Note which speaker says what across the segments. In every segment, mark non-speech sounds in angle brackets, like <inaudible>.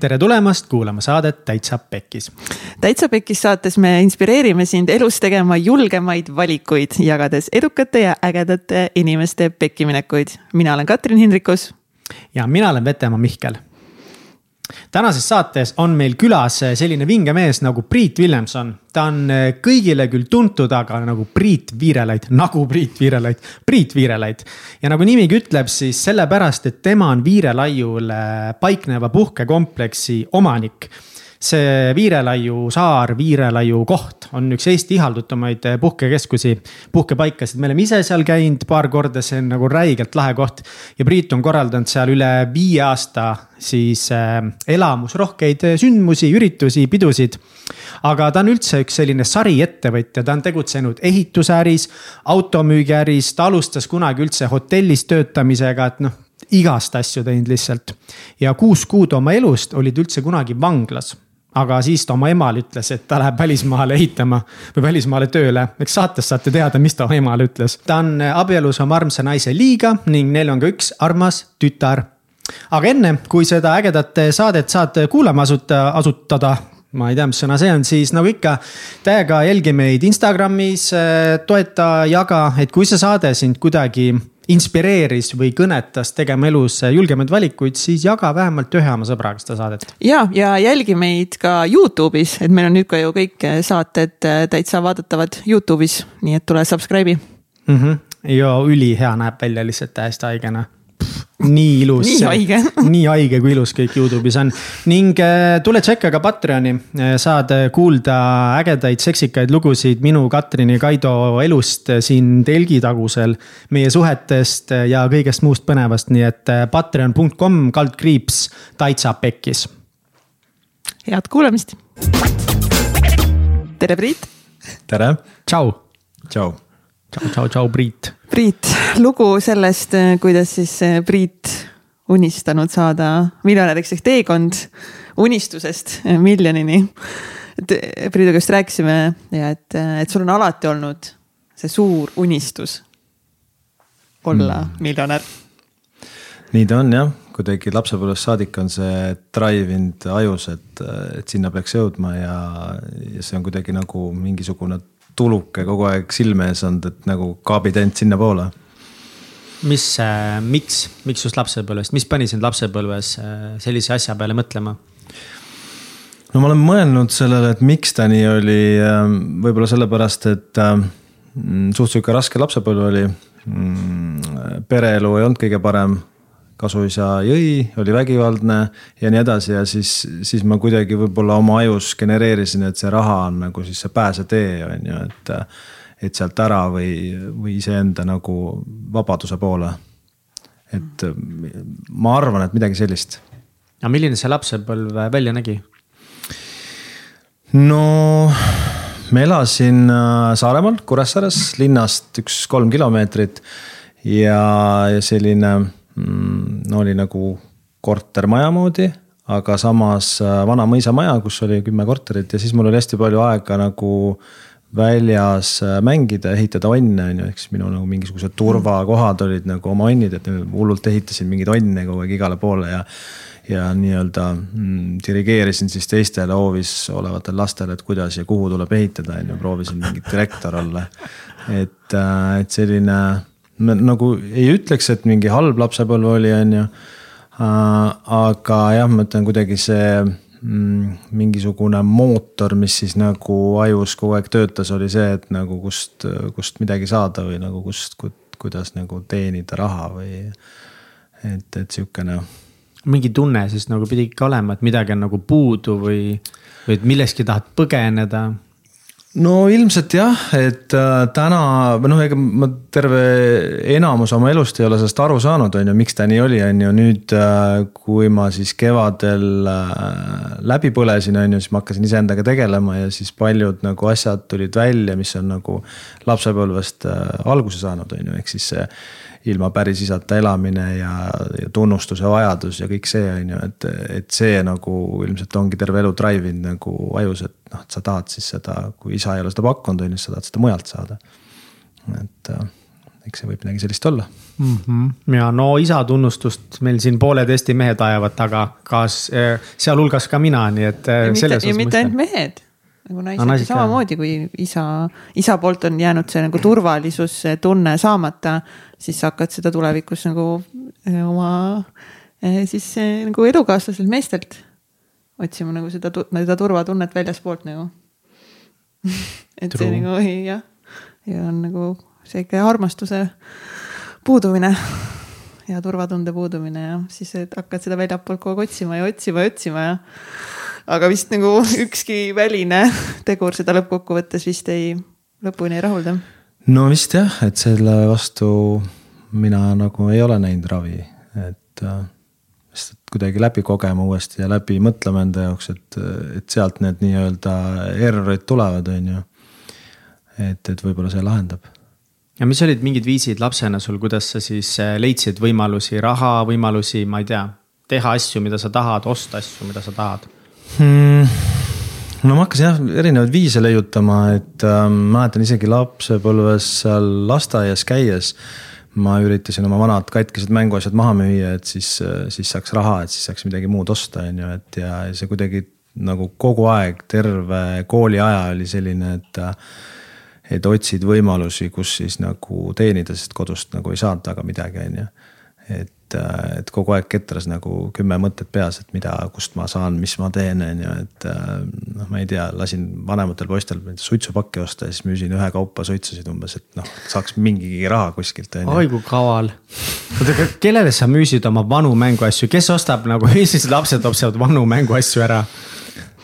Speaker 1: tere tulemast kuulama saadet Täitsa Pekkis.
Speaker 2: täitsa Pekkis saates me inspireerime sind elus tegema julgemaid valikuid, jagades edukate ja ägedate inimeste pekkiminekuid. mina olen Katrin Hindrikus.
Speaker 1: ja mina olen Vetemaa Mihkel tänases saates on meil külas selline vinge mees nagu Priit Villemson. ta on kõigile küll tuntud, aga nagu Priit Viirelaid, <laughs> nagu Priit Viirelaid, Priit Viirelaid. ja nagu nimigi ütleb, siis sellepärast, et tema on Viirelaiul paikneva puhkekompleksi omanik see Viirelaiu saar, Viirelaiu koht on üks Eesti ihaldutumaid puhkekeskusi, puhkepaikasid, me oleme ise seal käinud paar korda, see on nagu räigelt lahe koht. ja Priit on korraldanud seal üle viie aasta siis äh, elamusrohkeid sündmusi, üritusi, pidusid. aga ta on üldse üks selline sariettevõtja, ta on tegutsenud ehitusäris, automüügiäris, ta alustas kunagi üldse hotellis töötamisega, et noh igast asju teinud lihtsalt. ja kuus kuud oma elust olid üldse kunagi vanglas aga siis ta oma emale ütles, et ta läheb välismaale ehitama või välismaale tööle. eks saates saate teada, mis ta oma emale ütles. ta on abielus oma armsa naise Liiga ning neil on ka üks armas tütar. aga enne, kui seda ägedat saadet saad kuulama asuta, asutada ma ei tea, mis sõna see on, siis nagu ikka, täiega jälgi meid Instagramis, toeta, jaga, et kui see saade sind kuidagi inspireeris või kõnetas tegema elus julgemaid valikuid, siis jaga vähemalt ühe oma sõbraga seda saadet.
Speaker 2: ja, ja jälgi meid ka Youtube'is, et meil on nüüd ka ju kõik saated täitsa vaadatavad Youtube'is, nii et tule subscribe'i
Speaker 1: mm. -hmm. ja ülihea näeb välja lihtsalt täiesti haigena nii ilus.
Speaker 2: nii haige <laughs>
Speaker 1: nii haige, kui ilus kõik Youtube'is on. ning äh, tule tšekka ka Patreoni, äh, saad äh, kuulda ägedaid seksikaid lugusid minu, Katrini ja Kaido elust siin telgitagusel. meie suhetest ja kõigest muust põnevast, nii et patreon.com kaldkriips Taitsa Pekkis.
Speaker 2: head kuulamist. tere, Priit.
Speaker 3: tere.
Speaker 1: tšau.
Speaker 3: tšau.
Speaker 1: Tšau, tšau, tšau, Priit
Speaker 2: Priit, lugu sellest, kuidas siis äh, Priit unistanud saada miljonäriks ehk teekond unistusest äh, miljonini. et Priidu käest rääkisime ja et, et sul on alati olnud see suur unistus olla mm. miljonär.
Speaker 3: nii ta on jah, kuidagi lapsepõlvest saadik on see drive inud ajus, et, et sinna peaks jõudma ja, ja see on kuidagi nagu mingisugune tuluke kogu aeg silme ees olnud, et nagu kaabitent sinnapoole.
Speaker 1: mis äh,, miks, miks just lapsepõlvest, mis pani sind lapsepõlves äh, sellise asja peale mõtlema?
Speaker 3: no ma olen mõelnud sellele, et miks ta nii oli, ähm, võib-olla sellepärast, et äh, suht sihuke raske lapsepõlv oli mm,. pereelu ei olnud kõige parem kasuisa jõi, oli vägivaldne ja nii edasi ja siis, siis ma kuidagi võib-olla oma ajus genereerisin, et see raha on nagu siis see pääsetee, on ju, et. et sealt ära või, või iseenda nagu vabaduse poole. et ma arvan, et midagi sellist.
Speaker 1: aga milline see lapsepõlv välja nägi?
Speaker 3: no ma elasin äh, Saaremaal, Kuressaares, linnast üks kolm kilomeetrit ja, ja selline no oli nagu kortermaja moodi, aga samas äh, vana mõisamaja, kus oli kümme korterit ja siis mul oli hästi palju aega nagu väljas äh, mängida, ehitada onne, on ju, ehk siis minu nagu mingisugused turvakohad olid nagu oma onnid, et hullult ehitasin mingeid onne kogu aeg igale poole ja. ja nii-öelda mm, dirigeerisin siis teistele hoovis olevatele lastele, et kuidas ja kuhu tuleb ehitada, on ju, proovisin mingit direktor olla. et, äh, et selline me nagu ei ütleks, et mingi halb lapsepõlv oli, on ju. aga jah, ma ütlen kuidagi see mm, mingisugune mootor, mis siis nagu ajus kogu aeg töötas, oli see, et nagu kust, kust midagi saada või nagu kust, kuidas nagu teenida raha või. et, et sihukene.
Speaker 1: mingi tunne siis nagu pidi ikka olema, et midagi on nagu puudu või, või et millestki tahad põgeneda
Speaker 3: no ilmselt jah, et äh, täna või noh, ega ma terve enamus oma elust ei ole sellest aru saanud, on ju, miks ta nii oli, on ju, nüüd äh, kui ma siis kevadel äh, läbi põlesin, on ju, siis ma hakkasin iseendaga tegelema ja siis paljud nagu asjad tulid välja, mis on nagu lapsepõlvest alguse saanud, on ju, ehk siis see ilma päris isata elamine ja, ja tunnustuse vajadus ja kõik see on ju, et, et see nagu ilmselt ongi terve elu drive inud nagu ajus, et noh, et sa tahad siis seda, kui isa ei ole seda pakkunud, on ju, siis sa tahad seda mujalt saada. et äh, eks see võib midagi sellist olla
Speaker 1: mm. -hmm. ja no isa tunnustust meil siin pooled Eesti mehed ajavad taga, kaas, sealhulgas ka mina, nii et.
Speaker 2: mitte, ja mitte ainult mehed nagu naised no, samamoodi, kui isa, isa poolt on jäänud see nagu turvalisustunne saamata, siis sa hakkad seda tulevikus nagu eh, oma eh, siis eh, nagu elukaaslaselt meestelt otsima nagu seda, seda turvatunnet väljaspoolt nagu. <laughs> Et True. see nagu jah, ja on nagu sihuke armastuse puudumine ja turvatunde puudumine ja siis hakkad seda väljapoolt kogu aeg otsima ja otsima ja otsima ja aga vist nagu <laughs> ükski väline tegur seda lõppkokkuvõttes vist ei, lõpuni ei rahulda.
Speaker 3: no vist jah, et selle vastu mina nagu ei ole näinud ravi, et äh, lihtsalt kuidagi läbi kogema uuesti ja läbi mõtlema enda jaoks, et, et sealt need nii-öelda errorid tulevad, on ju. et, et võib-olla see lahendab
Speaker 1: ja mis olid mingid viisid lapsena sul, kuidas sa siis äh, leidsid võimalusi, raha, võimalusi, ma ei tea, teha asju, mida sa tahad, osta asju, mida sa tahad
Speaker 3: hmm.? no ma hakkasin jah erinevaid viise leiutama, et äh, mäletan isegi lapsepõlves seal lasteaias käies ma üritasin oma vanad katkised mänguasjad maha müüa, et siis, äh, siis saaks raha, et siis saaks midagi muud osta, on ju, et ja see kuidagi nagu kogu aeg, terve kooliaja oli selline, et. Äh, et otsid võimalusi, kus siis nagu teenida, sest kodust nagu ei saanud väga midagi, on ju. Et et, äh, et kogu aeg ketras nagu kümme mõtet peas, et mida, kust ma saan, mis ma teen, on ju, et äh, noh, ma ei tea, lasin vanematel poistel suitsupakki osta ja siis müüsin ühekaupa suitsusid umbes, et noh, saaks mingigi raha kuskilt.
Speaker 1: oi kui kaval. oota, aga kellele sa müüsid oma vanu mänguasju, kes ostab nagu <laughs> Eestis lapsed ostavad vanu mänguasju ära?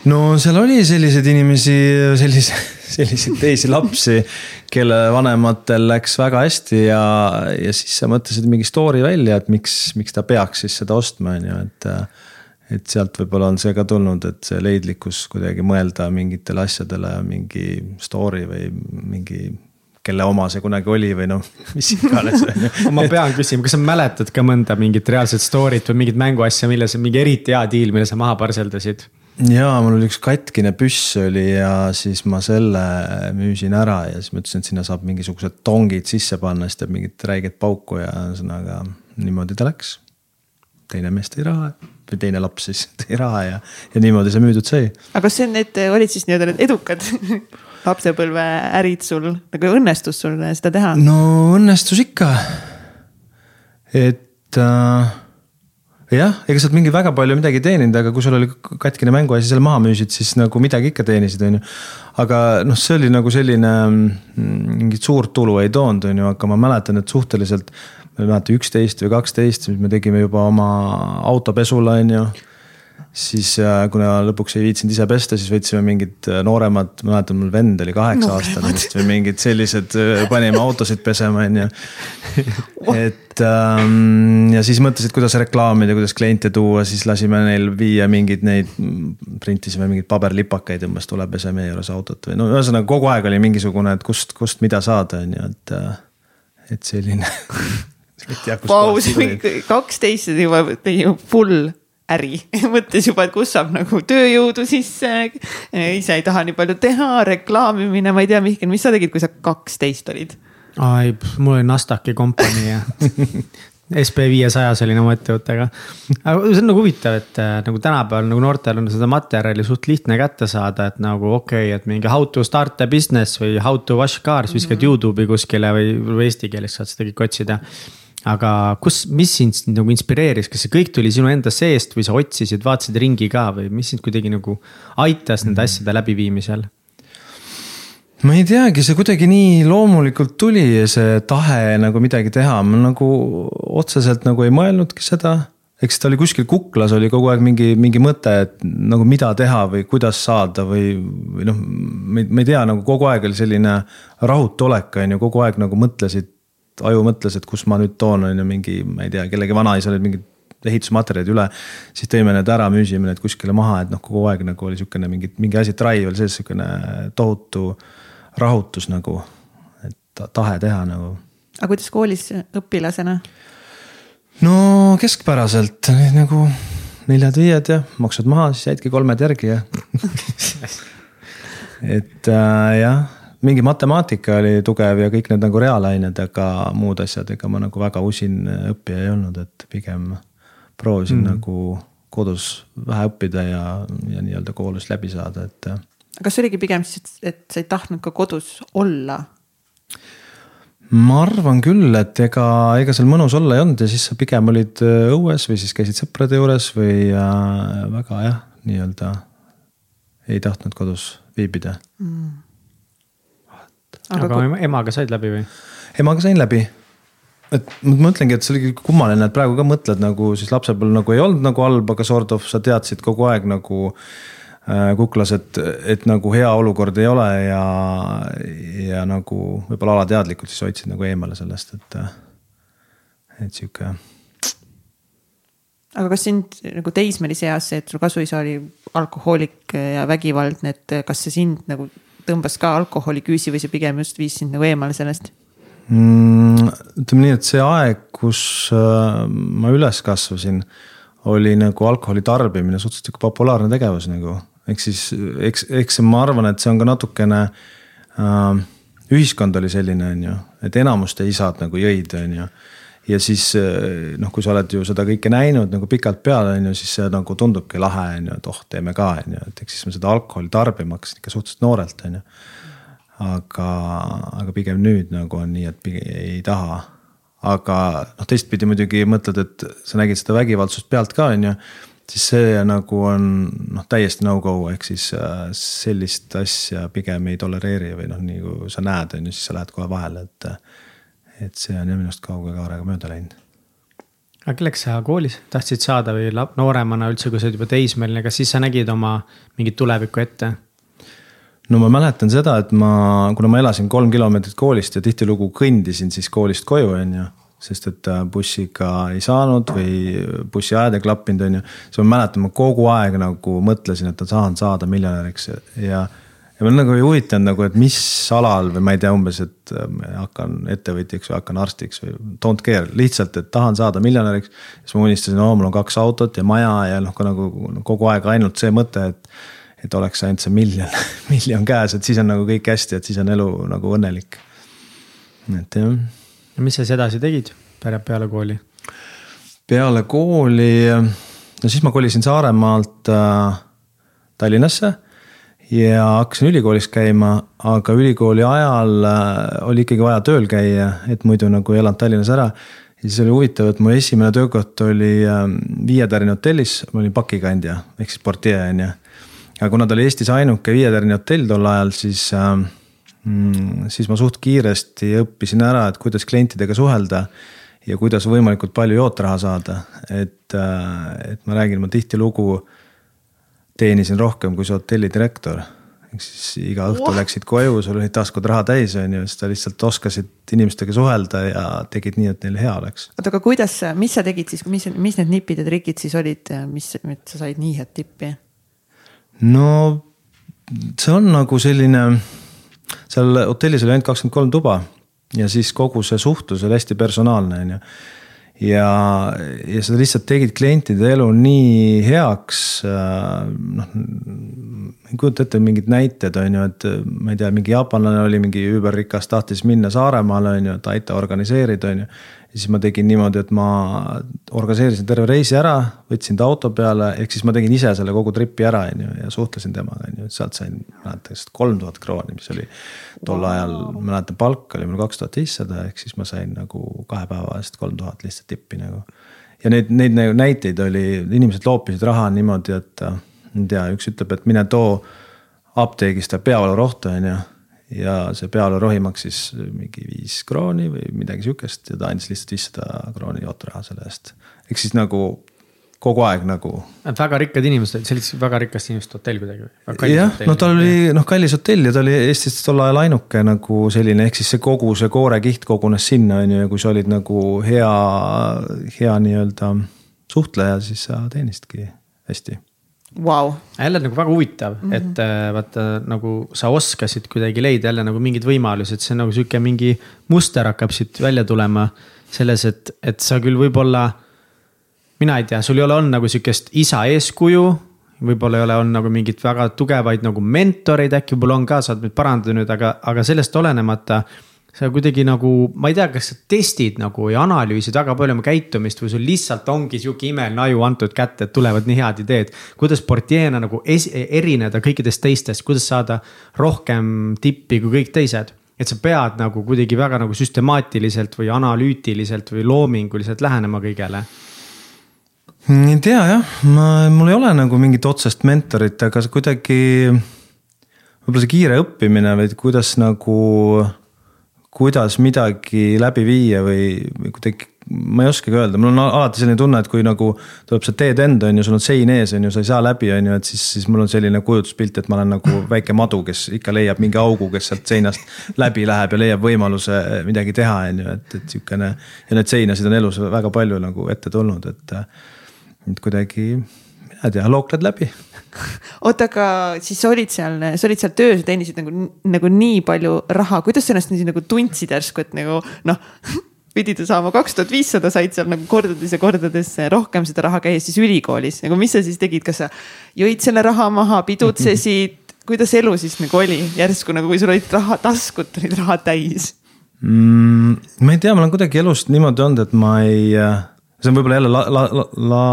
Speaker 3: no seal oli selliseid inimesi, sellise, selliseid teisi lapsi, kelle vanematel läks väga hästi ja, ja siis sa mõtlesid mingi story välja, et miks, miks ta peaks siis seda ostma, on ju, et. et sealt võib-olla on see ka tulnud, et see leidlikkus kuidagi mõelda mingitele asjadele mingi story või mingi kelle oma see kunagi oli või noh, mis iganes
Speaker 1: ma pean küsima, kas sa mäletad ka mõnda mingit reaalset story't või mingit mänguasja, mille sa, mingi eriti hea diil, mille sa maha parseldasid?
Speaker 3: Jaa, mul oli üks katkine püss oli ja siis ma selle müüsin ära ja siis mõtlesin, et sinna saab mingisugused tongid sisse panna, siis teeb mingit räiget pauku ja ühesõnaga niimoodi ta läks. teine mees tõi raha või teine laps siis <laughs> tõi raha ja, ja niimoodi see müüdud sai.
Speaker 2: aga kas see, need olid siis nii-öelda need edukad <laughs> lapsepõlveärid sul, nagu õnnestus sul seda teha?
Speaker 3: no õnnestus ikka. et äh, jah, ega sealt mingi väga palju midagi teeninud, aga kui sul oli katkine mänguasi, selle maha müüsid, siis nagu midagi ikka teenisid, on ju. aga noh, see oli nagu selline, mm, mingit suurt tulu ei toonud, on ju, aga ma mäletan, et suhteliselt. ma ei mäleta, üksteist või kaksteist, siis me tegime juba oma autopesule, on ju siis äh, kuna lõpuks ei viitsinud ise pesta, siis võtsime mingid äh, nooremad, ma mäletan, mul vend oli kaheksa aastane vist või mingid sellised, äh, panime autosid pesema, on ju. et ähm, ja siis mõtlesid, kuidas reklaamida, kuidas kliente tuua, siis lasime neil viia mingeid neid, printisime mingeid paberlipakaid, umbes tule pese meie juures autot või no ühesõnaga kogu aeg oli mingisugune, et kust, kust mida saada, on ju, et, et selline
Speaker 2: Vau, <laughs> see mingi kaksteist juba full äri <laughs> mõttes juba, et kust saab nagu tööjõudu sisse. ise ei taha nii palju teha, reklaamimine, ma ei tea, Mihkel, mis sa tegid, kui sa kaksteist olid?
Speaker 1: ai, mul oli Nasdaqi kompanii ja <laughs> SB viiesajas olin oma ettevõttega. aga see on nagu huvitav, et äh, nagu tänapäeval nagu noortel on seda materjali suht lihtne kätte saada, et nagu okei okay,, et mingi how to start a business või how to wash cars viskad mm -hmm. Youtube'i kuskile või, või eesti keeles saad seda kõik otsida aga kus, mis sind nagu inspireeris, kas see kõik tuli sinu enda seest või sa otsisid, vaatasid ringi ka või mis sind kuidagi nagu aitas nende mhm. asjade läbiviimisel?
Speaker 3: ma ei teagi, see kuidagi nii loomulikult tuli, see tahe nagu midagi teha, ma nagu otseselt nagu ei mõelnudki seda. eks ta oli kuskil kuklas oli kogu aeg mingi, mingi mõte, et nagu mida teha või kuidas saada või, või noh, ma ei tea, nagu kogu aeg oli selline rahutu olek, on ju, kogu aeg nagu mõtlesid aju mõtles, et kus ma nüüd toon, on ju mingi, ma ei tea, kellegi vanaisa olid mingid ehitusmaterjalid üle. siis tõime need ära, müüsime need kuskile maha, et noh, kogu aeg nagu oli sihukene mingi, mingi asi, drive oli sees, sihukene tohutu rahutus nagu, et tahe teha nagu.
Speaker 2: aga kuidas koolis õpilasena?
Speaker 3: no keskpäraselt nagu neljad-viied ja maksud maha, siis jäidki kolmed järgi ja <laughs> et äh, jah mingi matemaatika oli tugev ja kõik need nagu reaalained, aga muud asjad, ega ma nagu väga usin õppija ei olnud, et pigem proovisin mm. nagu kodus vähe õppida ja, ja nii-öelda koolist läbi saada, et.
Speaker 2: kas see oligi pigem siis, et sa ei tahtnud ka kodus olla?
Speaker 3: ma arvan küll, et ega, ega seal mõnus olla ei olnud ja siis sa pigem olid äh, õues või siis käisid sõprade juures või äh, väga jah, nii-öelda ei tahtnud kodus viibida mm..
Speaker 1: Aga, aga kui... emaga said läbi või?
Speaker 3: emaga sain läbi. et ma mõtlengi, et see oli kummaline, et praegu ka mõtled nagu siis lapsepõlv nagu ei olnud nagu halb, aga sort of sa teadsid kogu aeg nagu Äh, kuklas, et, et nagu hea olukord ei ole ja, ja nagu võib-olla alateadlikult siis hoidsid nagu eemale sellest, et, et sihuke.
Speaker 2: aga kas sind nagu teismelise eas see, et sul kasuisa oli alkohoolik ja vägivaldne, et kas see sind nagu tõmbas ka alkoholiküüsi või see pigem just viis sind nagu eemale sellest
Speaker 3: mm,? ütleme nii, et see aeg, kus äh, ma üles kasvasin, oli nagu alkoholi tarbimine suhteliselt populaarne tegevus nagu ehk siis eks, eks ma arvan, et see on ka natukene äh,. ühiskond oli selline, on ju, et enamuste isad nagu jõid, on ju. Ja siis äh, noh, kui sa oled ju seda kõike näinud nagu pikalt peale, on ju, siis see nagu tundubki lahe, on ju, et oh, teeme ka, on ju, et eks siis ma seda alkoholi tarbima hakkasin ikka suhteliselt noorelt, on ju. aga, aga pigem nüüd nagu on nii, et ei taha aga noh, teistpidi muidugi mõtled, et sa nägid seda vägivaldsust pealt ka, on ju siis see nagu on noh, täiesti no-go, ehk siis äh, sellist asja pigem ei tolereeri või noh, nii kui sa näed, on ju, siis sa lähed kohe vahele, et. Et see on jah minust kauge kaarega mööda läinud.
Speaker 1: aga kelleks sa koolis tahtsid saada või nooremana üldse, kui sa olid juba teismeline, kas siis sa nägid oma mingit tulevikku ette?
Speaker 3: no ma mäletan seda, et ma, kuna ma elasin kolm kilomeetrit koolist ja tihtilugu kõndisin siis koolist koju, on ju sest et äh, bussiga ei saanud või bussiajad ei klappinud, on ju. siis ma mäletan, ma kogu aeg nagu mõtlesin, et ma tahan saada miljonäriks ja, ja mul nagu ei huvitanud nagu, et mis alal või ma ei tea, umbes, et äh, hakkan ettevõtjaks või hakkan arstiks või don't care, lihtsalt, et tahan saada miljonäriks. siis ma unistasin, oo mul on kaks autot ja maja ja noh, nagu kogu aeg ainult see mõte, et et oleks ainult see miljon, <laughs> miljon käes, et siis on nagu kõik hästi, et siis on elu nagu õnnelik. et jah
Speaker 1: ja mis sa siis edasi tegid peale kooli?
Speaker 3: peale kooli, no siis ma kolisin Saaremaalt äh, Tallinnasse ja hakkasin ülikoolis käima, aga ülikooli ajal äh, oli ikkagi vaja tööl käia, et muidu nagu ei elanud Tallinnas ära. ja siis oli huvitav, et mu esimene töökoht oli äh, Viie tärni hotellis, ma olin pakikandja ehk siis portjee on ju. aga kuna ta oli Eestis ainuke Viie tärni hotell tol ajal, siis äh, mm, siis ma suht kiiresti õppisin ära, et kuidas klientidega suhelda ja kuidas võimalikult palju jootraha saada, et, äh, et ma räägin, ma tihtilugu teenisin rohkem kui see hotelli direktor. ehk siis iga õhtu oh. läksid koju, sul olid taskud raha täis, on ju, siis sa lihtsalt oskasid inimestega suhelda ja tegid nii, et neil hea oleks.
Speaker 2: oota, aga kuidas, mis sa tegid siis, mis, mis need nipid ja trikid siis olid, mis, et sa said nii head tippi?
Speaker 3: no see on nagu selline seal hotellis oli ainult kakskümmend kolm tuba ja siis kogu see suhtlus oli hästi personaalne, on ju. Ja, ja sa lihtsalt tegid klientide elu nii heaks. Äh, noh, ei kujuta ette mingeid näiteid, on ju, et ma ei tea, mingi jaapanlane oli mingi überrikas, tahtis minna Saaremaale, on ju, et aita organiseerida, on ju ja siis ma tegin niimoodi, et ma organiseerisin terve reisi ära, võtsin ta auto peale, ehk siis ma tegin ise selle kogu tripi ära, on ju, ja suhtlesin temaga, on ju, et sealt sain, mäletan, kolm tuhat krooni, mis oli tol wow. ajal, mäletan, palk oli mul kaks tuhat viissada, ehk siis ma sain nagu kahe päeva eest kolm tuhat lihtsalt tippi nagu. ja neid, neid nagu näiteid oli, inimesed loopisid raha niimoodi, et ma ei tea, üks ütleb, et mine too apteegist peavalurohtu, on ju ja see pealerohi maksis mingi viis krooni või midagi sihukest ja ta andis lihtsalt viissada krooni jootraha selle eest. ehk siis nagu kogu aeg nagu.
Speaker 1: Nad väga rikkad inimesed see oli siis väga rikast inimeste hotell kuidagi
Speaker 3: või? jah, no tal oli noh, kallis hotell ja ta oli Eestis tol ajal ainuke nagu selline, ehk siis see kogu see koorekiht kogunes sinna on ju ja kui sa olid nagu hea, hea nii-öelda suhtleja, siis sa teenisidki hästi
Speaker 2: wow..
Speaker 1: jälle nagu väga huvitav mm, -hmm. et äh, vaata nagu sa oskasid kuidagi leida jälle nagu mingeid võimalusi, et see on nagu sihuke mingi muster hakkab siit välja tulema. selles, et, et sa küll võib-olla, mina ei tea, sul ei ole olnud nagu sihukest isa eeskuju võib-olla ei ole olnud nagu mingit väga tugevaid nagu mentoreid, äkki võib-olla on ka, saad nüüd parandada nüüd, aga, aga sellest olenemata sa kuidagi nagu, ma ei tea, kas sa testid nagu ja analüüsid väga palju oma käitumist või sul lihtsalt ongi sihuke imeline aju antud kätte, et tulevad nii head ideed. kuidas sportjeena nagu es, erineda kõikidest teistest, kuidas saada rohkem tippi kui kõik teised? et sa pead nagu kuidagi väga nagu süstemaatiliselt või analüütiliselt või loominguliselt lähenema kõigele.
Speaker 3: Ei tea jah, ma, mul ei ole nagu mingit otsest mentorit, aga kuidagi võib-olla see kiire õppimine või kuidas nagu kuidas midagi läbi viia või, kuidagi, ma ei oskagi öelda, mul on alati selline tunne, et kui nagu tuleb see teed end on ju, sul on sein ees on ju, sa ei saa läbi, on ju, et siis, siis mul on selline kujutuspilt, et ma olen nagu <laughs> väike madu, kes ikka leiab mingi augu, kes sealt seinast läbi läheb ja leiab võimaluse midagi teha, on ju, et, et sihukene. ja neid seinasid on elus väga palju nagu ette tulnud, et, et kuidagi, mina ei tea, lookled läbi <laughs>
Speaker 2: oota, aga siis sa olid seal, sa olid seal töös ja teenisid nagu, nagu nii palju raha, kuidas sa ennast nii nagu tundsid järsku, et nagu noh <laughs> pidid saama kaks tuhat viissada, said seal nagu kordades ja kordades rohkem seda raha käies siis ülikoolis, nagu mis sa siis tegid, kas sa jõid selle raha maha, pidutsesid, <laughs> kuidas elu siis nagu oli järsku nagu, kui sul olid raha, taskud olid raha täis?
Speaker 3: Mm,? ma ei tea, ma olen kuidagi elust niimoodi olnud, et ma ei, see on võib-olla jälle la, la, la, la,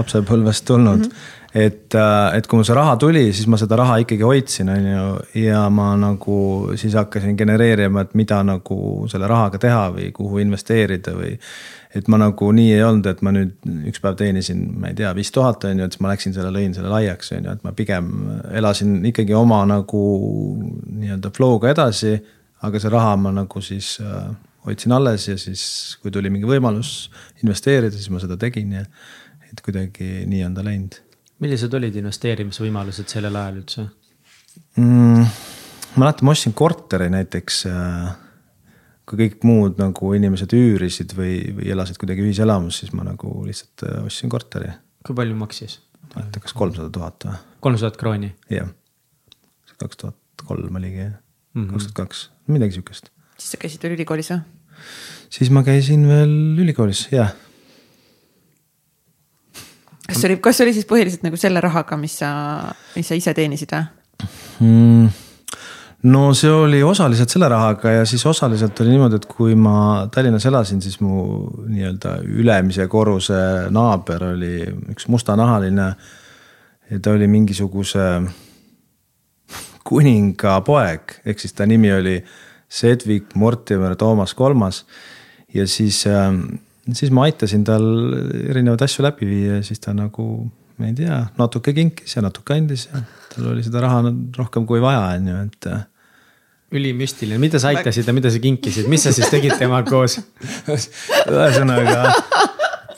Speaker 3: lapsepõlvest tulnud. Mm. -hmm et, äh, et kui mul see raha tuli, siis ma seda raha ikkagi hoidsin, on ju, ja ma nagu siis hakkasin genereerima, et mida nagu selle rahaga teha või kuhu investeerida või. et ma nagu nii ei olnud, et ma nüüd üks päev teenisin, ma ei tea, viis tuhat on ju, et siis ma läksin selle, lõin selle laiaks, on ju, et ma pigem elasin ikkagi oma nagu nii-öelda flow'ga edasi. aga see raha ma nagu siis äh, hoidsin alles ja siis, kui tuli mingi võimalus investeerida, siis ma seda tegin ja et kuidagi nii on ta läinud
Speaker 1: millised olid investeerimisvõimalused sellel ajal üldse
Speaker 3: mm,? ma mäletan, ma ostsin korteri näiteks. Äh, kui kõik muud nagu inimesed üürisid või, või elasid kuidagi ühiselamus, siis ma nagu lihtsalt äh, ostsin korteri.
Speaker 1: kui palju maksis?
Speaker 3: ma ei tea, kas kolmsada tuhat või?
Speaker 1: kolmsada tuhat krooni?
Speaker 3: jah, kaks tuhat kolm oligi jah, mhm. kaks tuhat kaks, midagi sihukest.
Speaker 2: siis sa käisid veel ülikoolis või?
Speaker 3: siis ma käisin veel ülikoolis, jah
Speaker 2: kas see oli, kas see oli siis põhiliselt nagu selle rahaga, mis sa, mis sa ise teenisid või
Speaker 3: mm.? no see oli osaliselt selle rahaga ja siis osaliselt oli niimoodi, et kui ma Tallinnas elasin, siis mu nii-öelda ülemise korruse naaber oli üks mustanahaline. ja ta oli mingisuguse kuninga poeg, ehk siis ta nimi oli Sedvik Mortimer Toomas Kolmas. ja siis äh, siis ma aitasin tal erinevaid asju läbi viia ja siis ta nagu, ma ei tea, natuke kinkis ja natuke andis ja tal oli seda raha rohkem kui vaja, on ju, et.
Speaker 1: ülimüstiline, mida sa aitasid ja mida sa kinkisid, mis sa siis tegid temaga koos? <laughs>
Speaker 3: ühesõnaga,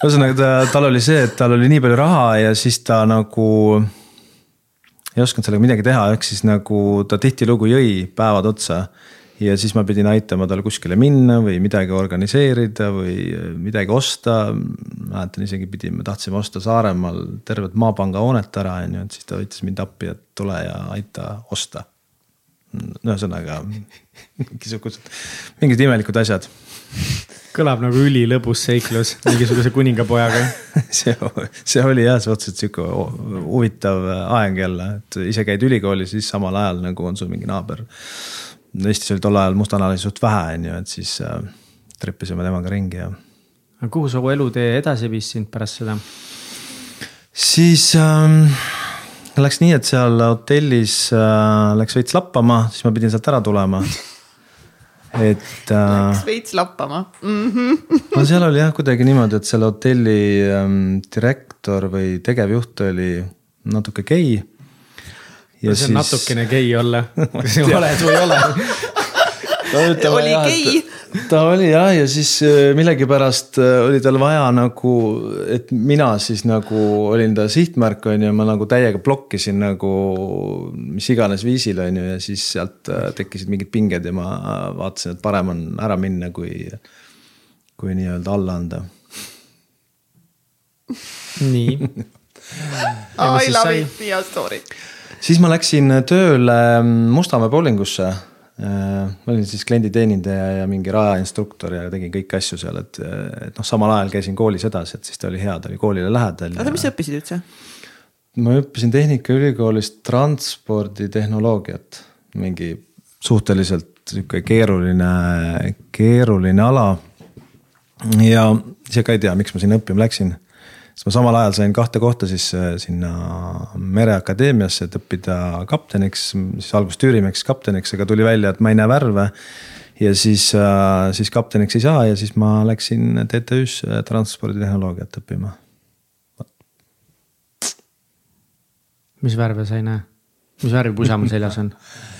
Speaker 3: ühesõnaga ta, tal oli see, et tal oli nii palju raha ja siis ta nagu ei osanud sellega midagi teha, ehk siis nagu ta tihtilugu jõi päevad otsa ja siis ma pidin aitama tal kuskile minna või midagi organiseerida või äh, midagi osta. mäletan isegi pidime, tahtsime osta Saaremaal tervet Maapanga hoonet ära, on ju, et siis ta võttis mind appi, et tule ja aita osta. ühesõnaga mingisugused, mingid imelikud asjad.
Speaker 1: kõlab nagu ülilõbus seiklus mingisuguse kuningapojaga <laughs>
Speaker 3: see, see oli jah, suhteliselt sihuke huvitav aeg jälle, et ise käid ülikoolis, siis samal ajal nagu on sul mingi naaber Eestis oli tol ajal mustanahalisi suht vähe, on ju, et siis äh, trippisime temaga ringi ja.
Speaker 1: aga kuhu su elutee edasi viis sind pärast seda?
Speaker 3: siis ähm, läks nii, et seal hotellis äh, läks veits lappama, siis ma pidin sealt ära tulema et äh,.
Speaker 2: Läks veits lappama mm. -hmm.
Speaker 3: no seal oli jah kuidagi niimoodi, et selle hotelli ähm, direktor või tegevjuht oli natuke gei
Speaker 1: ja see on siis... natukene gei olla, <laughs> kas sa oled või ei ole?
Speaker 2: Oli gei.
Speaker 3: ta oli jah, ja siis äh, millegipärast äh, oli tal vaja nagu, et mina siis nagu olin ta sihtmärk, on ju, ma nagu täiega blokkisin nagu mis iganes viisil, on ju, ja siis sealt äh, tekkisid mingid pinged ja ma vaatasin, et parem on ära minna, kui, kui nii-öelda alla anda.
Speaker 1: nii. <laughs>
Speaker 2: I love it, hea story
Speaker 3: siis ma läksin tööle Mustamäe bowlingusse. Ma olin siis klienditeenindaja ja mingi rajainstruktor ja tegin kõiki asju seal, et, et noh, samal ajal käisin koolis edasi, et siis ta oli hea, ta oli koolile lähedal.
Speaker 2: oota, mis sa õppisid üldse?
Speaker 3: ma õppisin Tehnikaülikoolis transporditehnoloogiat, mingi suhteliselt sihuke keeruline, keeruline ala. ja ise ka ei tea, miks ma sinna õppima läksin. Sest ma samal ajal sain kahte kohta siis äh, sinna Mereakadeemiasse, et õppida kapteniks, siis alguses tüürimeheks kapteniks, aga tuli välja, et ma ei näe värve ja siis, äh, siis kapteniks ei saa ja siis ma läksin TTÜ-sse transporditehnoloogiat õppima.
Speaker 1: mis värve sa ei näe? mis värvi pusa mul seljas on?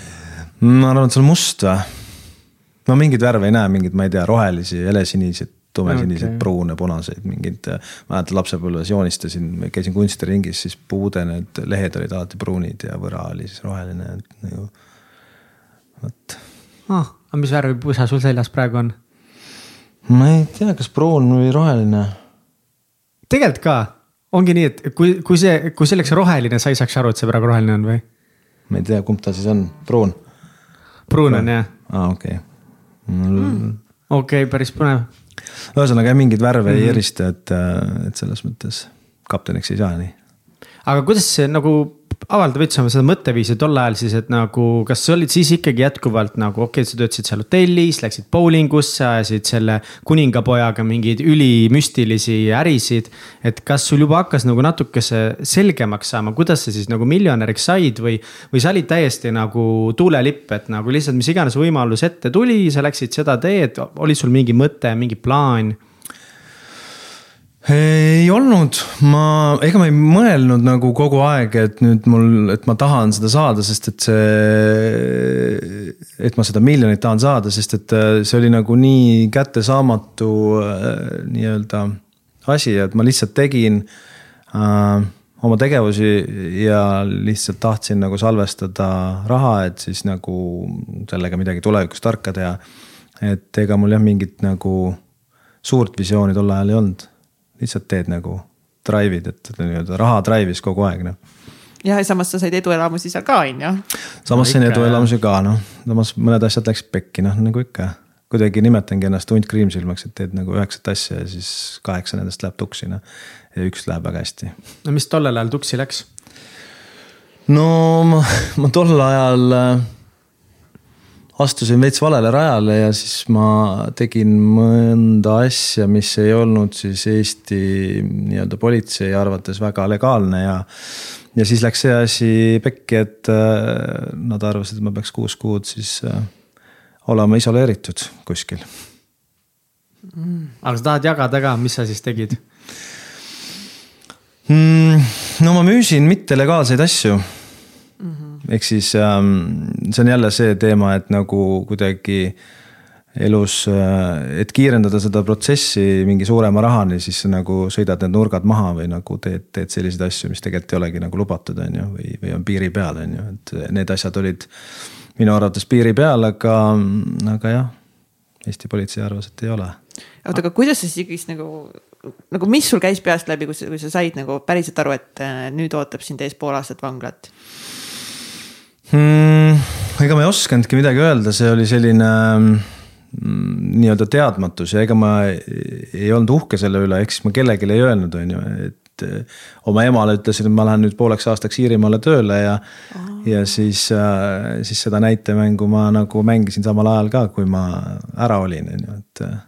Speaker 1: <laughs>
Speaker 3: ma arvan, et see on must või? ma mingeid värve ei näe, mingeid, ma ei tea, rohelisi, helesiniseid, tumesiniseid okay., pruune, punaseid, mingeid. mäletan lapsepõlves joonistasin, käisin kunstiringis, siis puude need lehed olid alati pruunid ja võra oli siis roheline nagu. vot
Speaker 1: ah,. aga mis värvi pusa sul seljas praegu on?
Speaker 3: ma ei tea, kas pruun või roheline.
Speaker 1: tegelikult ka, ongi nii, et kui, kui see, kui see oleks roheline, sa ei saaks aru, et see praegu roheline on või?
Speaker 3: ma ei tea, kumb ta siis on, pruun?
Speaker 1: pruun on jah.
Speaker 3: aa, okei okay
Speaker 1: mm.. okei okay,, päris põnev.
Speaker 3: Ühesõnaga jah, mingeid värve mm -hmm. ei mhm. erista, et, äh, et selles mõttes kapteniks ei saa nii.
Speaker 1: aga kuidas see nagu avalda veits oma seda mõtteviisi tol ajal siis, et nagu, kas sa olid siis ikkagi jätkuvalt nagu okei okay,, sa töötasid seal hotellis, läksid bowlingusse, ajasid selle kuningapojaga mingeid ülimüstilisi ärisid. et kas sul juba hakkas nagu natukese selgemaks saama, kuidas sa siis nagu miljonäriks said või, või sa olid täiesti nagu tuulelipp, et nagu lihtsalt mis iganes võimalus ette tuli, sa läksid seda teed, oli sul mingi mõte, mingi plaan?
Speaker 3: Ei olnud, ma, ega ma ei mõelnud nagu kogu aeg, et nüüd mul, et ma tahan seda saada, sest et see. et ma seda miljonit tahan saada, sest et äh, see oli nagu nii kättesaamatu äh, nii-öelda asi, et ma lihtsalt tegin äh, oma tegevusi ja lihtsalt tahtsin nagu salvestada raha, et siis nagu sellega midagi tulevikus tarka teha. et ega mul jah, mingit nagu suurt visiooni tol ajal ei olnud lihtsalt teed nagu drive'id, et nii-öelda raha drive'is kogu aeg noh.
Speaker 2: ja samas sa said eduelamusi seal ka on ju.
Speaker 3: samas sain eduelamusi ka noh, samas mõned asjad läksid pekki noh, nagu ikka. kuidagi nimetangi ennast hunt kriimsilmaks, et teed nagu üheksat asja ja siis kaheksa nendest läheb tuksi noh. ja üks läheb väga hästi.
Speaker 1: no mis tollel ajal tuksi läks?
Speaker 3: no ma, ma tol ajal äh, astusin veits valele rajale ja siis ma tegin mõnda asja, mis ei olnud siis Eesti nii-öelda politsei arvates väga legaalne ja. ja siis läks see asi pekki, et äh, nad arvasid, et ma peaks kuus kuud siis äh, olema isoleeritud kuskil
Speaker 1: mm.. aga sa tahad jagada ka, mis sa siis tegid
Speaker 3: mm,? no ma müüsin mittelegaalseid asju ehk siis ähm, see on jälle see teema, et nagu kuidagi elus, äh, et kiirendada seda protsessi mingi suurema rahani, siis nagu sõidad need nurgad maha või nagu teed, teed selliseid asju, mis tegelikult ei olegi nagu lubatud, on ju, või, või on piiri peal, on ju, et need asjad olid minu arvates piiri peal, aga, aga jah, Eesti politsei arvas, et ei ole.
Speaker 2: oota, aga kuidas sa siis ikkagist nagu, nagu mis sul käis peast läbi, kui sa, kui sa said nagu päriselt aru, et äh, nüüd ootab sind ees pool aastat vanglat?
Speaker 3: Mm,? ega ma ei osanudki midagi öelda, see oli selline mm, nii-öelda teadmatus ja ega ma ei, olnud uhke selle üle, ehk siis ma kellelegi ei öelnud, on ju, et eh, oma emale ütlesin, et ma lähen nüüd pooleks aastaks Iirimaale tööle ja oh.. ja siis, äh, siis seda näitemängu ma nagu mängisin samal ajal ka, kui ma ära olin, on ju, et äh,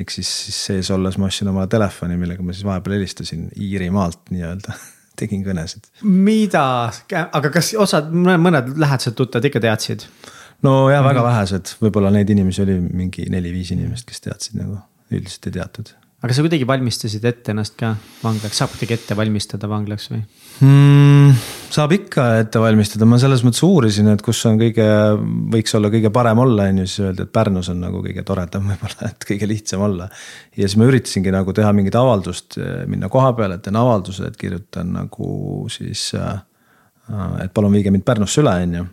Speaker 3: ehk siis, siis sees olles ma ostsin omale telefoni, millega ma siis vahepeal helistasin Iirimaalt nii-öelda <laughs> tegin kõnesid.
Speaker 1: mida, aga kas osad, mõned lähedased tuttavad ikka teadsid?
Speaker 3: no ja väga -hmm. vähesed, võib-olla neid inimesi oli mingi neli-viis inimest, kes teadsid nagu, üldiselt ei teatud
Speaker 1: aga sa kuidagi valmistasid ette ennast ka vanglaks, saab kuidagi ette valmistada vanglaks või
Speaker 3: mm,? Saab ikka ette valmistada, ma selles mõttes uurisin, et kus on kõige, võiks olla kõige parem olla, on ju, siis öeldi, et Pärnus on nagu kõige toredam <laughs> võib-olla, et kõige lihtsam olla. ja siis ma üritasingi nagu teha mingit avaldust, minna koha peale, teen avalduse, et kirjutan nagu siis. Äh, et palun viige mind Pärnusse üle, on ju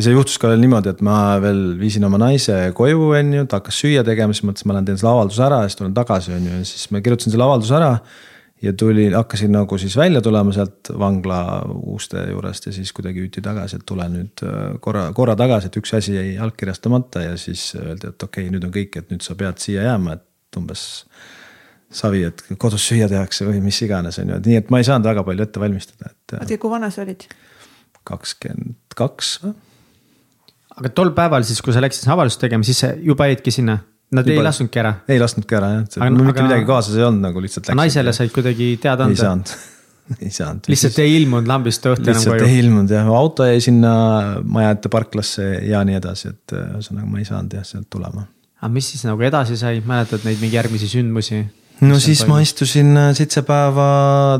Speaker 3: ja see juhtus ka veel niimoodi, et ma veel viisin oma naise koju, on ju, ta hakkas süüa tegema, siis mõtlesin, ma lähen teen selle avalduse ära ja siis tulen tagasi, on ju, ja siis ma kirjutasin selle avalduse ära. Ja tulin, hakkasin nagu siis välja tulema sealt vangla uste juurest ja siis kuidagi hüüti tagasi, et tule nüüd äh, korra, korra tagasi, et üks asi jäi allkirjastamata ja siis öeldi, et okei okay,, nüüd on kõik, et nüüd sa pead siia jääma, et umbes savi, et kodus süüa tehakse või mis iganes, on ju, et nii, et ma ei saanud väga palju ette valmistada, et
Speaker 2: oota, kui vana sa olid?
Speaker 3: kakskümmend kaks või?
Speaker 1: aga tol päeval siis, kui sa läksid avaldust tegema, siis sa juba jäidki sinna? Nad ei lasknudki ära?
Speaker 3: ei lasknudki ära jah, et
Speaker 1: Aga-
Speaker 3: mul mitte midagi kaasas ei olnud nagu lihtsalt.
Speaker 1: naisele said kuidagi teada
Speaker 3: ei
Speaker 1: anda?
Speaker 3: saanud, <laughs> ei saanud.
Speaker 1: lihtsalt ei ilmunud lambist õhtu enam
Speaker 3: lihtsalt
Speaker 1: koju
Speaker 3: ei? ilmunud jah, auto jäi sinna maja ette parklasse ja nii edasi, et äh, ühesõnaga ma ei saanud jah sealt tulema.
Speaker 1: aga mis siis nagu edasi sai, mäletad neid mingi järgmisi sündmusi?
Speaker 3: No siis ma istusin äh, seitse päeva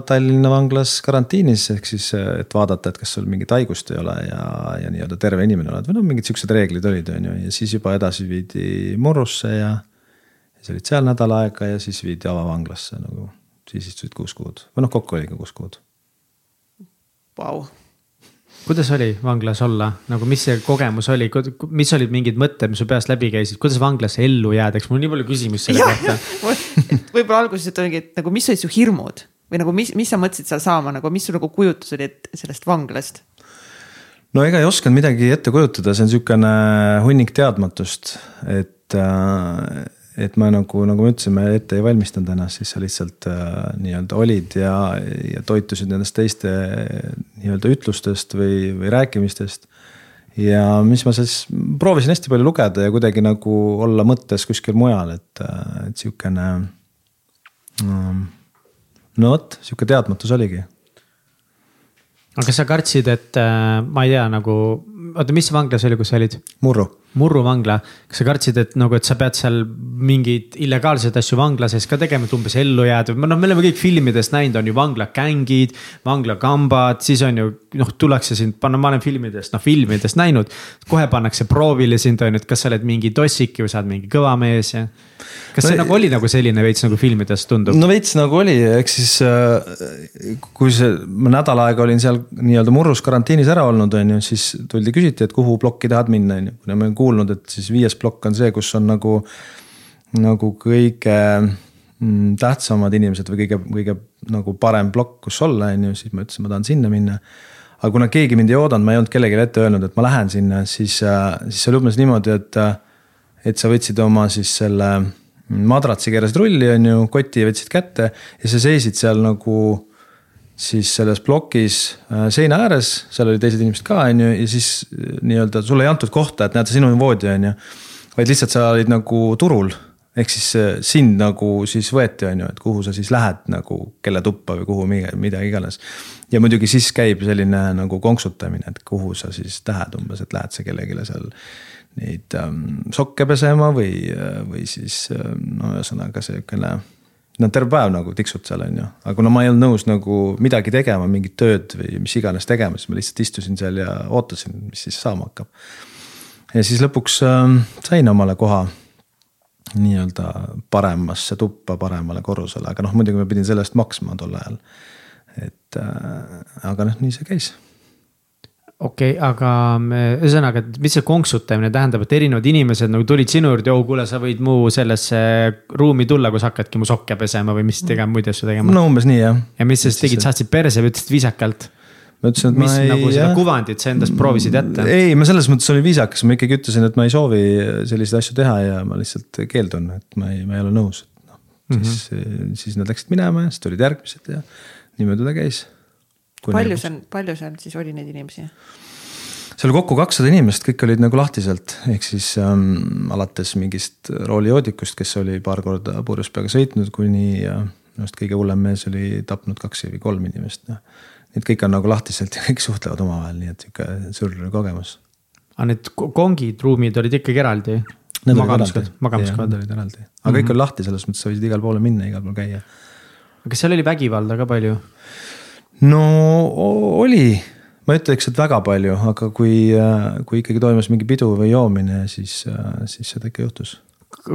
Speaker 3: Tallinna vanglas karantiinis, ehk siis, et vaadata, et kas sul mingit haigust ei ole ja, ja nii-öelda terve inimene oled või noh, mingid siuksed reeglid olid, on ju, ja siis juba edasi viidi Murrusse ja. siis olid seal nädal aega ja siis viidi avavanglasse nagu, siis istusid kuus kuud või noh, kokku oligi kuus kuud.
Speaker 2: Vau,
Speaker 1: kuidas oli vanglas olla, nagu mis see kogemus oli, mis olid mingid mõtted, mis su peast läbi käisid, kuidas vanglasse ellu jääda, eks mul on nii palju küsimusi selle kohta. <laughs>
Speaker 2: võib-olla alguses, et oligi, et nagu mis olid su hirmud? Või nagu mis, mis sa mõtlesid seal saama? Nagu, mis sul nagu kujutus oli, sellest vanglast?
Speaker 3: no ega ei osanud midagi ette kujutada, see on niisugune hunnik teadmatust, et äh, et ma nagu, nagu ma ütlesin, ma ette ei valmistanud ennast, siis sa lihtsalt äh, nii-öelda olid ja, ja toitusid nendest teiste äh, nii-öelda ütlustest või, või rääkimistest. ja mis ma siis proovisin hästi palju lugeda ja kuidagi nagu olla mõttes kuskil mujal, et, et sihukene ähm, no vot, sihuke teadmatus oligi
Speaker 1: aga kas sa kartsid, et äh, ma ei tea nagu, oota, mis vanglas oli, kus sa olid?
Speaker 3: murru
Speaker 1: Murru vangla, kas sa kartsid, et nagu, et sa pead seal mingeid illegaalseid asju vangla sees ka tegema, et umbes ellu jääda või noh, me oleme kõik filmidest näinud, on ju vanglagängid, vanglakambad, siis on ju noh, tullakse sind panna, ma olen filmidest, noh filmidest näinud. kohe pannakse proovile sind on ju, et kas sa oled mingi tossik või sa oled mingi kõva mees ja. kas see
Speaker 3: No-
Speaker 1: nagu oli nagu selline veits nagu filmides tundub no.?
Speaker 3: veits nagu oli, ehk siis äh, kui see, ma nädal aega olin seal nii-öelda murrus karantiinis ära olnud, on ju, siis tuldi, küsiti, et kuhu plokki tahad minna, on ju. kuulnud, et siis viies plokk on see, kus on nagu, nagu kõige mm, tähtsamad inimesed või kõige, kõige nagu parem plokk, kus olla, on ju, siis ma ütlesin, ma tahan sinna minna. Aga kuna keegi mind ei oodanud, ma ei olnud kellelegi ette öelnud, et ma lähen sinna, siis, siis see oli umbes niimoodi, et, et sa võtsid oma siis selle madratsi keerasid rulli, on ju, koti võtsid kätte ja sa seisid seal nagu siis selles plokis äh, seina ääres, seal olid teised inimesed ka, on ju, ja siis äh, nii-öelda sulle ei antud kohta, et näed, sinu voodi on ju. vaid lihtsalt sa olid nagu turul, ehk siis äh, sind nagu siis võeti, on ju, et kuhu sa siis lähed nagu, kelle tuppa või kuhu, mida iganes. ja muidugi siis käib selline nagu konksutamine, et kuhu sa siis lähed umbes, et lähed sa kellelegi seal neid ähm, sokke pesema või, või siis äh, no ühesõnaga siukene no terve päev nagu tiksud seal on ju, aga kuna ma ei olnud nõus nagu midagi tegema, mingit tööd või mis iganes tegema, siis ma lihtsalt istusin seal ja ootasin, mis siis saama hakkab. ja siis lõpuks äh, sain omale koha nii-öelda paremasse tuppa, paremale korrusele, aga noh, muidugi ma pidin selle eest maksma tol ajal. et äh, aga noh, nii see käis
Speaker 1: okei okay,, aga me- ühesõnaga, et mis see konksutamine tähendab, et erinevad inimesed nagu tulid sinu juurde, oh kuule, sa võid mu sellesse ruumi tulla, kus hakkadki mu sokke pesema või mis tegema, muid asju tegema no..
Speaker 3: umbes nii jah.
Speaker 1: ja mis sa siis tegid, saatsid perse või ütlesid viisakalt?
Speaker 3: ma ütlesin, et
Speaker 1: mis
Speaker 3: ma ei
Speaker 1: nagu seda
Speaker 3: jah.
Speaker 1: kuvandit sa endast proovisid jätta?
Speaker 3: ei, ma selles mõttes olin viisakas, ma ikkagi ütlesin, et ma ei soovi selliseid asju teha ja ma lihtsalt keeldun, et ma ei, ma ei ole nõus. noh, siis mm, -hmm. siis nad läksid minema ja siis tulid järgmised ja niimoodi ta käis.
Speaker 2: Palju seal, palju seal siis oli neid inimesi?
Speaker 3: seal oli kokku kakssada inimest, kõik olid nagu lahtiselt, ehk siis ähm, alates mingist roolijoodikust, kes oli paar korda purjus peaga sõitnud, kuni äh, minu arust kõige hullem mees oli tapnud kaks või kolm inimest, noh. Need kõik on nagu lahtiselt ja kõik suhtlevad omavahel, nii et sihuke suur kogemus.
Speaker 1: aga need ko- kongid, ruumid olid ikkagi eraldi?
Speaker 3: Need olid
Speaker 1: magamiskohad
Speaker 3: eraldi.,
Speaker 1: magamiskohad
Speaker 3: olid eraldi, aga kõik oli lahti selles mõttes, sa võisid igale poole minna, igale poole käia.
Speaker 1: kas seal oli vägivalda ka palju?
Speaker 3: No oli, ma ütleks, et väga palju, aga kui, kui ikkagi toimus mingi pidu või joomine, siis, siis seda ikka juhtus.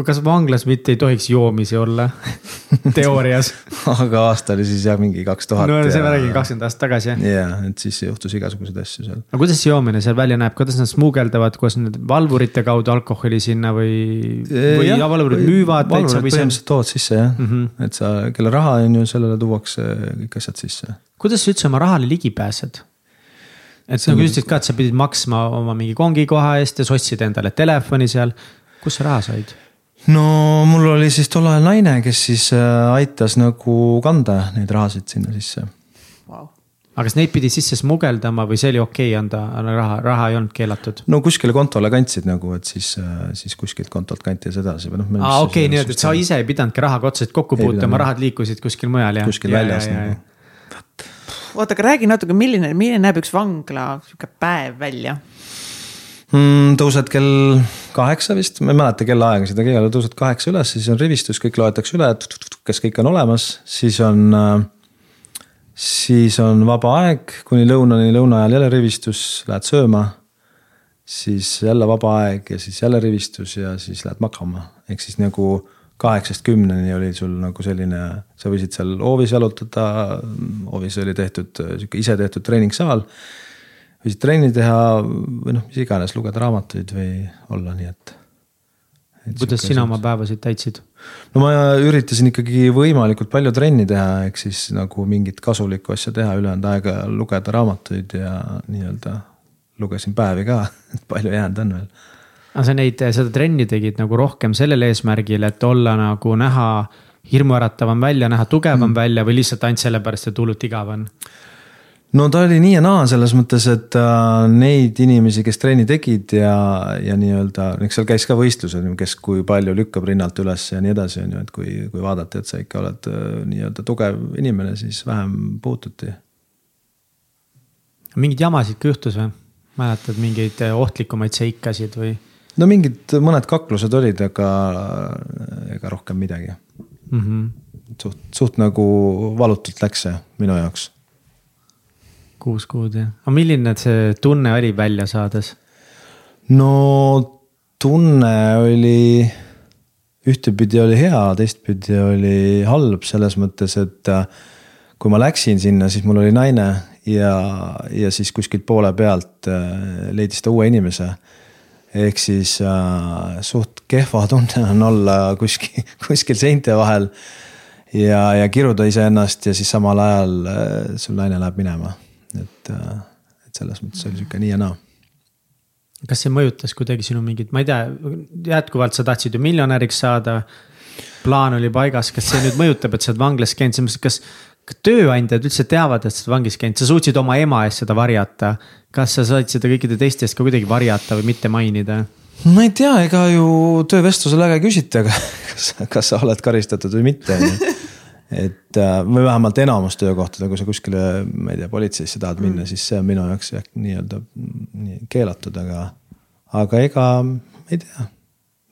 Speaker 1: kas vanglas mitte ei tohiks joomisi olla <laughs> teoorias?
Speaker 3: aga aasta oli siis jah mingi kaks tuhat.
Speaker 1: no see ma räägin kakskümmend aastat tagasi jah.
Speaker 3: ja, et siis juhtus igasuguseid asju seal.
Speaker 1: aga kuidas see joomine seal välja näeb, kuidas nad smuugeldavad, kuidas nad valvurite kaudu alkoholi sinna või, või valvurid müüvad täitsa või see on,
Speaker 3: põhimõtteliselt toovad sisse jah mm. -hmm. et sa, kelle raha on ju, sellele tuuakse kõik asjad sisse.
Speaker 1: Kuidas sa üldse oma rahale ligi pääsed? et
Speaker 3: See on
Speaker 1: nagu ütlesid ka, et sa pidid maksma oma mingi kongikoha eest ja sa ostsid endale telefoni seal, kust sa raha said?
Speaker 3: no mul oli siis tol ajal naine, kes siis äh, aitas nagu kanda neid rahasid sinna sisse
Speaker 2: wow.
Speaker 1: aga kas neid pidi sisse smugeldama või see oli okei okay anda raha, raha ei olnud keelatud?
Speaker 3: no kuskile kontole kandsid nagu, et siis, äh, siis kuskilt kontolt kanti edasi või noh.
Speaker 1: aa okei nii et sa ise ei pidanudki rahaga otseselt kokku puutuma, rahad liikusid kuskil mujal ja.
Speaker 3: kuskil ja, väljas nagu.
Speaker 2: Oota, aga räägi natuke, milline, milline näeb üks vangla sihuke päev välja?
Speaker 3: mm,? tõused kell kaheksa vist, ma ei mäleta kellaaegasid, aga igal juhul tõused kaheksa üles, siis on rivistus, kõik loetakse üle, kes kõik on olemas, siis on äh, siis on vaba aeg kuni lõunani, lõuna ajal jälle rivistus, lähed sööma. siis jälle vaba aeg ja siis jälle rivistus ja siis lähed magama, ehk siis nagu kaheksast kümneni oli sul nagu selline, sa võisid seal hoovis jalutada. hoovis oli tehtud sihuke ise tehtud treeningsaal võisid trenni teha või noh, mis iganes, lugeda raamatuid või olla, nii et.
Speaker 1: kuidas sina oma päevasid täitsid?
Speaker 3: no ma üritasin ikkagi võimalikult palju trenni teha, ehk siis nagu mingit kasulikku asja teha, ülejäänud aega lugeda raamatuid ja nii-öelda lugesin päevi ka, <laughs> et palju jäänud on veel.
Speaker 1: Aga sa neid, seda trenni tegid nagu rohkem sellel eesmärgil, et olla nagu näha hirmuäratavam välja, näha tugevam mm. välja või lihtsalt ainult sellepärast, et hullult igav on?
Speaker 3: no ta oli nii ja naa selles mõttes, et äh, neid inimesi, kes trenni tegid ja, ja nii-öelda, eks seal käis ka võistlused, kes kui palju lükkab rinnalt üles ja nii edasi, on ju, et kui, kui vaadati, et sa ikka oled äh, nii-öelda tugev inimene, siis vähem puututi.
Speaker 1: mingeid jamasid ka juhtus või? mäletad mingeid äh, ohtlikumaid seikasid või?
Speaker 3: No mingid, mõned kaklused olid, aga ega rohkem midagi mm. -hmm. suht, suht nagu valutult läks see minu jaoks
Speaker 1: kuus kuud jah, aga milline see tunne oli välja saades?
Speaker 3: no tunne oli, ühtepidi oli hea, teistpidi oli halb selles mõttes, et äh, kui ma läksin sinna, siis mul oli naine ja, ja siis kuskilt poole pealt äh, leidis ta uue inimese. Ehk siis äh, suht kehva tunne on olla kuskil, kuskil seinte vahel ja, ja kiruda iseennast ja siis samal ajal äh, sul naine läheb minema et, äh, et selles mõttes oli sihuke nii ja naa
Speaker 1: kas see mõjutas kuidagi sinu mingit, ma ei tea, jätkuvalt sa tahtsid ju miljonäriks saada. plaan oli paigas, kas see nüüd mõjutab, et sa oled vanglas käinud, selles mõttes, kas. Tööandjad üldse teavad, et sa oled vangis käinud, sa suutsid oma ema eest seda varjata. kas sa said seda kõikide teiste eest ka kuidagi varjata või mitte mainida?
Speaker 3: ma ei tea, ega ju töövestlusel väga ei küsita, aga <laughs> kas, kas sa oled karistatud või mitte et äh, või vähemalt enamus töökohtadel, kui sa kuskile, ma ei tea, politseisse tahad minna mm., siis see on minu jaoks jah, nii-öelda nii keelatud, aga, aga ega ei tea.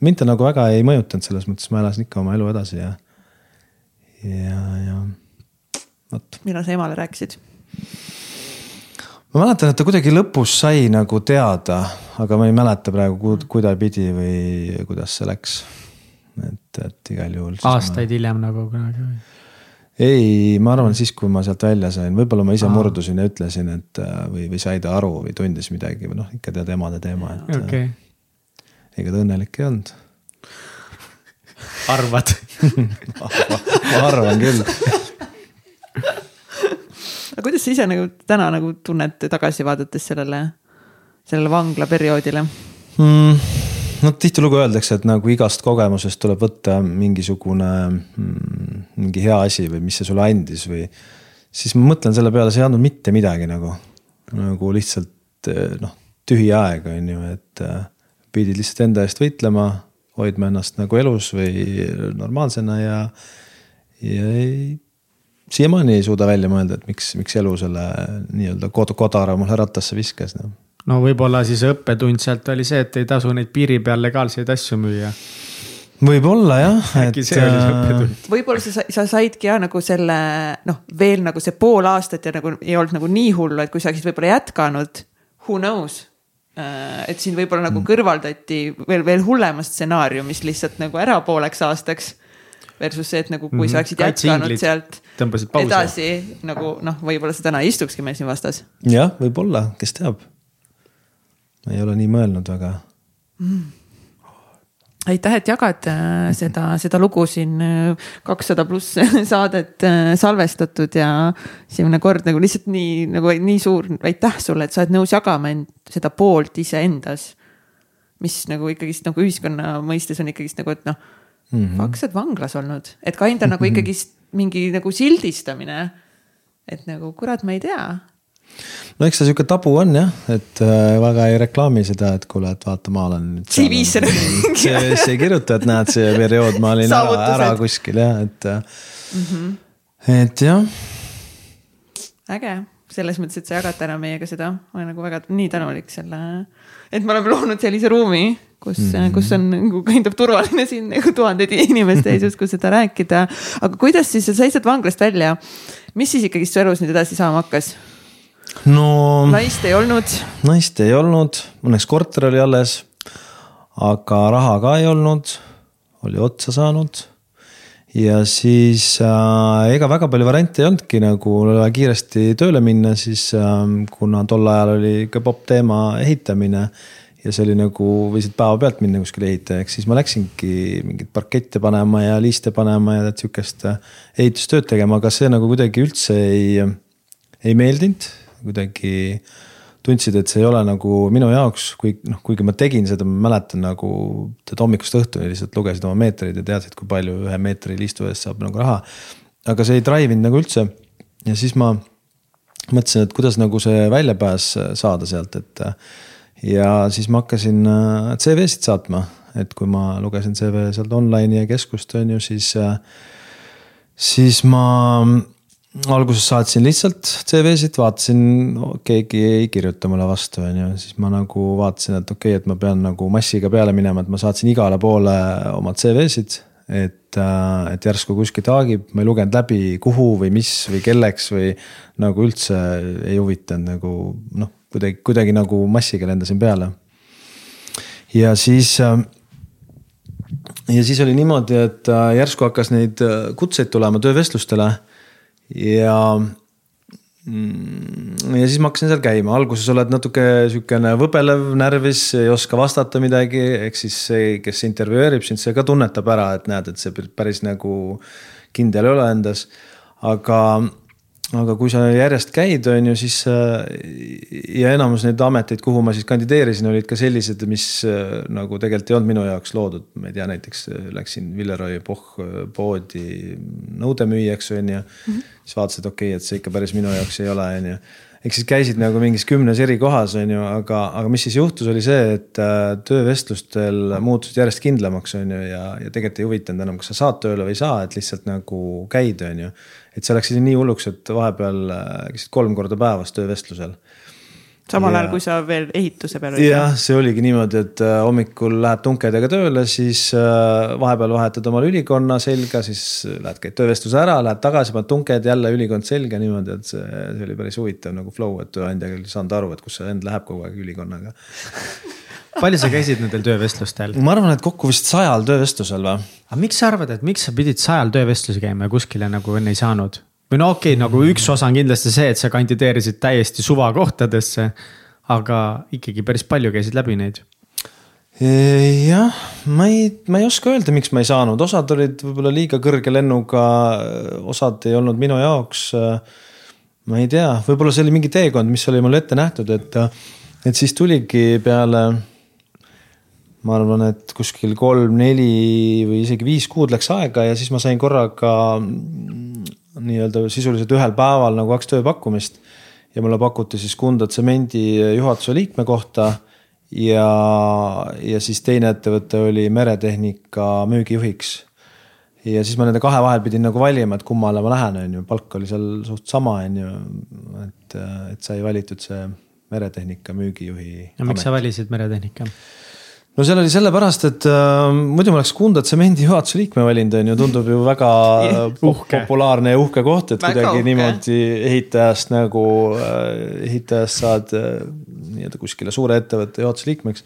Speaker 3: mind ta nagu väga ei mõjutanud, selles mõttes ma elasin ikka oma elu edasi ja, ja, ja vot.
Speaker 2: millal sa emale rääkisid?
Speaker 3: ma mäletan, et ta kuidagi lõpus sai nagu teada, aga ma ei mäleta praegu kuidapidi või kuidas see läks. et, et igal juhul.
Speaker 1: aastaid ma... hiljem nagu kunagi või?
Speaker 3: ei, ma arvan siis, kui ma sealt välja sain, võib-olla ma ise Aa. murdusin ja ütlesin, et äh, või, või sai ta aru või tundis midagi või noh, ikka tead emade teema, et äh, okay.. ega ta õnnelik ei olnud.
Speaker 1: arvad <laughs>
Speaker 3: ma arvan küll
Speaker 2: aga kuidas sa ise nagu täna nagu tunned tagasi vaadates sellele, sellele vanglaperioodile
Speaker 3: mm.? no tihtilugu öeldakse, et nagu igast kogemusest tuleb võtta mingisugune mm, mingi hea asi või mis see sulle andis või. siis ma mõtlen selle peale, see ei andnud mitte midagi nagu, nagu lihtsalt eh, noh, tühi aeg on ju, et äh, pidid lihtsalt enda eest võitlema, hoidma ennast nagu elus või normaalsena ja, ja ei siiamaani ei suuda välja mõelda, et miks, miks elu selle nii-öelda kod kodara mulle rattasse viskas no
Speaker 1: no võib-olla siis õppetund sealt oli see, et ei tasu neid piiri peal legaalseid asju müüa
Speaker 3: võib-olla jah. <laughs>
Speaker 1: see äh,
Speaker 2: võib-olla sa, sa saidki ja nagu selle noh, veel nagu see pool aastat ja nagu ei olnud nagu nii hullu, et kui sa oleksid võib-olla jätkanud, who knows. Äh, et sind võib-olla nagu mm. kõrvaldati veel, veel hullemast stsenaariumist lihtsalt nagu ära pooleks aastaks. Versus see, et nagu kui sa mhm. oleksid jätkanud sealt edasi nagu noh, võib-olla sa täna istukski meil siin vastas.
Speaker 3: jah, võib-olla, kes teab ma ei ole nii mõelnud väga mm
Speaker 2: aitäh, et jagad äh, seda, seda lugu siin äh, kakssada pluss <laughs> saadet äh, salvestatud ja esimene kord nagu lihtsalt nii nagu nii suur aitäh sulle, et sa oled nõus jagama end seda poolt iseendas. mis nagu ikkagist nagu ühiskonna mõistes on ikkagist nagu, et noh, mm -hmm. kaks aastat vanglas olnud, et kind on nagu <laughs> ikkagi mingi nagu sildistamine. et nagu kurat, ma ei tea.
Speaker 3: no eks ta sihuke tabu on jah, et äh, väga ei reklaami seda, et kuule, et vaata, ma olen.
Speaker 2: CV-sse.
Speaker 3: CV-sse ei kirjuta, et näed, see periood ma olin ära, ära kuskil jah, et mm. -hmm. et jah.
Speaker 2: äge selles mõttes, et sa jagad täna meiega seda, ma olen nagu väga nii tänulik selle, et me oleme loonud sellise ruumi, kus mm, -hmm. kus on nagu kind of turvaline siin nagu tuhandeid inimeste ees, kus seda rääkida. aga kuidas siis, sa sealt vanglast välja, mis siis ikkagi su elus nüüd edasi saama hakkas?
Speaker 3: no.
Speaker 2: naist ei olnud.
Speaker 3: naist ei olnud, õnneks korter oli alles. aga raha ka ei olnud, oli otsa saanud ja siis äh, ega väga palju variante ei olnudki nagu kiiresti tööle minna, siis äh, kuna tol ajal oli ka popp teema ehitamine. Ja see oli nagu, võisid päevapealt minna kuskile ehitajaks, siis ma läksingi mingeid parkette panema ja liiste panema ja sihukest äh, ehitustööd tegema, aga see nagu kuidagi üldse ei, ei meeldinud, kuidagi tundsid, et see ei ole nagu minu jaoks, kui noh, kuigi ma tegin seda, ma mäletan nagu tead hommikust õhtuni lihtsalt lugesid oma meetreid ja teadsid, kui palju ühe meetri liistu eest saab nagu raha. aga see ei drive inud nagu üldse ja siis ma mõtlesin, et kuidas nagu see väljapääs saada sealt, et. Ja siis ma hakkasin äh, CV-sid saatma, et kui ma lugesin CV sealt online'i ja keskust on ju, siis äh, siis ma alguses saatsin lihtsalt CV-sid, vaatasin keegi ei kirjuta mulle vastu, on ju, siis ma nagu vaatasin, et okei okay,, et ma pean nagu massiga peale minema, et ma saatsin igale poole oma CV-sid. et, äh, et järsku kuskilt haagib, ma ei lugenud läbi, kuhu või mis või kelleks või nagu üldse ei huvitanud nagu noh, kuidagi, kuidagi nagu massiga lendasin peale. ja siis äh, ja siis oli niimoodi, et äh, järsku hakkas neid kutseid tulema töövestlustele ja mm, ja siis ma hakkasin seal käima, alguses oled natuke sihukene võbelev, närvis, ei oska vastata midagi, ehk siis see, kes intervjueerib sind, see ka tunnetab ära, et näed, et see päris nagu kindel ei ole endas. aga aga kui sa järjest käid, on ju, siis äh, ja enamus neid ameteid, kuhu ma siis kandideerisin, olid ka sellised, mis äh, nagu tegelikult ei olnud minu jaoks loodud. ma ei tea, näiteks äh, läksin Villeroy Pohh poodi nõudemüüjaks, on ju mm. -hmm. siis vaatasid, okei okay,, et see ikka päris minu jaoks ei ole, on ju ehk siis käisid nagu mingis kümnes eri kohas, on ju, aga, aga mis siis juhtus, oli see, et töövestlustel muutusid järjest kindlamaks, on ju, ja, ja tegelikult ei huvitanud enam, kas sa saad tööle või ei saa, et lihtsalt nagu käid, on ju et see läks nii hulluks, et vahepeal äh, käisid kolm korda päevas töövestlusel.
Speaker 2: samal ajal, kui sa veel ehituse peal olid?
Speaker 3: jah, see oligi niimoodi, et äh, hommikul lähed tunkedega tööle, siis äh, vahepeal vahetad omale ülikonna selga, siis lähed, käid töövestluse ära, lähed tagasi, paned tunked jälle ülikond selga niimoodi, et see, see oli päris huvitav nagu flow, et tööandja küll ei saanud aru, et kus see vend läheb kogu aeg ülikonnaga <laughs>
Speaker 1: palju sa käisid nendel töövestlustel?
Speaker 3: ma arvan, et kokku vist sajal töövestlusel või.
Speaker 1: aga miks sa arvad, et miks sa pidid sajal töövestlusi käima ja kuskile nagu enne ei saanud? või no okei okay,, nagu üks osa on kindlasti see, et sa kandideerisid täiesti suvakohtadesse. aga ikkagi päris palju käisid läbi neid
Speaker 3: e, jah, ma ei, ma ei oska öelda, miks ma ei saanud, osad olid võib-olla liiga kõrge lennuga, osad ei olnud minu jaoks. ma ei tea, võib-olla see oli mingi teekond, mis oli mulle ette nähtud, et, et siis tuligi peale ma arvan, et kuskil kolm-neli või isegi viis kuud läks aega ja siis ma sain korraga mm, nii-öelda sisuliselt ühel päeval nagu kaks tööpakkumist. ja mulle pakuti siis Kunda tsemendi juhatuse liikme kohta. ja, ja siis teine ettevõte oli meretehnika müügijuhiks. ja siis ma nende kahe vahel pidin nagu valima, et kummale ma lähen, on ju, palk oli seal suht sama, on ju. et, et sai valitud see meretehnika müügijuhi.
Speaker 1: no miks sa valisid meretehnika?
Speaker 3: No seal oli sellepärast, et äh, muidu ma oleks Kunda tsemendi juhatuse liikme valinud, on ju, tundub ju väga <laughs> uhke. populaarne ja uhke koht, et väga kuidagi uhke. niimoodi ehitajast nagu äh,, ehitajast saad äh, nii-öelda kuskile suure ettevõtte juhatuse liikmeks.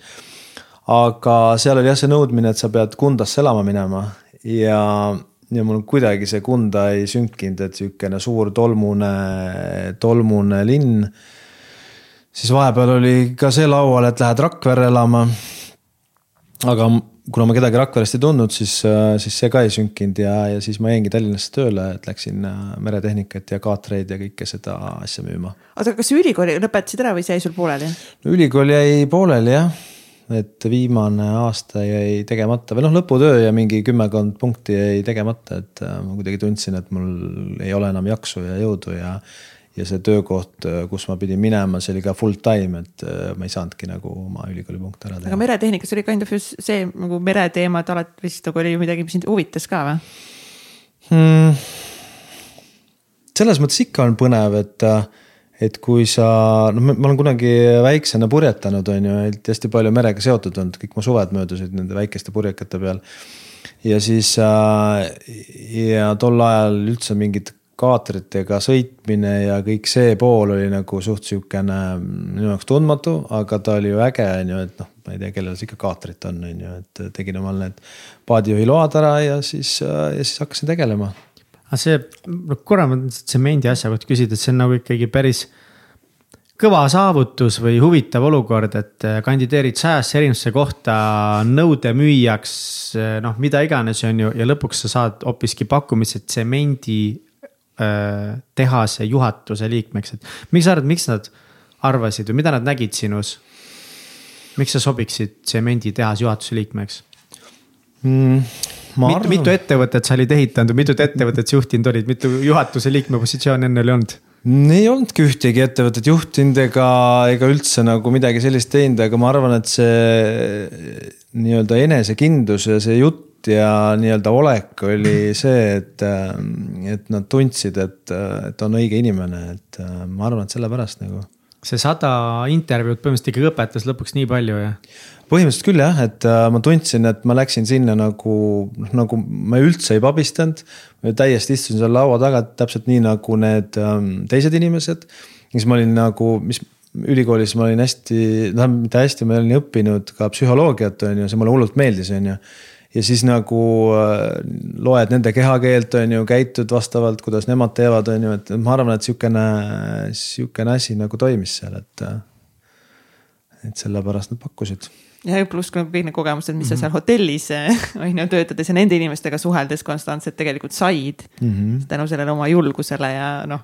Speaker 3: aga seal oli jah see nõudmine, et sa pead Kundasse elama minema ja, ja mul kuidagi see Kunda ei sünkinud, et sihukene suur tolmune, tolmune linn. siis vahepeal oli ka see laual, et lähed Rakverre elama aga kuna ma kedagi Rakverest ei tundnud, siis, äh, siis see ka ei sünkinud ja, ja siis ma jäingi Tallinnasse tööle, et läksin äh, meretehnikat ja kaatreid ja kõike seda asja müüma.
Speaker 2: oota, kas ülikooli lõpetasid ära või see jäi sul pooleli?
Speaker 3: ülikool jäi pooleli jah, et viimane aasta jäi tegemata või noh, lõputöö ja mingi kümmekond punkti jäi tegemata, et äh, ma kuidagi tundsin, et mul ei ole enam jaksu ja jõudu ja. Ja see töökoht, kus ma pidin minema, see oli ka full time, et äh, ma ei saanudki nagu oma ülikooli punkte ära teha.
Speaker 2: aga meretehnikas oli kind of just see nagu mereteemad alati vist nagu oli midagi, mis sind huvitas ka või
Speaker 3: hmm.? selles mõttes ikka on põnev, et äh, et kui sa, noh, ma olen kunagi väiksena purjetanud, on ju, et hästi palju merega seotud olnud, kõik mu suved möödusid nende väikeste purjekate peal. ja siis äh, ja tol ajal üldse mingid kaatritega sõitmine ja kõik see pool oli nagu suht sihukene minu jaoks tundmatu, aga ta oli ju äge, on ju, et noh, ma ei tea, kellel siis ikka kaatrit on, on ju, et tegin omal need paadijuhi load ära ja siis, ja siis hakkasin tegelema.
Speaker 1: Aga see, korra ma tsemendi asja kohta küsida, et see on nagu ikkagi päris kõva saavutus või huvitav olukord, et kandideerid sajasse erinevusse kohta nõudemüüjaks, noh, mida iganes, on ju, ja lõpuks sa saad hoopiski pakkumise tsemendi tehase juhatuse liikmeks, et miks sa arvad, miks nad arvasid või mida nad nägid sinus? miks sa sobiksid tsemenditehase juhatuse liikmeks
Speaker 3: mm.?
Speaker 1: mitu mitu ettevõtet sa olid ehitanud või mitut ettevõtet sa juhtinud olid, mitu juhatuse liikme positsiooni enne oli olnud?
Speaker 3: ei olnudki ühtegi ettevõtet juhtinud ega, ega üldse nagu midagi sellist teinud, aga ma arvan, et see nii-öelda enesekindlus ja see jutt ja nii-öelda olek oli see, et, et nad tundsid, et, et on õige inimene, et ma arvan, et sellepärast nagu.
Speaker 1: see sada intervjuud põhimõtteliselt ikkagi õpetas lõpuks nii palju ja
Speaker 3: põhimõtteliselt küll jah, et äh, ma tundsin, et ma läksin sinna nagu, noh nagu ma üldse ei pabistanud. täiesti istusin seal laua taga täpselt nii nagu need ähm, teised inimesed. siis ma olin nagu, mis ülikoolis ma olin hästi, tähendab mitte hästi, ma olin õppinud ka psühholoogiat on ju, see mulle hullult meeldis, on ju ja siis nagu äh, loed nende kehakeelt, on ju, käitud vastavalt, kuidas nemad teevad, on ju, et ma arvan, et sihukene, sihukene asi nagu toimis seal, et. Äh, et sellepärast nad pakkusid
Speaker 2: ja pluss ka kõik need kogemused, mis mm -hmm. sa mhm. seal hotellis on ju töötades ja nende inimestega suheldes konstantselt tegelikult said mm. -hmm. tänu sellele oma julgusele ja noh.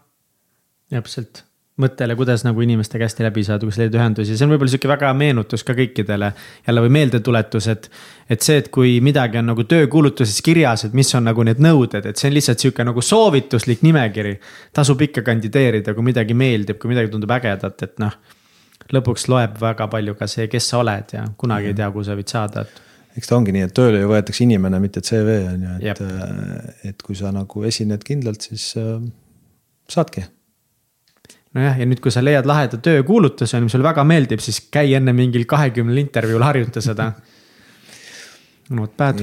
Speaker 1: täpselt, mõttele, kuidas nagu inimestega hästi läbi saada, kuidas leida ühendusi, see on võib-olla sihuke väga meenutus ka kõikidele. jälle või meeldetuletus, et, et see, et kui midagi on nagu töökuulutuses kirjas, et mis on nagu need nõuded, et see on lihtsalt sihuke nagu soovituslik nimekiri. tasub ikka kandideerida, kui midagi meeldib, kui midagi tundub ägedat, et noh lõpuks loeb väga palju ka see, kes sa oled ja kunagi ei tea, kuhu sa võid saada, et
Speaker 3: eks ta ongi nii, et tööle ju võetakse inimene, mitte CV on ju, et, äh, et kui sa nagu esined kindlalt, siis äh, saadki.
Speaker 1: Nojah, ja nüüd, kui sa leiad laheda töökuulutuse, mis sulle väga meeldib, siis käi enne mingil kahekümnel intervjuul harjuta seda. Not bad.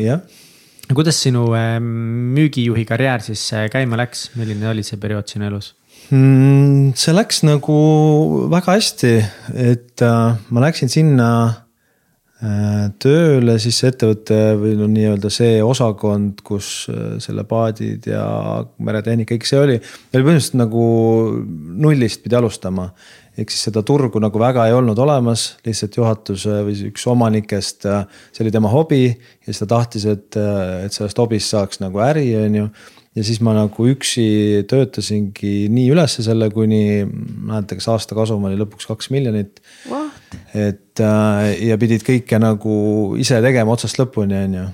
Speaker 1: kuidas sinu äh, müügijuhi karjäär siis äh, käima läks, milline oli see periood sinu elus?
Speaker 3: mm,? see läks nagu väga hästi, et äh, ma läksin sinna tööle siis ettevõtte või no nii-öelda see osakond, kus äh, selle paadid ja meretehnika, kõik see oli. meil põhimõtteliselt nagu nullist pidi alustama ehk siis seda turgu nagu väga ei olnud olemas, lihtsalt juhatuse või üks omanikest, äh, see oli tema hobi ja siis ta tahtis, et, äh, et sellest hobist saaks nagu äri, on ju ja siis ma nagu üksi töötasingi nii ülesse selle, kuni mäletan, kas aasta kasum oli lõpuks kaks miljonit. Et äh, ja pidid kõike nagu ise tegema otsast lõpuni, on ju,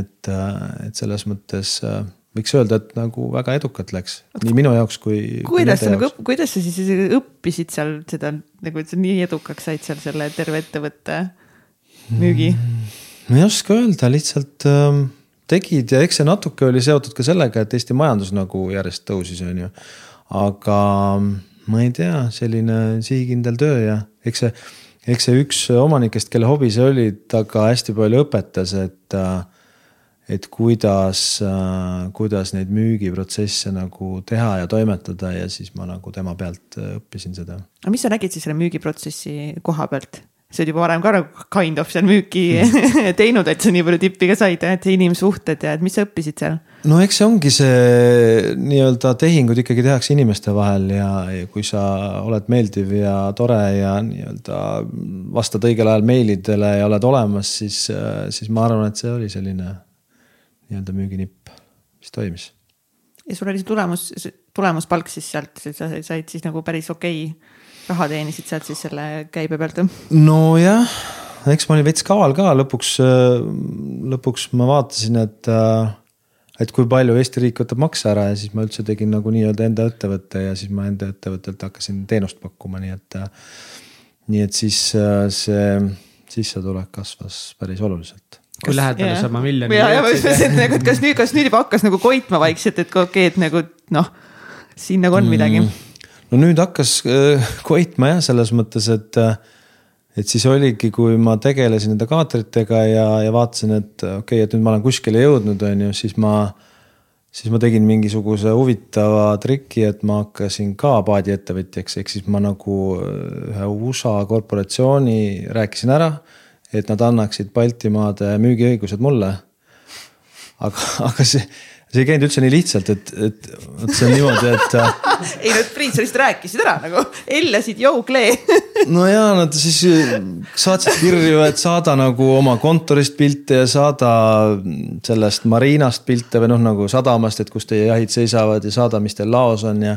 Speaker 3: et, äh, et selles mõttes äh, võiks öelda, et nagu väga edukalt läks nii minu jaoks kui.
Speaker 2: kuidas sa nagu, kuidas sa siis õppisid seal seda nagu, et sa nii edukaks said seal selle terve ettevõtte müügi mm,?
Speaker 3: ma ei oska öelda, lihtsalt ähm, tegid ja eks see natuke oli seotud ka sellega, et Eesti majandus nagu järjest tõusis, on ju. aga ma ei tea, selline sihikindel töö ja eks see, eks see üks omanikest, kelle hobi see oli, ta ka hästi palju õpetas, et et kuidas, kuidas neid müügiprotsesse nagu teha ja toimetada ja siis ma nagu tema pealt õppisin seda.
Speaker 2: aga mis sa nägid siis selle müügiprotsessi koha pealt? Sa oled juba varem ka nagu kind of seal müüki <laughs> teinud, et sa nii palju tippi ka said, et inimsuhted ja et mis sa õppisid seal?
Speaker 3: no eks see ongi see nii-öelda tehingud ikkagi tehakse inimeste vahel ja, ja kui sa oled meeldiv ja tore ja nii-öelda vastad õigel ajal meilidele ja oled olemas, siis, siis ma arvan, et see oli selline nii-öelda müüginipp, mis toimis.
Speaker 2: ja sul oli see tulemus, tulemuspalk siis sealt, sa said siis nagu päris okei okay raha teenisid sealt siis selle käibe pealt?
Speaker 3: nojah, eks ma olin veits kaval ka lõpuks, lõpuks ma vaatasin, et, et kui palju Eesti riik võtab makse ära ja siis ma üldse tegin nagu nii-öelda enda ettevõtte ja siis ma enda ettevõttelt hakkasin teenust pakkuma, nii et. nii et siis see sissetulek kasvas päris oluliselt
Speaker 1: kui lähedale sa oma miljoni
Speaker 2: ja, ja ma ütlesin, et nagu, et kas nüüd, kas nüüd juba hakkas nagu koitma vaikselt, et okei okay,, et nagu noh, siin nagu on midagi mm
Speaker 3: no nüüd hakkas äh, koitma jah, selles mõttes, et, äh, et siis oligi, kui ma tegelesin nende kaatritega ja, ja vaatasin, et okei okay,, et nüüd ma olen kuskile jõudnud, on ju, siis ma. siis ma tegin mingisuguse huvitava triki, et ma hakkasin ka paadiettevõtjaks, ehk siis ma nagu äh, ühe USA korporatsiooni rääkisin ära. et nad annaksid Baltimaade müügiõigused mulle. aga, aga see see ei käinud üldse nii lihtsalt, et, et vot see on niimoodi, et
Speaker 2: äh, <laughs> ei no Priit, sa lihtsalt rääkisid ära nagu, ellasid jõuklee <laughs>
Speaker 3: no ja nad siis äh, saatsid kirju, et saada nagu oma kontorist pilte ja saada sellest marinast pilte või noh, nagu sadamast, et kus teie jahid seisavad ja saada, mis teil laos on ja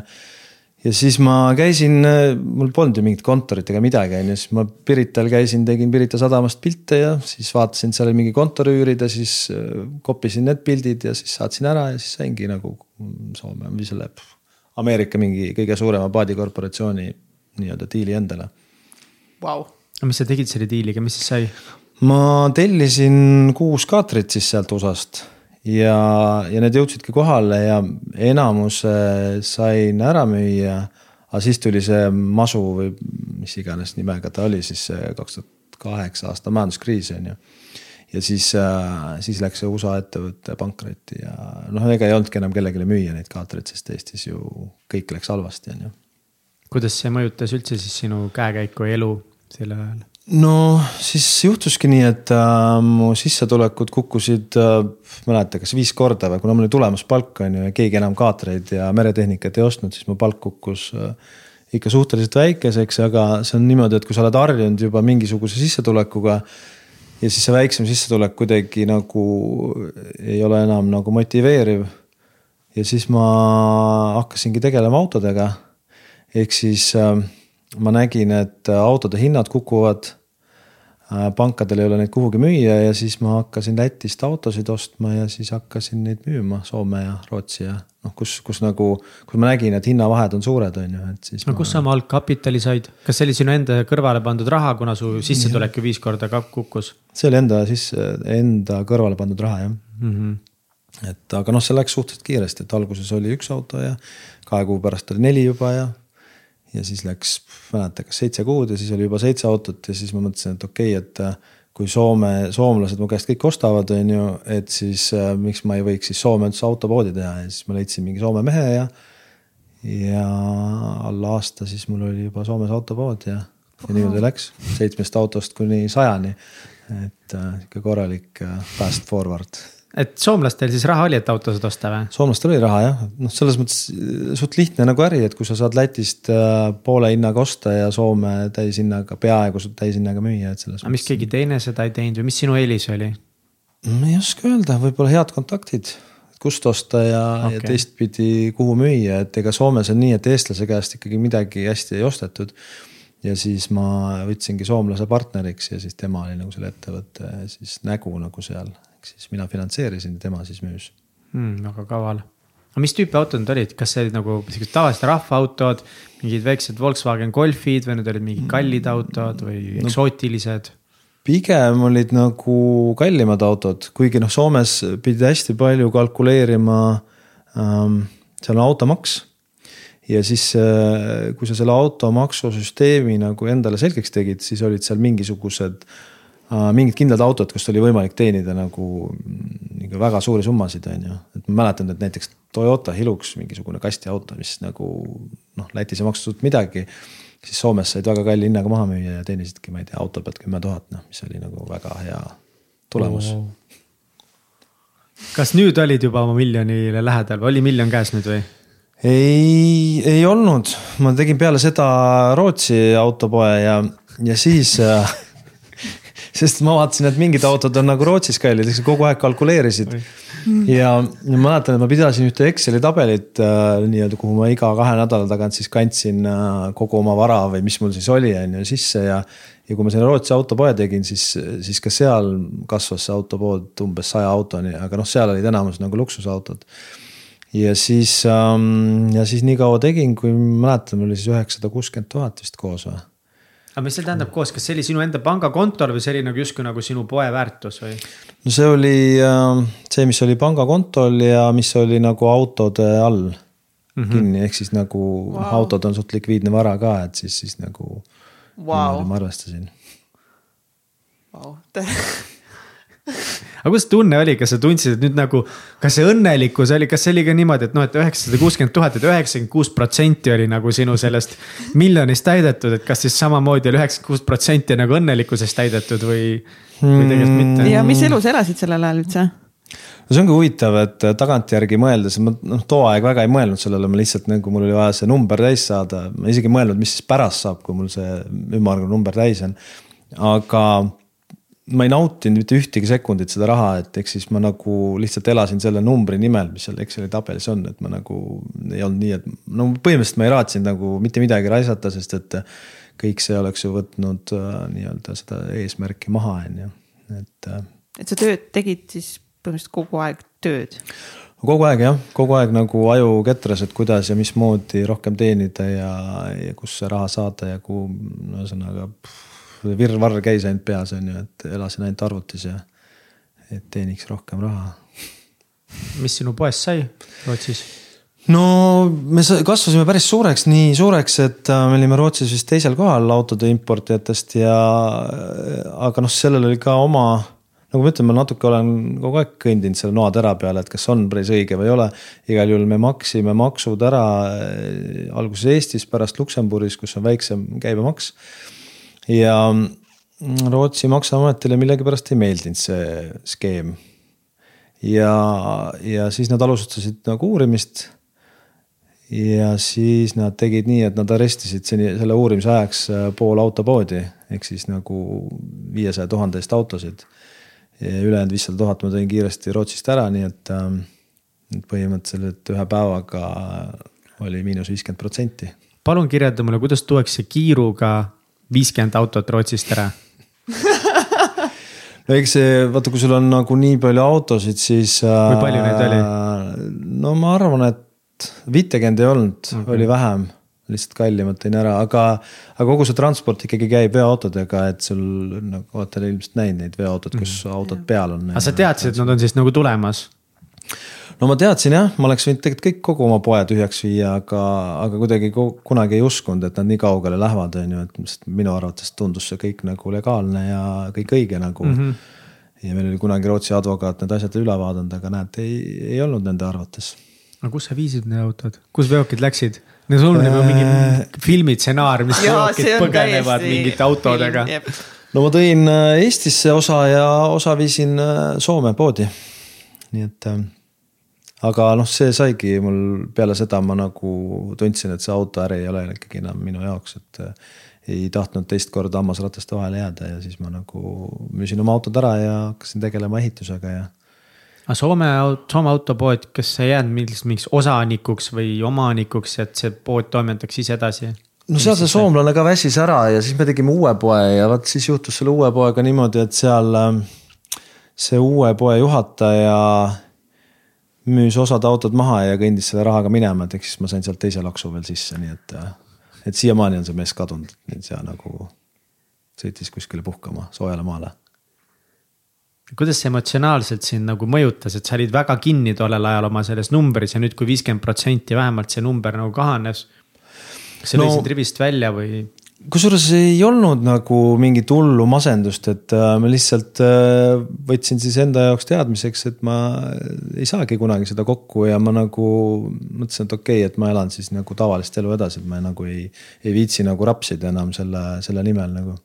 Speaker 3: ja siis ma käisin, mul polnud ju mingit kontorit ega midagi, on ju, siis ma Pirital käisin, tegin Pirita sadamast pilte ja siis vaatasin, seal oli mingi kontori üürida, siis äh, kopisin need pildid ja siis saatsin ära ja siis saingi nagu Soome või selle Ameerika mingi kõige suurema paadikorporatsiooni nii-öelda diili endale.
Speaker 1: Wow.. aga mis sa tegid selle diiliga, mis siis sai?
Speaker 3: ma tellisin kuus kaatrit siis sealt USA-st ja, ja need jõudsidki kohale ja enamuse sain ära müüa. aga siis tuli see masu või mis iganes nimega ta oli siis kaks tuhat kaheksa aasta majanduskriis on ju. ja siis, äh, siis läks see USA ettevõte pankrotti ja noh, ega ei olnudki enam kellelegi müüa neid kaatreid, sest Eestis ju kõik läks halvasti, on ju.
Speaker 1: kuidas see mõjutas üldse siis sinu käekäiku ja elu sel ajal?
Speaker 3: No siis juhtuski nii, et äh, mu sissetulekud kukkusid äh,, mäleta, kas viis korda või kuna mul oli tulemas palk on ju ja keegi enam kaatreid ja meretehnikat ei ostnud, siis mu palk kukkus äh, ikka suhteliselt väikeseks, aga see on niimoodi, et kui sa oled harjunud juba mingisuguse sissetulekuga. ja siis see väiksem sissetulek kuidagi nagu ei ole enam nagu motiveeriv. ja siis ma hakkasingi tegelema autodega. ehk siis äh, ma nägin, et autode hinnad kukuvad. Äh, pankadel ei ole neid kuhugi müüa ja siis ma hakkasin Lätist autosid ostma ja siis hakkasin neid müüma Soome ja Rootsi ja noh, kus, kus nagu, kus ma nägin, et hinnavahed on suured, on ju, et siis.
Speaker 1: no ma... kust sa oma algkapitali said, kas see oli sinu enda kõrvale pandud raha, kuna su sissetulek ju viis korda kukkus?
Speaker 3: see oli enda sisse, enda kõrvale pandud raha jah mm. -hmm. et aga noh, see läks suhteliselt kiiresti, et alguses oli üks auto ja kahe kuu pärast oli neli juba ja ja siis läks, mäleta, kas seitse kuud ja siis oli juba seitse autot ja siis ma mõtlesin, et okei okay,, et äh, kui Soome, soomlased mu käest kõik ostavad, on ju, et siis äh, miks ma ei võiks siis Soome üldse autopoodi teha ja siis ma leidsin mingi Soome mehe ja. ja alla aasta siis mul oli juba Soomes autopood ja, ja niimoodi läks seitsmest autost kuni sajani. et äh, sihuke korralik äh, fast forward
Speaker 1: et soomlastel siis raha oli, et autosid osta või?
Speaker 3: soomlastel oli raha jah, noh, selles mõttes äh, suht lihtne nagu äri, et kui sa saad Lätist äh, poole hinnaga osta ja Soome täishinnaga, peaaegu täishinnaga müüa, et selles.
Speaker 1: aga miks keegi teine seda ei teinud või mis sinu eelis oli?
Speaker 3: ei oska öelda, võib-olla head kontaktid, kust osta ja okay., ja teistpidi, kuhu müüa, et ega Soomes on nii, et eestlase käest ikkagi midagi hästi ei ostetud ja siis ma võtsingi soomlase partneriks ja siis tema oli nagu selle ettevõtte siis nägu nagu seal ehk siis mina finantseerisin ja tema siis müüs
Speaker 1: hmm,. väga kaval. aga mis tüüpi autod need olid, kas see olid nagu siuksed tavalised rahvaautod, mingid väiksed Volkswagen Golfid või need olid mingid kallid autod või eksootilised no,?
Speaker 3: pigem olid nagu kallimad autod, kuigi noh, Soomes pidi hästi palju kalkuleerima ähm,. seal on automaks ja siis, äh, kui sa selle automaksusüsteemi nagu endale selgeks tegid, siis olid seal mingisugused äh, mingid kindlad autod, kust oli võimalik teenida nagu ikka väga suuri summasid, on ju. et ma mäletan, et näiteks Toyota Hilux, mingisugune kastiauto, mis nagu noh, Lätis ei maksnud midagi. siis Soomes said väga kalli hinnaga maha müüa ja teenisidki, ma ei tea, auto pealt kümme tuhat, noh, mis oli nagu väga hea tulemus oh..
Speaker 1: kas nüüd olid juba oma miljonile lähedal või oli miljon käes nüüd või?
Speaker 3: ei, ei olnud, ma tegin peale seda Rootsi autopoe ja, ja siis <laughs> sest ma vaatasin, et mingid autod on nagu Rootsis kallid, eks kogu aeg kalkuleerisid. ja ma mäletan, et ma pidasin ühte Exceli tabelit äh, nii-öelda, kuhu ma iga kahe nädala tagant siis kandsin äh, kogu oma vara või mis mul siis oli, on ju sisse ja. ja kui ma selle Rootsi autopoe tegin, siis, siis ka seal kasvas see autopood umbes saja autoni, aga noh, seal olid enamus nagu luksusautod. ja siis ähm,, ja siis nii kaua tegin, kui mäletan, oli siis üheksasada kuuskümmend tuhat vist koos või
Speaker 1: aga mis see tähendab koos, kas see oli sinu enda pangakontol või see oli nagu justkui nagu sinu poe väärtus või?
Speaker 3: no see oli äh, see, mis oli pangakontol ja mis oli nagu autode all mm -hmm. kinni, ehk siis nagu wow. autod on suht likviidne vara ka, et siis, siis nagu wow. ma arvestasin
Speaker 2: wow. <laughs>
Speaker 1: aga kuidas tunne oli, kas sa tundsid, et nüüd nagu, kas see õnnelikkus oli, kas see oli ka niimoodi, et noh, et üheksasada kuuskümmend tuhat, et üheksakümmend kuus protsenti oli nagu sinu sellest miljonist täidetud, et kas siis samamoodi oli üheksakümmend kuus protsenti nagu õnnelikkusest täidetud või, või tegelikult mitte?
Speaker 2: ja mis elu sa elasid sellel ajal üldse?
Speaker 3: no see ongi huvitav, et tagantjärgi mõeldes, ma noh, too aeg väga ei mõelnud sellele, ma lihtsalt nagu mul oli vaja see number täis saada, ma isegi ei mõelnud, mis siis pärast saab, kui mul see ümmargune number täis on. aga ma ei nautinud mitte ühtegi sekundit seda raha, et ehk siis ma nagu lihtsalt elasin selle numbri nimel, mis seal Exceli tabelis on, et ma nagu ei olnud nii, et no põhimõtteliselt ma ei raatsinud nagu mitte midagi raisata, sest et kõik see oleks ju võtnud äh, nii-öelda seda eesmärki maha, on ju, et. Äh,
Speaker 2: et sa tööd tegid siis põhimõtteliselt kogu aeg tööd?
Speaker 3: kogu aeg jah, kogu aeg nagu aju ketras, et kuidas ja mismoodi rohkem teenida ja, ja kus see raha saada ja kuhu, ühesõnaga no, virvarr käis ainult peas, on ju, et elasin ainult arvutis ja et teeniks rohkem raha.
Speaker 1: mis sinu poest sai Rootsis?
Speaker 3: no me kasvasime päris suureks, nii suureks, et äh, me olime Rootsis vist teisel kohal autode importijatest ja aga noh, sellel oli ka oma nagu ma ütlen, ma natuke olen kogu aeg kõndinud selle noatera peale, et kas on päris õige või ei ole. igal juhul me maksime maksud ära äh, alguses Eestis, pärast Luksemburgis, kus on väiksem käibemaks ja Rootsi maksuametile millegipärast ei meeldinud see skeem. ja, ja siis nad alustasid nagu uurimist. ja siis nad tegid nii, et nad arestisid seni selle uurimise ajaks äh, pool autopoodi ehk siis nagu viiesaja tuhande eest autosid. ülejäänud viissada tuhat ma tõin kiiresti Rootsist ära, nii et, ähm, et põhimõtteliselt ühe päevaga oli miinus viiskümmend protsenti.
Speaker 1: palun kirjelda mulle, kuidas tuuakse kiiruga viiskümmend autot Rootsist ära <laughs>
Speaker 3: no eks see, vaata, kui sul on nagu nii palju autosid, siis.
Speaker 1: kui palju neid oli?
Speaker 3: Äh, no ma arvan, et viitekümmet ei olnud okay., oli vähem lihtsalt kallimalt tõin ära, aga, aga kogu see transport ikkagi käib veoautodega, et sul nagu olete ilmselt näinud neid veoautod, kus mm -hmm. autod peal on.
Speaker 1: aga sa teadsid, et nad on siis nagu tulemas?
Speaker 3: No ma teadsin jah, ma oleks võinud tegelikult kõik kogu oma poe tühjaks viia, aga, aga kuidagi kunagi ei uskunud, et nad nii kaugele lähevad, on ju, et minu arvates tundus see kõik nagu legaalne ja kõik õige nagu mm. -hmm. ja meil oli kunagi Rootsi advokaat need asjad üle vaadanud, aga näed, ei, ei olnud nende arvates.
Speaker 1: aga kus sa viisid need autod, kus veokid läksid? no sul on juba mingi äh, filmitsenaar, mis veokid põgenevad mingite autodega.
Speaker 3: no ma tõin äh, Eestisse osa ja osa viisin äh, Soome poodi. nii et aga noh, see saigi mul peale seda ma nagu tundsin, et see autoäri ei ole ikkagi enam minu jaoks, et. Eh, ei tahtnud teist korda hammasrataste vahele jääda ja siis ma nagu müüsin oma autod ära ja hakkasin tegelema ehitusega ja.
Speaker 1: aga Soome, Soome autopood, kas sa jääd mingiks, mingiks osanikuks või omanikuks, et see pood toimetaks ise edasi?
Speaker 3: no seal see soomlane ka väsis ära ja siis me tegime uue poe ja vot siis juhtus selle uue poega niimoodi, et seal eh, see uue poe juhataja müüs osad autod maha ja kõndis selle rahaga minema, et ehk siis ma sain sealt teise laksu veel sisse, nii et. et siiamaani on see mees kadunud, et see nagu sõitis kuskile puhkama soojale maale.
Speaker 1: kuidas see emotsionaalselt sind nagu mõjutas, et sa olid väga kinni tollel ajal oma selles numbris ja nüüd, kui viiskümmend protsenti vähemalt see number nagu kahanes. kas sa no, lõisid rivist välja või?
Speaker 3: Kusjuures ei olnud nagu mingit hullu masendust, et äh, ma lihtsalt äh, võtsin siis enda jaoks teadmiseks, et ma ei saagi kunagi seda kokku ja ma nagu mõtlesin, et okei okay,, et ma elan siis nagu tavalist elu edasi, et ma nagu ei, ei viitsi nagu rapsida enam selle, selle nimel nagu.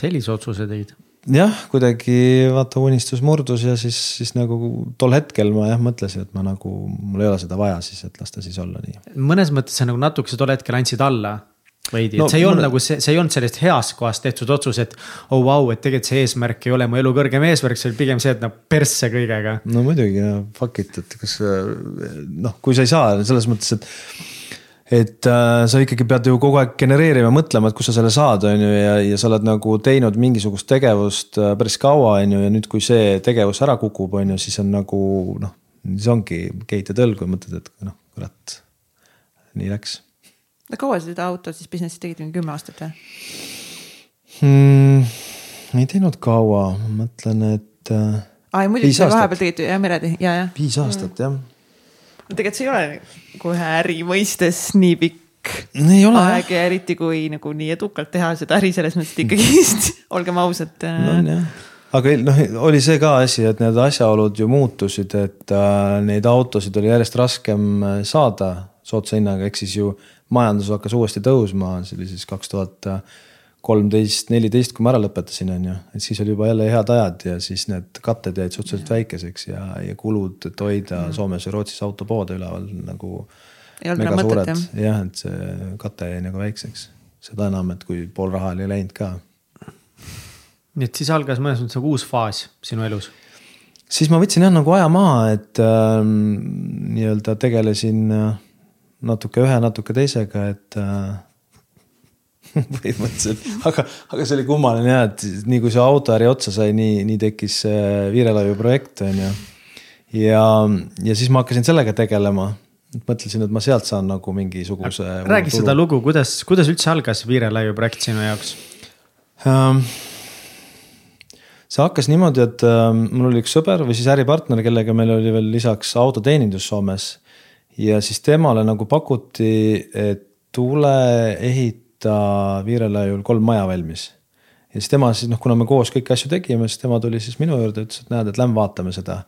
Speaker 1: sellise otsuse tegid
Speaker 3: jah, kuidagi vaata unistus murdus ja siis, siis nagu tol hetkel ma jah mõtlesin, et ma nagu, mul ei ole seda vaja siis, et las ta siis olla nii.
Speaker 1: mõnes mõttes sa nagu natukese tol hetkel andsid alla. veidi
Speaker 3: No
Speaker 1: et see ei olnud
Speaker 3: mulle-
Speaker 1: nagu see, see ei olnud sellest heast kohast tehtud otsus, et oh vau wow,, et tegelikult see eesmärk ei ole mu elu kõrgem eesmärk, see oli pigem see, et noh persse kõigega.
Speaker 3: no muidugi, fuck it, et kas noh, kui sa ei saa selles mõttes, et et äh, sa ikkagi pead ju kogu aeg genereerima, mõtlema, et kust sa selle saad, on ju, ja, ja sa oled nagu teinud mingisugust tegevust äh, päris kaua, on ju, ja nüüd, kui see tegevus ära kukub, on ju, siis on nagu noh, siis ongi keit ja tõlg, kui mõtled, et noh, kurat, nii läks
Speaker 2: kaua sa seda auto siis business'i tegid, mingi kümme aastat või?
Speaker 3: hmm,. ei teinud kaua, ma mõtlen, et äh,
Speaker 2: aa, ja muidugi vahepeal tegid ja meretehi ja, ja.
Speaker 3: viis aastat jah
Speaker 2: tegelikult see ei ole kohe äri mõistes nii pikk
Speaker 3: ei ole
Speaker 2: aeg ja eriti kui nagu nii edukalt teha seda äri selles mõttes, et ikkagist <laughs> olgem ausad
Speaker 3: no
Speaker 2: äh,
Speaker 3: on jah, aga noh, oli see ka asi, et need asjaolud ju muutusid, et äh, neid autosid oli järjest raskem äh, saada soodsa hinnaga, ehk siis ju majandus hakkas uuesti tõusma, see oli siis kaks tuhat kolmteist, neliteist, kui ma ära lõpetasin, on ju, et siis oli juba jälle head ajad ja siis need katted jäid suhteliselt väikeseks ja, ja kulud, et hoida Soomes ja Rootsis autopoode üleval nagu
Speaker 2: jah.
Speaker 3: et see kate jäi nagu väikseks, seda enam, et kui pool raha oli läinud ka.
Speaker 1: Nii et siis algas mõnes mõttes nagu uus faas sinu elus.
Speaker 3: siis ma võtsin jah nagu aja maha, et ähm, nii-öelda tegelesin äh, natuke ühe, natuke teisega, et äh, <laughs> põhimõtteliselt, aga, aga see oli kummaline jah, et nii kui see autoäri otsa sai, nii, nii tekkis see Viirelaiu projekt on ju. ja, ja siis ma hakkasin sellega tegelema, mõtlesin, et ma sealt saan nagu mingisuguse.
Speaker 1: räägi seda lugu, kuidas, kuidas üldse algas Viirelaiu projekt sinu jaoks?
Speaker 3: Ähm, see hakkas niimoodi, et ähm, mul oli üks sõber või siis äripartner, kellega meil oli veel lisaks autoteenindus Soomes. ja siis temale nagu pakuti, et tule ehita Viirelaiul kolm maja valmis. ja siis tema siis noh, kuna me koos kõiki asju tegime, siis tema tuli siis minu juurde, ütles, et näed, et lähme vaatame seda.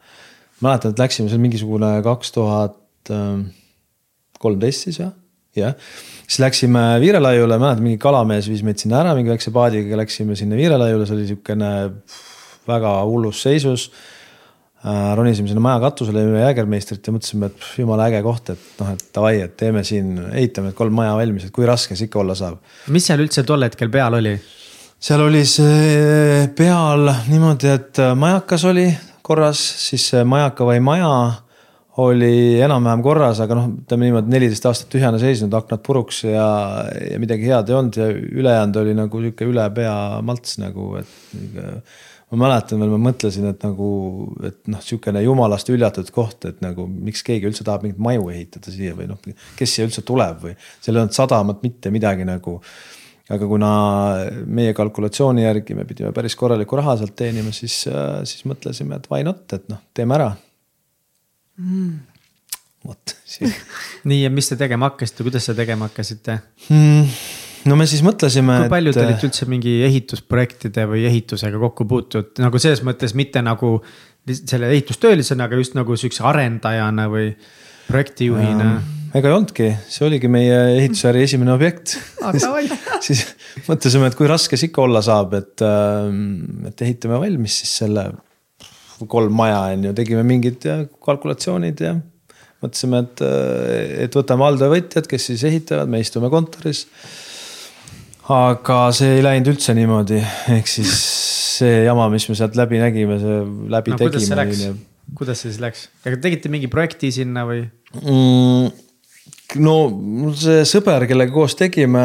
Speaker 3: mäletan, et läksime seal mingisugune kaks tuhat kolmteist siis jah, jah. siis läksime Viirelaiule, mäletan mingi kalamees viis meid sinna ära mingi väikse paadiga, läksime sinna Viirelaiule, see oli siukene väga hullus seisus. Ronisime sinna maja katusele, jõime jäägermeistrit ja mõtlesime, et pff, jumala äge koht, et noh, et davai, et teeme siin, ehitame need kolm maja valmis, et kui raske see ikka olla saab
Speaker 1: mis seal üldse tol hetkel peal oli?
Speaker 3: seal oli see peal niimoodi, et majakas oli korras, siis majaka või maja oli enam-vähem korras, aga noh, ütleme niimoodi neliteist aastat tühjana seisnud, aknad puruks ja, ja midagi head ei olnud ja ülejäänud oli nagu sihuke üle pea malts nagu, et. Ma mäletan veel, ma mõtlesin, et nagu, et noh, sihukene jumalast hüljatud koht, et nagu miks keegi üldse tahab mingit maju ehitada siia või noh, kes siia üldse tuleb või seal ei olnud sadamat, mitte midagi nagu aga kuna meie kalkulatsiooni järgi me pidime päris korralikku raha sealt teenima, siis, siis mõtlesime, et why not, et noh, teeme ära mm.. vot <laughs>
Speaker 1: nii, ja mis te tegema hakkasite, kuidas te tegema hakkasite?
Speaker 3: mm,. No me siis mõtlesime.
Speaker 1: kui palju te olite üldse mingi ehitusprojektide või ehitusega kokku puutunud, nagu selles mõttes mitte nagu selle ehitustöölisena, aga just nagu sihukese arendajana või projektijuhina?
Speaker 3: ega ei olnudki, see oligi meie ehitusäri esimene objekt <laughs> <laughs> siis mõtlesime, et kui raske see ikka olla saab, et, et ehitame valmis siis selle kolm maja on ju, tegime mingid ja, kalkulatsioonid ja mõtlesime, et, et võtame alltöövõtjad, kes siis ehitavad, me istume kontoris. Aga see ei läinud üldse niimoodi, ehk siis see jama, mis me sealt läbi nägime, see läbi
Speaker 1: no
Speaker 3: tegime
Speaker 1: kuidas see siis läks, aga tegite mingi projekti sinna või?
Speaker 3: mm,? no mul see sõber, kellega koos tegime,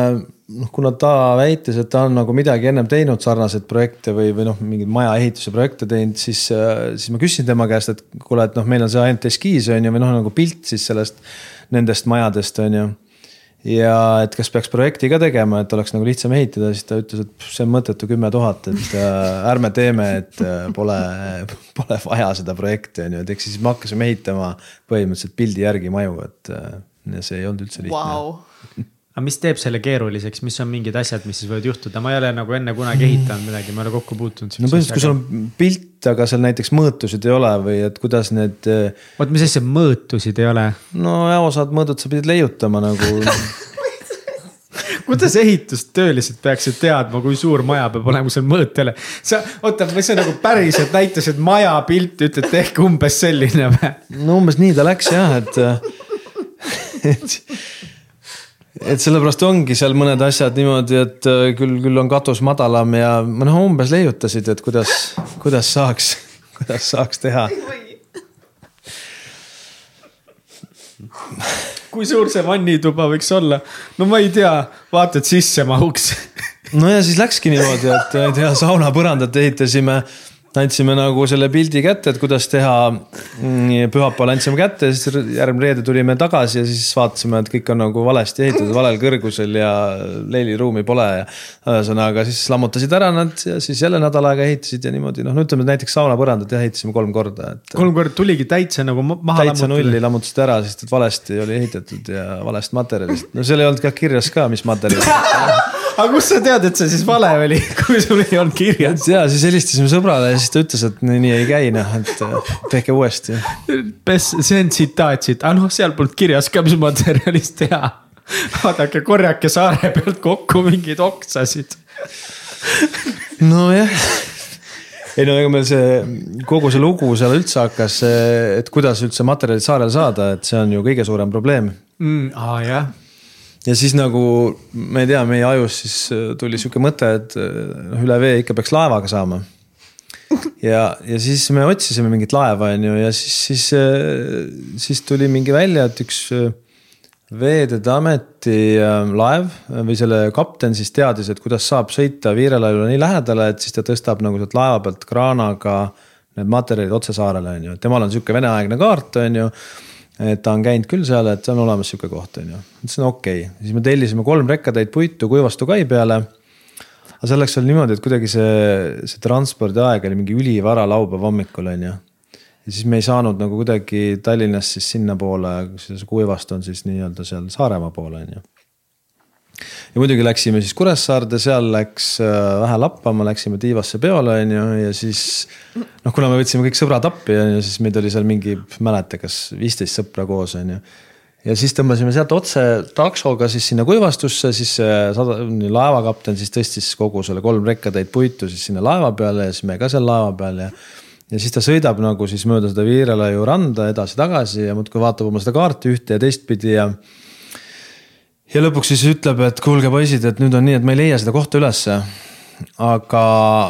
Speaker 3: noh kuna ta väitis, et ta on nagu midagi ennem teinud sarnaseid projekte või, või noh, mingeid maja ehituse projekte teinud, siis, siis ma küsisin tema käest, et kuule, et noh, meil on see ainult eskiis on ju, või noh, nagu pilt siis sellest, nendest majadest on ju ja et kas peaks projekti ka tegema, et oleks nagu lihtsam ehitada, siis ta ütles, et see on mõttetu kümme tuhat, et äh, ärme teeme, et äh, pole, <laughs> pole vaja seda projekti on ju, et eks siis me hakkasime ehitama põhimõtteliselt pildi järgi maju, et äh, see ei olnud üldse lihtne.
Speaker 2: Vau, <laughs>
Speaker 1: aga mis teeb selle keeruliseks, mis on mingid asjad, mis siis võivad juhtuda, ma ei ole nagu enne kunagi ehitanud midagi, ma ei ole kokku puutunud.
Speaker 3: no põhimõtteliselt, kui sul on pilt, aga seal näiteks mõõtusid ei ole või et kuidas need,
Speaker 1: oot, mis asja, mõõtusid ei ole?
Speaker 3: no osad mõõdud sa pidid leiutama nagu <laughs>
Speaker 1: kuidas ehitustöölised peaksid teadma, kui suur maja peab olema, seal mõõt ei ole? sa, oota, või sa nagu päriselt näitasid maja pilti, ütled tehke umbes selline või?
Speaker 3: no umbes nii ta läks jah, et, <laughs> et. Et sellepärast ongi seal mõned asjad niimoodi, et äh, küll, küll on katus madalam ja noh, umbes leiutasid, et kuidas, kuidas saaks, <laughs> kuidas saaks teha.
Speaker 1: kui suur see vannituba võiks olla? no ma ei tea, vaata, et sisse mahuks
Speaker 3: no ja siis läkski niimoodi, et ei tea, saunapõrandat ehitasime andsime nagu selle pildi kätte, et kuidas teha. Mm, pühapäeval andsime kätte, siis järgmine reede tulime tagasi ja siis vaatasime, et kõik on nagu valesti ehitatud, valel kõrgusel ja leiliruumi pole ja. ühesõnaga siis lammutasid ära nad ja siis jälle nädal aega ehitasid ja niimoodi noh, no ütleme näiteks saunapõrandat jah ehitasime kolm korda, et.
Speaker 1: kolm korda tuligi täitsa nagu maha.
Speaker 3: täitsa nulli lammutasid ära, sest et valesti oli ehitatud ja valest materjalist, no seal ei olnud ka kirjas ka, mis materjal <laughs>
Speaker 1: aga kust sa tead, et see siis vale oli, <laughs> kui sul ei olnud kirjas?
Speaker 3: ja siis helistasime sõbrale ja siis ta ütles, et nii, nii ei käi noh, et äh, tehke uuesti.
Speaker 1: see on tsitaat siit, aga noh, seal polnud kirjas ka, mis materjalist teha. <laughs> vaadake, korjake saare pealt kokku mingeid oksasid.
Speaker 3: nojah ei no ega meil see kogu see lugu seal üldse hakkas, et kuidas üldse materjalid saarele saada, et see on ju kõige suurem probleem
Speaker 1: mm,. aa jah
Speaker 3: ja siis nagu ma ei tea, meie ajus siis äh, tuli sihuke mõte, et äh, noh, üle vee ikka peaks laevaga saama. ja, ja siis me otsisime mingit laeva, on ju, ja siis, siis, äh, siis tuli mingi välja, et üks Veeteede Ameti laev või selle kapten siis teadis, et kuidas saab sõita Viirelaivale nii lähedale, et siis ta tõstab nagu sealt laeva pealt kraanaga need materjalid otse saarele, on ju, temal on sihuke veneaegne kaart, on ju et ta on käinud küll seal, et on olemas sihuke koht, on ju. ütlesin okei okay., siis me tellisime kolm rekkatäit puitu Kuivastu kai peale. aga selleks oli niimoodi, et kuidagi see, see transpordiaeg oli mingi ülivara laupäeva hommikul, on ju. ja siis me ei saanud nagu kuidagi Tallinnast siis sinnapoole, kus see Kuivastu on siis nii-öelda seal Saaremaa poole, on ju ja muidugi läksime siis Kuressaarde, seal läks äh, vähe lappama, läksime Tiivasse peole, on ju, ja siis. noh, kuna me võtsime kõik sõbrad appi, on ju, siis meid oli seal mingi, mäleta, kas viisteist sõpra koos, on ju. ja siis tõmbasime sealt otse taksoga siis sinna kuivastusse, siis sada, laevakapten siis tõstis kogu selle kolm rekkatäit puitu siis sinna laeva peale ja siis me ka seal laeva peal ja ja siis ta sõidab nagu siis mööda seda Viirelaiu randa edasi-tagasi ja muudkui vaatab oma seda kaarti ühte ja teistpidi ja ja lõpuks siis ütleb, et kuulge poisid, et nüüd on nii, et ma ei leia seda kohta ülesse. aga,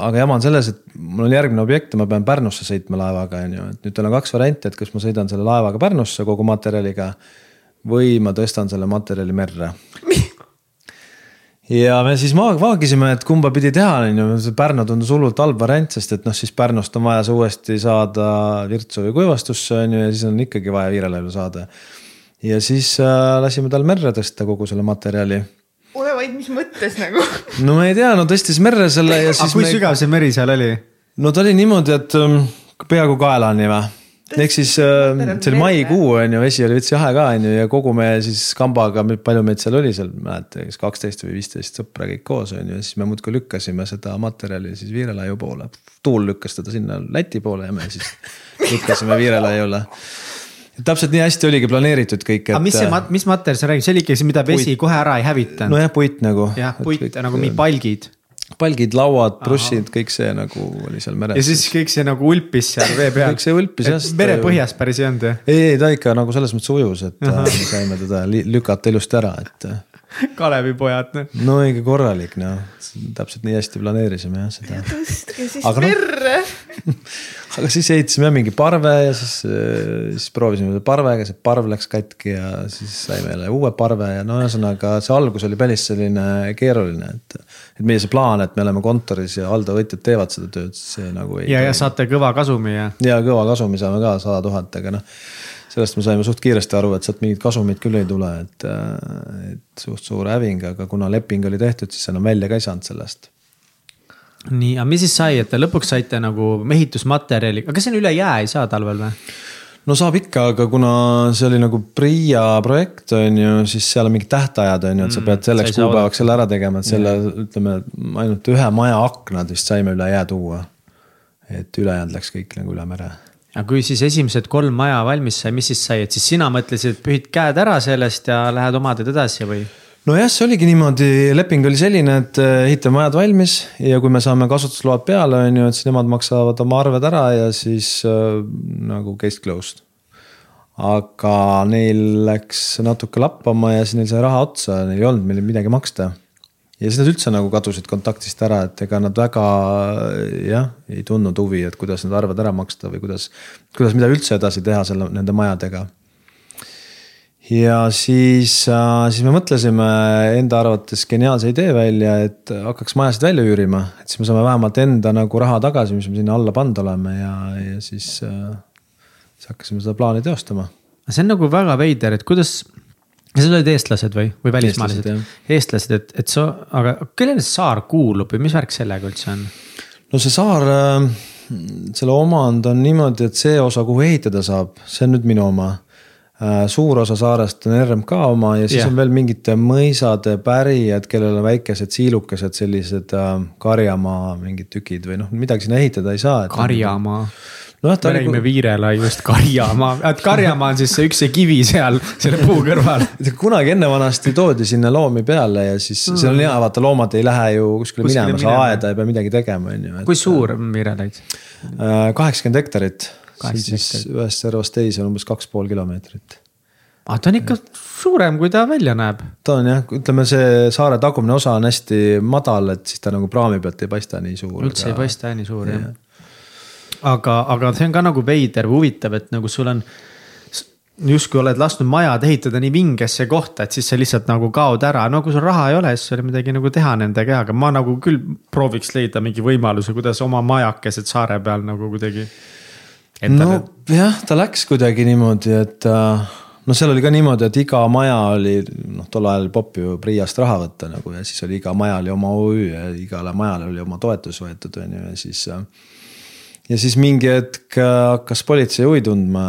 Speaker 3: aga jama on selles, et mul on järgmine objekt ja ma pean Pärnusse sõitma laevaga, on ju, et nüüd teil on kaks varianti, et kas ma sõidan selle laevaga Pärnusse kogu materjaliga. või ma tõstan selle materjali merre ja me siis vaagisime, et kumba pidi teha, on ju, see Pärnu tundus hullult halb variant, sest et noh, siis Pärnust on vaja see uuesti saada Virtsu või Kuivastusse on ju ja siis on ikkagi vaja Viirelaiule saada ja siis äh, lasime tal merre tõsta kogu selle materjali.
Speaker 2: ole vaid, mis mõttes nagu? <laughs>
Speaker 3: no ma ei tea, no tõstis merre selle ja siis.
Speaker 1: kui me... sügav see meri seal oli?
Speaker 3: no ta oli niimoodi, et um, peaaegu kaelani või ehk siis äh, see oli maikuu on ju, vesi oli veits jahe ka on ju ja kogu me siis kambaga, palju meid seal oli seal, mäleta, kas kaksteist või viisteist sõpra kõik koos on ju, ja siis me muudkui lükkasime seda materjali siis Viirelaiu poole. tuul lükkas teda sinna Läti poole ja me siis <laughs> lükkasime Viirelaiule täpselt nii hästi oligi planeeritud kõik,
Speaker 1: et. aga mis see, äh, mis materjal sa räägid, see oli ikka see, mida vesi puit. kohe ära ei hävitanud?
Speaker 3: nojah, puit nagu.
Speaker 1: jah, puit kõik, nagu mingi palgid.
Speaker 3: palgid, lauad, brussid, kõik see nagu oli seal meres.
Speaker 1: ja siis kõik see nagu ulpis seal vee <laughs> peal.
Speaker 3: kõik see ulpis jah.
Speaker 1: merepõhjas päris ei olnud jah?
Speaker 3: ei, ei ta ikka nagu selles mõttes ujus, et -huh. saime teda lükata ilusti ära, et <laughs>
Speaker 1: Kalevipojad.
Speaker 3: Noh. no ikka korralik noh, täpselt nii hästi planeerisime jah seda.
Speaker 2: tõstke siis aga merre
Speaker 3: no, <laughs> aga siis ehitasime mingi parve ja siis, siis proovisime parvega, see parv läks katki ja siis saime jälle uue parve ja no ühesõnaga see algus oli päris selline keeruline, et. et meie see plaan, et me oleme kontoris ja alltöövõtjad teevad seda tööd, see nagu
Speaker 1: ei. ja, ja saate kõva kasumi ja.
Speaker 3: ja kõva kasumi saame ka sada tuhat, aga noh sellest me saime suht kiiresti aru, et sealt mingit kasumit küll ei tule, et, et suht suur häving, aga kuna leping oli tehtud, siis enam välja ka ei saanud sellest
Speaker 1: nii, aga mis siis sai, et lõpuks saite nagu ehitusmaterjali, aga kas see on üle jää ei saa talvel või?
Speaker 3: no saab ikka, aga kuna see oli nagu PRIA projekt on ju, siis seal on mingid tähtajad on ju, et sa mm, pead selleks kuupäevaks selle ära tegema, et selle yeah. ütleme, ainult ühe maja aknad vist saime üle jää tuua. et ülejäänud läks kõik nagu üle mere
Speaker 1: aga kui siis esimesed kolm maja valmis sai, mis siis sai, et siis sina mõtlesid, et pühid käed ära sellest ja lähed oma teed edasi või?
Speaker 3: Nojah, see oligi niimoodi, leping oli selline, et eh, ehitame majad valmis ja kui me saame kasutusload peale, on ju, et siis nemad maksavad oma arved ära ja siis äh, nagu case closed. aga neil läks natuke lappama ja siis neil sai raha otsa, neil ei olnud meile midagi maksta. ja siis nad üldse nagu kadusid kontaktist ära, et ega nad väga jah, ei tundnud huvi, et kuidas need arved ära maksta või kuidas, kuidas, mida üldse edasi teha selle, nende majadega ja siis, äh, siis me mõtlesime enda arvates geniaalse idee välja, et hakkaks majasid välja üürima, et siis me saame vähemalt enda nagu raha tagasi, mis me sinna alla pannud oleme ja, ja siis äh, siis hakkasime seda plaani teostama.
Speaker 1: see on nagu väga veider, et kuidas, need olid eestlased või, või välismaalased? eestlased, et, et sa, aga kellele see saar kuulub või mis värk sellega üldse on?
Speaker 3: no see saar, äh, selle omand on niimoodi, et see osa, kuhu ehitada saab, see on nüüd minu oma suur osa saarest on RMK oma ja siis yeah. on veel mingite mõisade pärijad, kellel on väikesed siilukesed, sellised äh, karjamaa mingid tükid või noh, midagi sinna ehitada ei saa.
Speaker 1: karjamaa no,. me räägime nagu... Viirelaiust Karjamaa, <laughs> et Karjamaa on siis see üks see kivi seal selle puu kõrval. <laughs>
Speaker 3: kunagi enne vanasti toodi sinna loomi peale ja siis mm. see on hea, vaata loomad ei lähe ju kuskile, kuskile minema, sa aeda ei pea midagi tegema, on ju.
Speaker 1: kui suur on Viirelaid?
Speaker 3: Äh, kaheksakümmend hektarit, siis ühest servast teise on umbes kaks pool kilomeetrit
Speaker 1: aga ah, ta on ikka suurem, kui ta välja näeb.
Speaker 3: ta on jah, ütleme, see saare tagumine osa on hästi madal, et siis ta nagu praami pealt ei paista nii suur.
Speaker 1: üldse aga... ei paista nii suur jah ja aga, aga see on ka nagu veider või huvitav, et nagu sul on justkui oled lasknud majad ehitada nii vingesse kohta, et siis sa lihtsalt nagu kaod ära, no kui sul raha ei ole, siis ei ole midagi nagu teha nende kehaga, ma nagu küll prooviks leida mingi võimaluse, kuidas oma majakesed saare peal nagu kuidagi.
Speaker 3: Nojah, ta läks kuidagi niimoodi, et äh, no seal oli ka niimoodi, et iga maja oli noh, tol ajal popp ju PRIA-st raha võtta nagu ja siis oli iga maja oli oma OÜ ja igale majale oli oma toetus võetud, on ju, ja siis äh, ja siis mingi hetk äh, hakkas politsei huvi tundma,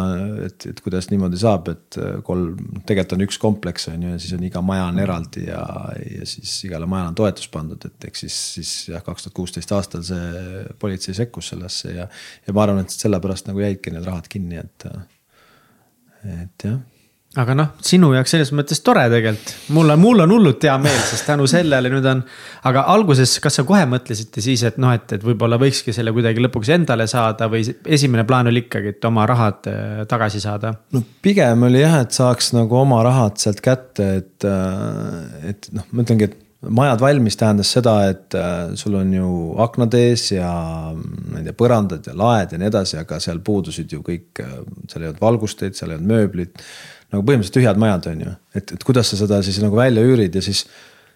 Speaker 3: et, et kuidas niimoodi saab, et äh, kolm, tegelikult on üks kompleks on ju ja siis on iga maja on eraldi ja, ja siis igale majale on toetus pandud, et eks siis, siis jah, kaks tuhat kuusteist aastal see politsei sekkus sellesse ja. ja ma arvan, et sellepärast nagu jäidki need rahad kinni, et, et jah
Speaker 1: aga noh, sinu jaoks selles mõttes tore tegelikult, mul on, mul on hullult hea meel, sest tänu sellele nüüd on. aga alguses, kas sa kohe mõtlesite siis, et noh, et, et võib-olla võikski selle kuidagi lõpuks endale saada või esimene plaan oli ikkagi, et oma rahad äh, tagasi saada?
Speaker 3: no pigem oli jah, et saaks nagu oma rahad sealt kätte, et, äh, et noh, ma ütlengi, et majad valmis tähendas seda, et äh, sul on ju aknad ees ja ma ei tea, põrandad ja laed ja nii edasi, aga seal puudusid ju kõik, seal ei olnud valgusteid, seal ei olnud mööblit nagu põhimõtteliselt tühjad majad, on ju, et, et kuidas sa seda siis nagu välja üürid ja siis.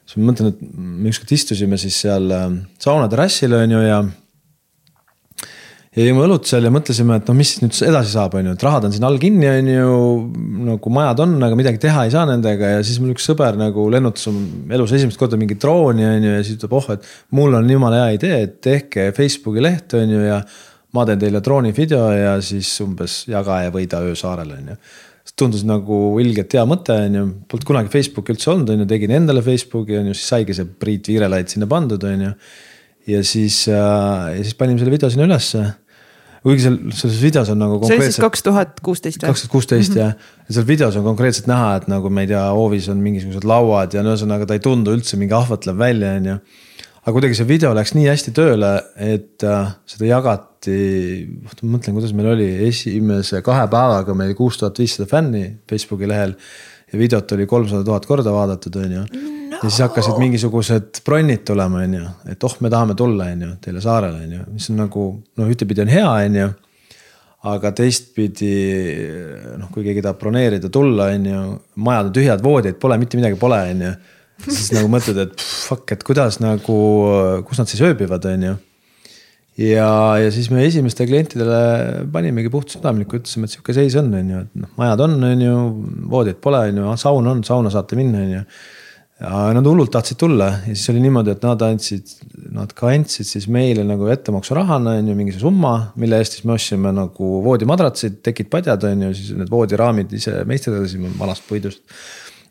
Speaker 3: siis ma mõtlen, et me ükskord istusime siis seal äh, sauna terrassil on ju ja. ja jõime õlut seal ja mõtlesime, et noh, mis nüüd edasi saab, on ju, et rahad on siin all kinni, on ju. nagu majad on, aga midagi teha ei saa nendega ja siis mul üks sõber nagu lennutas elus esimest korda mingit drooni, on ju, ja siis ütleb, oh, et mul on jumala hea idee, et tehke Facebooki leht, on ju, ja ma teen teile droonivideo ja siis umbes jaga ja võida öö saarel, on ju tundus nagu ilgelt hea mõte, on ju, polnud kunagi Facebooki üldse olnud, on ju, tegin endale Facebooki, on ju, siis saigi see Priit Viirelaid sinna pandud, on ju. ja siis äh,, ja siis panime selle video sinna ülesse. kuigi seal, selles videos on nagu.
Speaker 2: see oli siis kaks tuhat kuusteist
Speaker 3: või? kaks tuhat kuusteist jah, ja seal videos on konkreetselt näha, et nagu ma ei tea, hoovis on mingisugused lauad ja no ühesõnaga ta ei tundu üldse mingi ahvatlev välja, on ju aga kuidagi see video läks nii hästi tööle, et äh, seda jagati, oota ma mõtlen, kuidas meil oli, esimese kahe päevaga meil kuus tuhat viissada fänni Facebooki lehel. ja videot oli kolmsada tuhat korda vaadatud, on ju ja siis hakkasid mingisugused bronnid tulema, on ju, et oh, me tahame tulla, on ju, teile saarele, on ju, mis on nagu noh, ühtepidi on hea, on ju aga teistpidi noh, kui keegi tahab broneerida, tulla, on ju, majad on tühjad, voodid pole, mitte midagi pole, on ju siis nagu mõtled, et fuck, et kuidas nagu, kus nad siis ööbivad, on ju. Ja, ja siis me esimestele klientidele panimegi puhtsüdamlikku, ütlesime, et sihuke seis on, on ju, et noh, majad on, on ju, voodit pole, on ju, saun on, sauna saate minna, on ju. ja nad hullult tahtsid tulla ja siis oli niimoodi, et nad andsid, nad ka andsid siis meile nagu ettemaksurahana on ju mingisuguse summa, mille eest siis me ostsime nagu voodimadratsid, tekid padjad on ju, siis need voodiraamid ise meisterdasime vanast puidust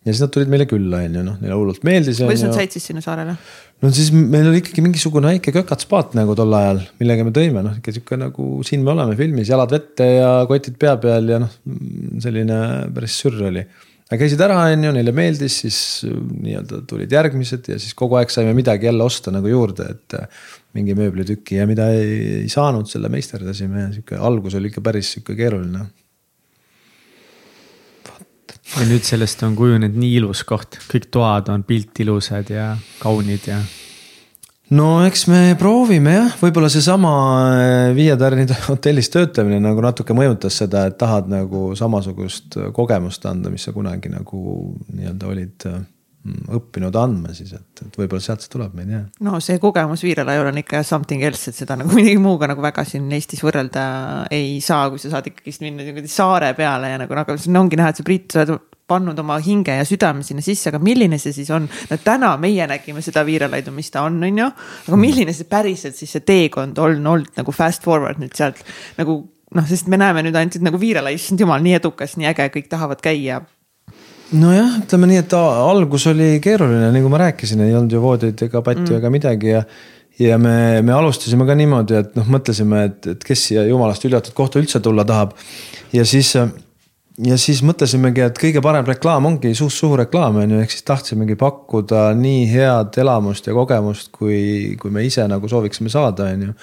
Speaker 3: ja siis nad tulid meile külla, on ju, noh, neile hullult meeldis.
Speaker 2: kuidas nad said siis sinna saarele?
Speaker 3: No siis meil oli ikkagi mingisugune väike kökatspaat nagu tol ajal, millega me tõime, noh ikka sihuke nagu siin me oleme filmis, jalad vette ja kotid pea peal ja noh, selline päris sürr oli. aga käisid ära, on ju, neile meeldis, siis nii-öelda tulid järgmised ja siis kogu aeg saime midagi jälle osta nagu juurde, et. mingi mööblitüki ja mida ei, ei saanud, selle meisterdasime ja sihuke algus oli ikka päris sihuke keeruline
Speaker 1: ja nüüd sellest on kujunenud nii ilus koht, kõik toad on piltilusad ja kaunid ja.
Speaker 3: no eks me proovime jah, võib-olla seesama äh, Viie Tärni hotellis töötamine nagu natuke mõjutas seda, et tahad nagu samasugust kogemust anda, mis sa kunagi nagu nii-öelda olid Mm, õppinud andma siis, et, et võib-olla sealt see tuleb, ma ei tea.
Speaker 2: no see kogemus Viirelaiul on ikka something else, et seda nagu <laughs> midagi muuga nagu väga siin Eestis võrrelda ei saa, kui sa saad ikkagist minna niimoodi saare peale ja nagu, nagu siin ongi näha, et sa Priit, sa oled pannud oma hinge ja südame sinna sisse, aga milline see siis on? no täna meie nägime seda Viirelaidu, mis ta on, on ju, aga mm. milline see päriselt siis see teekond on olnud nagu fast forward nüüd sealt nagu noh, sest me näeme nüüd ainult nagu Viirelai, issand jumal, nii edukas, nii äge, kõik tahavad käia
Speaker 3: nojah, ütleme nii, et algus oli keeruline, nagu ma rääkisin, ei olnud ju voodeid ega patju mm. ega midagi ja. ja me, me alustasime ka niimoodi, et noh, mõtlesime, et, et kes siia jumalast hüljatud kohta üldse tulla tahab. ja siis, ja siis mõtlesimegi, et kõige parem reklaam ongi suust suhu reklaam on ju, ehk siis tahtsimegi pakkuda nii head elamust ja kogemust, kui, kui me ise nagu sooviksime saada, on ju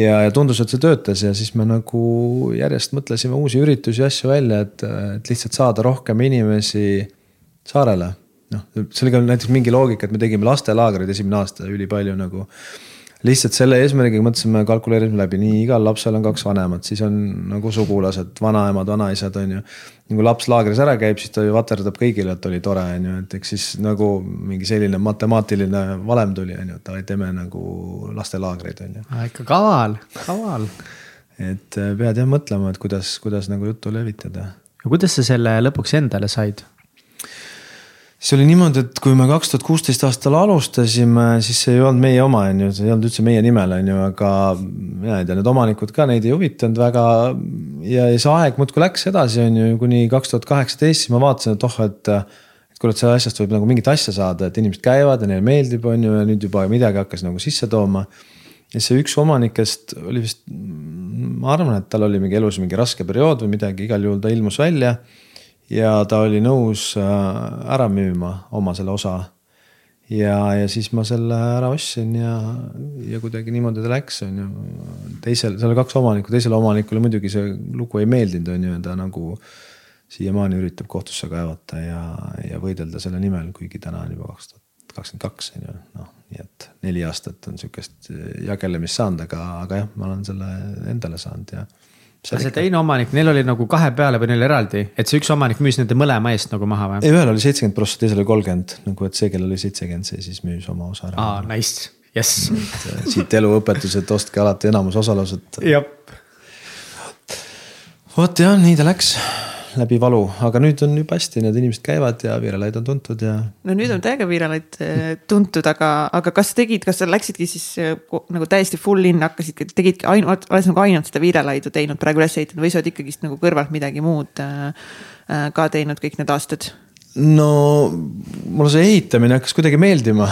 Speaker 3: ja, ja tundus, et see töötas ja siis me nagu järjest mõtlesime uusi üritusi ja asju välja, et, et lihtsalt saada rohkem inimesi saarele. noh, oli ka näiteks mingi loogika, et me tegime lastelaagreid esimene aasta ülipalju nagu lihtsalt selle eesmärgiga mõtlesime, kalkuleerisime läbi, nii igal lapsel on kaks vanemat, siis on nagu sugulased, vanaemad, vanaisad on ju. ja kui laps laagris ära käib, siis ta ju vaterdab kõigile, et oli tore, on ju, et eks siis nagu mingi selline matemaatiline valem tuli, on ju, et davai, teeme nagu lastelaagreid, on ju.
Speaker 1: ikka kaval, kaval.
Speaker 3: et äh, pead jah mõtlema, et kuidas, kuidas nagu juttu levitada.
Speaker 1: ja kuidas sa selle lõpuks endale said?
Speaker 3: Siis oli niimoodi, et kui me kaks tuhat kuusteist aastal alustasime, siis see ei olnud meie oma, on ju, see ei olnud üldse meie nimel, on ju, aga mina ei tea, need omanikud ka neid ei huvitanud väga. ja, ja see aeg muudkui läks edasi, on ju, kuni kaks tuhat kaheksateist, siis ma vaatasin, et oh, et. et kuule, et sellest asjast võib nagu mingit asja saada, et inimesed käivad ja neile meeldib, on ju, ja nüüd juba midagi hakkas nagu sisse tooma. ja see üks omanikest oli vist, ma arvan, et tal oli mingi elus mingi raske periood või midagi, igal juhul ta ilmus välja ja ta oli nõus äh, ära müüma oma selle osa. ja, ja siis ma selle ära ostsin ja, ja kuidagi niimoodi ta läks, on ju. teisel, seal oli kaks omanikku, teisele omanikule muidugi see lugu ei meeldinud, on ju, ta nagu siiamaani üritab kohtusse kaevata ja, ja võidelda selle nimel, kuigi täna on juba kaks tuhat kakskümmend kaks on ju, noh, nii et neli aastat on sihukest jagelemist saanud, aga, aga jah, ma olen selle endale saanud ja
Speaker 1: see, see teine omanik, neil oli nagu kahe peale või neil eraldi, et see üks omanik müüs nende mõlema eest nagu maha või?
Speaker 3: ei, ühel oli seitsekümmend prossa, teisel oli kolmkümmend, nagu et see, kellel oli seitsekümmend, see siis müüs oma osa ära.
Speaker 1: aa, nice, jess.
Speaker 3: Äh, siit eluõpetused, ostke alati enamus osalused.
Speaker 1: jah.
Speaker 3: vot jah, nii ta läks läbi valu, aga nüüd on juba hästi, need inimesed käivad ja Viirelaid on tuntud ja.
Speaker 2: no nüüd on täiega Viirelaid eh, tuntud, aga, aga kas tegid, kas sa läksidki siis eh, nagu täiesti full in, hakkasidki, tegidki ainult, oled nagu ainult seda Viirelaidu teinud praegu üles ehitanud või sa oled ikkagist nagu kõrvalt midagi muud äh, ka teinud kõik need aastad?
Speaker 3: no mulle see ehitamine hakkas kuidagi meeldima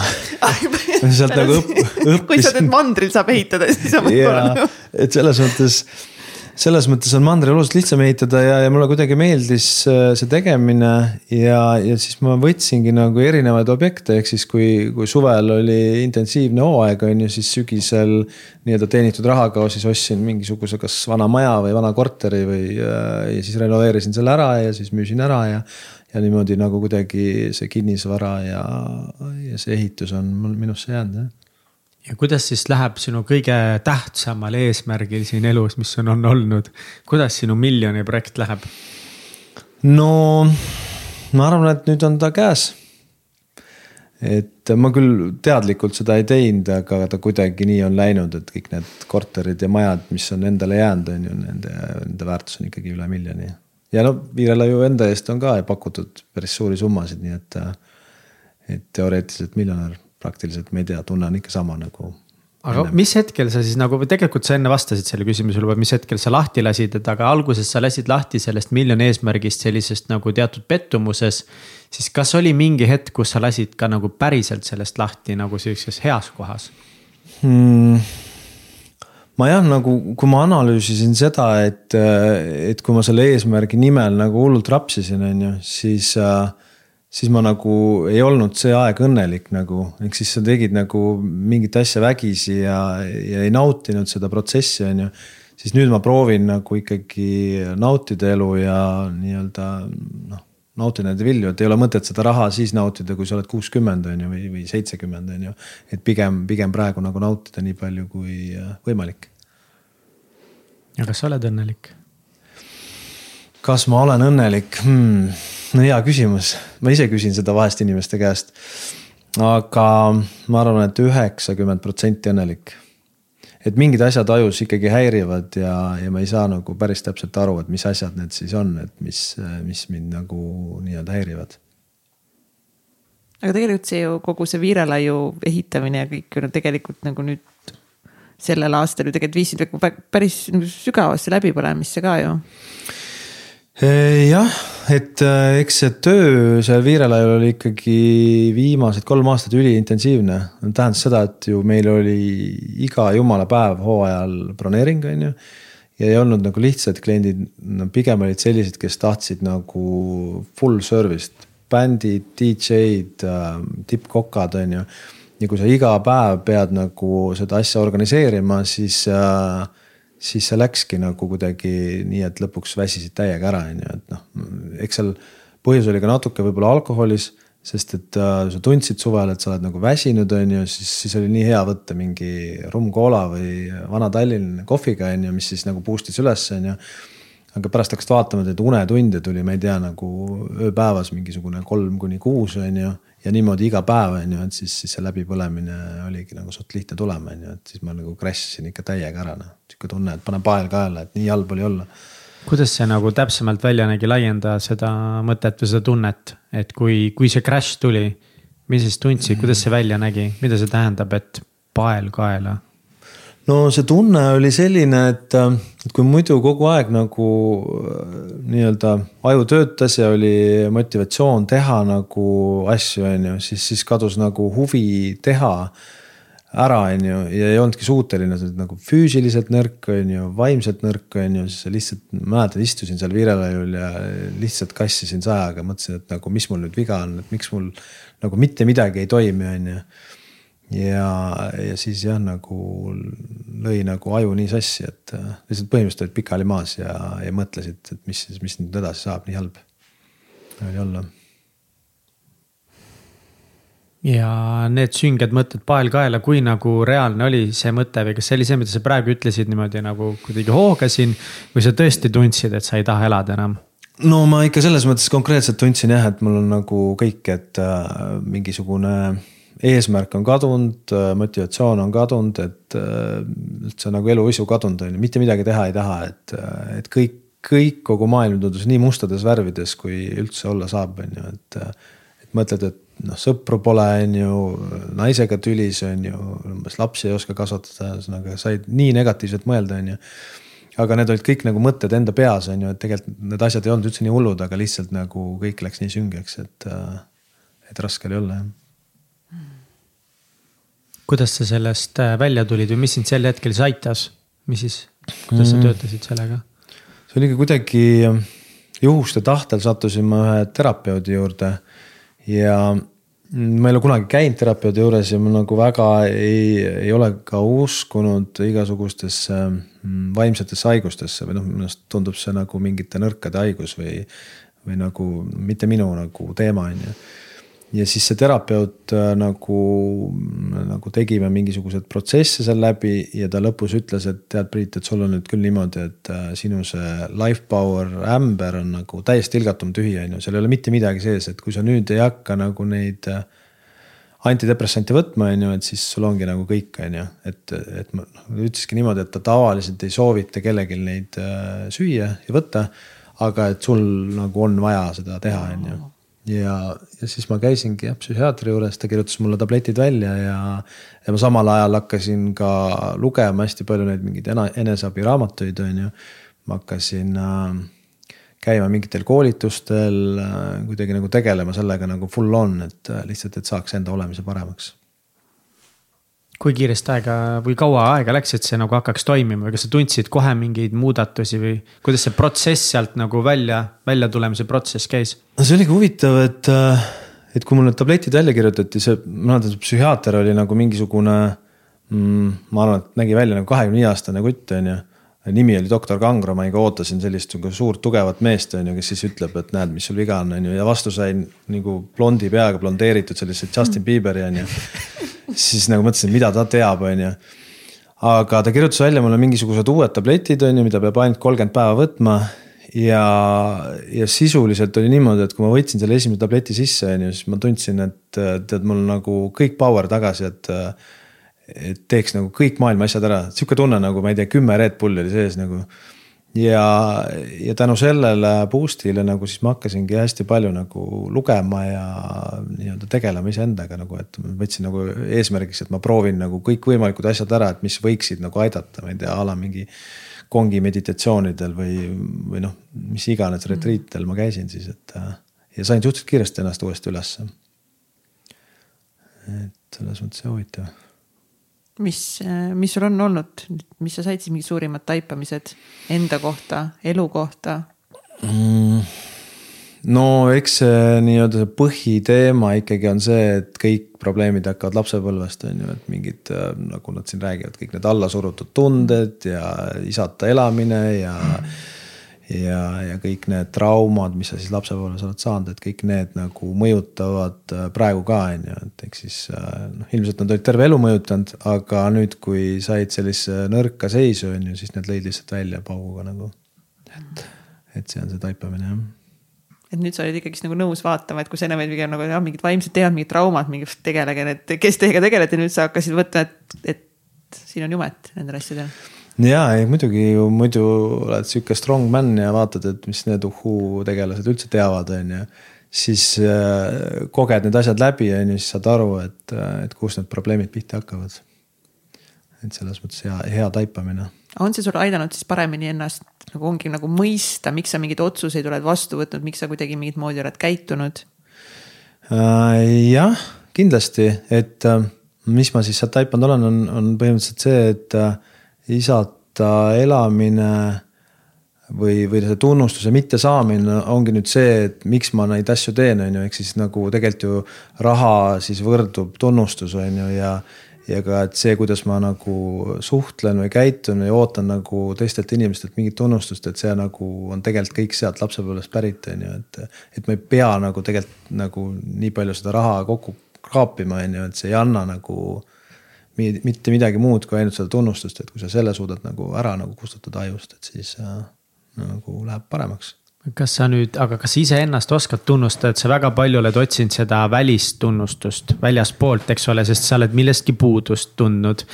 Speaker 3: <laughs> sealt nagu õpp, õppisin.
Speaker 2: kui sa teed mandril saab ehitada, siis on võib-olla.
Speaker 3: et selles mõttes selles mõttes on mandri oluliselt lihtsam ehitada ja, ja mulle kuidagi meeldis äh, see tegemine ja, ja siis ma võtsingi nagu erinevaid objekte, ehk siis kui, kui suvel oli intensiivne hooaeg, on ju, siis sügisel nii-öelda teenitud rahaga siis ostsin mingisuguse kas vana maja või vana korteri või äh, ja siis renoveerisin selle ära ja siis müüsin ära ja ja niimoodi nagu kuidagi see kinnisvara ja, ja see ehitus on mul minusse jäänud jah
Speaker 1: ja kuidas siis läheb sinu kõige tähtsamal eesmärgil siin elus, mis on, on olnud, kuidas sinu miljoni projekt läheb?
Speaker 3: no ma arvan, et nüüd on ta käes. et ma küll teadlikult seda ei teinud, aga ta kuidagi nii on läinud, et kõik need korterid ja majad, mis on endale jäänud, on ju, nende, nende väärtus on ikkagi üle miljoni. ja no Viirele ju enda eest on ka pakutud päris suuri summasid, nii et, et teoreetiliselt miljonär praktiliselt, ma ei tea, tunne on ikka sama nagu.
Speaker 1: aga enne. mis hetkel sa siis nagu, tegelikult sa enne vastasid selle küsimusele juba, mis hetkel sa lahti lasid, et aga alguses sa lasid lahti sellest miljoni eesmärgist sellisest nagu teatud pettumuses. siis kas oli mingi hetk, kus sa lasid ka nagu päriselt sellest lahti nagu sihukeses heas kohas
Speaker 3: hmm.? ma jah, nagu kui ma analüüsisin seda, et, et kui ma selle eesmärgi nimel nagu hullult rapsisin, on ju, siis äh, siis ma nagu ei olnud see aeg õnnelik nagu, ehk siis sa tegid nagu mingit asja vägisi ja, ja ei nautinud seda protsessi, on ju. siis nüüd ma proovin nagu ikkagi nautida elu ja nii-öelda noh, nauti nende vilju, et ei ole mõtet seda raha siis nautida, kui sa oled kuuskümmend on ju, või, või seitsekümmend on ju. et pigem, pigem praegu nagu nautida nii palju kui äh, võimalik.
Speaker 1: ja kas sa oled õnnelik?
Speaker 3: kas ma olen õnnelik hmm,? No hea küsimus, ma ise küsin seda vahest inimeste käest. aga ma arvan et, et üheksakümmend protsenti õnnelik et mingid asjad ajus ikkagi häirivad ja, ja ma ei saa nagu päris täpselt aru, et mis asjad need siis on, et mis, mis mind nagu nii-öelda häirivad.
Speaker 2: aga tegelikult see ju kogu see viirelaiu ehitamine ja kõik ju tegelikult nagu nüüd sellel aastal ju tegelikult viisid nagu päris sügavasse läbipõlemisse ka ju
Speaker 3: jah, et äh, eks see töö seal Viirelaial oli ikkagi viimased kolm aastat üliintensiivne. tähendas seda, et ju meil oli iga jumala päev hooajal broneering, on ju. ja ei olnud nagu lihtsad kliendid, no pigem olid sellised, kes tahtsid nagu full service't, bändid, DJ-d, äh, tippkokad, on ju. ja kui sa iga päev pead nagu seda asja organiseerima, siis äh, siis see läkski nagu kuidagi nii, et lõpuks väsisid täiega ära, on ju, et noh, eks seal põhjus oli ka natuke võib-olla alkoholis sest et äh, sa tundsid suvel, et sa oled nagu väsinud, on ju, siis, siis oli nii hea võtta mingi rumm-koola või vana Tallinn kohviga, on ju, mis siis nagu boost'is üles, on ju. Aga pärast hakkasid vaatama, et unetunde tuli, ma ei tea, nagu ööpäevas mingisugune kolm kuni kuus, on ju ja niimoodi iga päev on ju, et siis, siis see läbipõlemine oligi nagu suht lihtne tulema, on ju, et siis ma nagu crash isin ikka täiega ära, noh. sihuke tunne, et pane pael kaela, et nii halb oli olla.
Speaker 1: kuidas see nagu täpsemalt välja nägi, laienda seda mõtet või seda tunnet, et kui, kui see crash tuli, mis siis tundsid, kuidas see välja nägi, mida see tähendab, et pael kaela?
Speaker 3: No see tunne oli selline, et, et kui muidu kogu aeg nagu nii-öelda aju töötas ja oli motivatsioon teha nagu asju, on ju, siis, siis kadus nagu huvi teha ära, on ju, ja ei olnudki suuteline, sa oled nagu füüsiliselt nõrk, on ju, vaimselt nõrk, on ju, siis sa lihtsalt, mäletan, istusin seal Virelaiul ja lihtsalt kassisin sajaga, mõtlesin, et nagu, mis mul nüüd viga on, et miks mul nagu mitte midagi ei toimi, on ju ja, ja siis jah, nagu lõi nagu aju nii sassi, et äh, lihtsalt põhimõtteliselt olid pikali maas ja, ja mõtlesid, et mis, mis nüüd edasi saab, nii halb oli olla.
Speaker 1: ja need sünged mõtted pael kaela, kui nagu reaalne oli see mõte või kas see oli see, mida sa praegu ütlesid niimoodi nagu kuidagi hoogasin või sa tõesti tundsid, et sa ei taha elada enam?
Speaker 3: no ma ikka selles mõttes konkreetselt tundsin jah, et mul on nagu kõik, et äh, mingisugune eesmärk on kadunud, motivatsioon on kadunud, et äh, üldse nagu eluisu kadunud on ju, mitte midagi teha ei taha, et, äh, et kõik, kõik, kogu maailm tundus nii mustades värvides, kui üldse olla saab, on ju, et. et mõtled, et noh, sõpru pole, on ju, naisega tülis, on ju, umbes lapsi ei oska kasvatada, ühesõnaga said nii negatiivselt mõelda, on ju. Aga need olid kõik nagu mõtted enda peas on ju, et tegelikult need asjad ei olnud üldse nii hullud, aga lihtsalt nagu kõik läks nii süngeks, et, äh, et raske oli olla jah
Speaker 1: kuidas sa sellest äh, välja tulid või mis sind sel hetkel siis aitas, mis siis, kuidas sa mm. töötasid sellega?
Speaker 3: see oligi kuidagi juhuste tahtel sattusin ma ühe terapeudi juurde ja ma ei ole kunagi käinud terapeudi juures ja ma nagu väga ei, ei ole ka uskunud igasugustesse mm, vaimsetesse haigustesse või noh, minu arust tundub see nagu mingite nõrkade haigus või, või nagu mitte minu nagu teema on ju ja siis see terapeut äh, nagu, nagu tegime mingisuguseid protsesse seal läbi ja ta lõpus ütles, et tead, Priit, et sul on nüüd küll niimoodi, et äh, sinu see life power ämber on nagu täiesti ilgatum tühi, on ju, seal ei ole mitte midagi sees, et kui sa nüüd ei hakka nagu neid äh, antidepressante võtma, on ju, et siis sul ongi nagu kõik, on ju, et, et ma noh, ütleski niimoodi, et ta tavaliselt ei soovita kellelgi neid süüa ja võtta. aga et sul nagu on vaja seda teha, on ju ja, ja siis ma käisingi jah psühhiaatri juures, ta kirjutas mulle tabletid välja ja. ja ma samal ajal hakkasin ka lugema hästi palju neid mingeid eneseabiraamatuid, on ju. ma hakkasin äh, käima mingitel koolitustel äh,, kuidagi nagu tegelema sellega nagu full on, et äh, lihtsalt, et saaks enda olemise paremaks
Speaker 1: kui kiiresti aega või kaua aega läks, et see nagu hakkaks toimima või kas sa tundsid kohe mingeid muudatusi või kuidas see protsess sealt nagu välja, väljatulemise protsess käis?
Speaker 3: no see oligi huvitav, et, äh, et kui mul need tabletid välja kirjutati, see, ma mäletan, see psühhiaater oli nagu mingisugune mm,. ma arvan, et nägi välja nagu kahekümne viie aastane kutt, on ju. Nimi oli doktor Kangro, ma ikka ootasin sellist nagu suurt tugevat meest, on ju, kes siis ütleb, et näed, mis sul viga on, on ju, ja vastu sain nagu blondi peaga blondeeritud sellise Justin Bieberi, on ju. <laughs> siis nagu mõtlesin, mida ta teab, on ju. aga ta kirjutas välja mulle mingisugused uued tabletid, on ju, mida peab ainult kolmkümmend päeva võtma ja, ja sisuliselt oli niimoodi, et kui ma võtsin selle esimese tableti sisse, on ju, siis ma tundsin, et tead, mul nagu kõik power tagasi, et. Et teeks nagu kõik maailma asjad ära, sihuke tunne nagu ma ei tea, kümme Red Bulli oli sees nagu. ja, ja tänu sellele boost'ile nagu siis ma hakkasingi hästi palju nagu lugema ja nii-öelda tegelema iseendaga nagu, et võtsin nagu eesmärgiks, et ma proovin nagu kõikvõimalikud asjad ära, et mis võiksid nagu aidata, ma ei tea, a la mingi kongi meditatsioonidel või, või noh, mis iganes retriitidel ma käisin siis, et ja sain suhteliselt kiiresti ennast uuesti ülesse. et selles mõttes huvitav.
Speaker 2: Mis, mis sul on olnud, mis sa said siis mingid suurimad taipamised enda kohta, elu kohta
Speaker 3: mm.? no eks see nii-öelda see põhiteema ikkagi on see, et kõik probleemid hakkavad lapsepõlvest on ju, et mingid nagu nad siin räägivad, kõik need allasurutud tunded ja isata elamine ja mm. Ja, ja kõik need traumad, mis sa siis lapsepõlves oled saanud, et kõik need nagu mõjutavad praegu ka on ju, et ehk siis noh, ilmselt nad olid terve elu mõjutanud, aga nüüd, kui said sellisesse nõrka seisu on ju, siis need lõid lihtsalt välja pauguga nagu. et, et see on see taipamine jah
Speaker 2: et nüüd sa olid ikkagist nagu nõus vaatama, et kui sa enne olid pigem nagu jah, mingid vaimsed teemad, mingid traumad, mingi tegelege need, kes teiega tegelete, nüüd sa hakkasid võtma, et, et siin on jumet nendel asjadel.
Speaker 3: Ja, ei muidugi ju muidu oled sihuke strong man ja vaatad, et mis need uhuu tegelased üldse teavad, on ju. siis äh, koged need asjad läbi, on ju, siis saad aru, et, et kust need probleemid pihta hakkavad. et selles mõttes hea, hea taipamine.
Speaker 2: on see sulle aidanud siis paremini ennast nagu ongi nagu mõista, miks sa mingeid otsuseid oled vastu võtnud, miks sa kuidagi mingit moodi oled käitunud
Speaker 3: äh,? jah, kindlasti, et äh, mis ma siis sealt taipanud olen, on, on põhimõtteliselt see, et äh, isata elamine või, või see tunnustuse mittesaamine ongi nüüd see, et miks ma neid asju teen, on ju, ehk siis nagu tegelikult ju raha siis võrdub tunnustus, on ju, ja ja ka, et see, kuidas ma nagu suhtlen või käitun ja ootan nagu teistelt inimestelt mingit tunnustust, et see nagu on tegelikult kõik sealt lapsepõlvest pärit, on ju, et. et ma ei pea nagu tegelikult nagu nii palju seda raha kokku kraapima, on ju, et see ei anna nagu mitte midagi muud kui ainult seda tunnustust, et kui sa selle suudad nagu ära nagu kustutada ajust, et siis äh, nagu läheb paremaks
Speaker 1: kas sa nüüd, aga kas iseennast oskad tunnustada, et sa väga palju oled otsinud seda välist tunnustust väljaspoolt, eks ole, sest sa oled millestki puudust tundnud.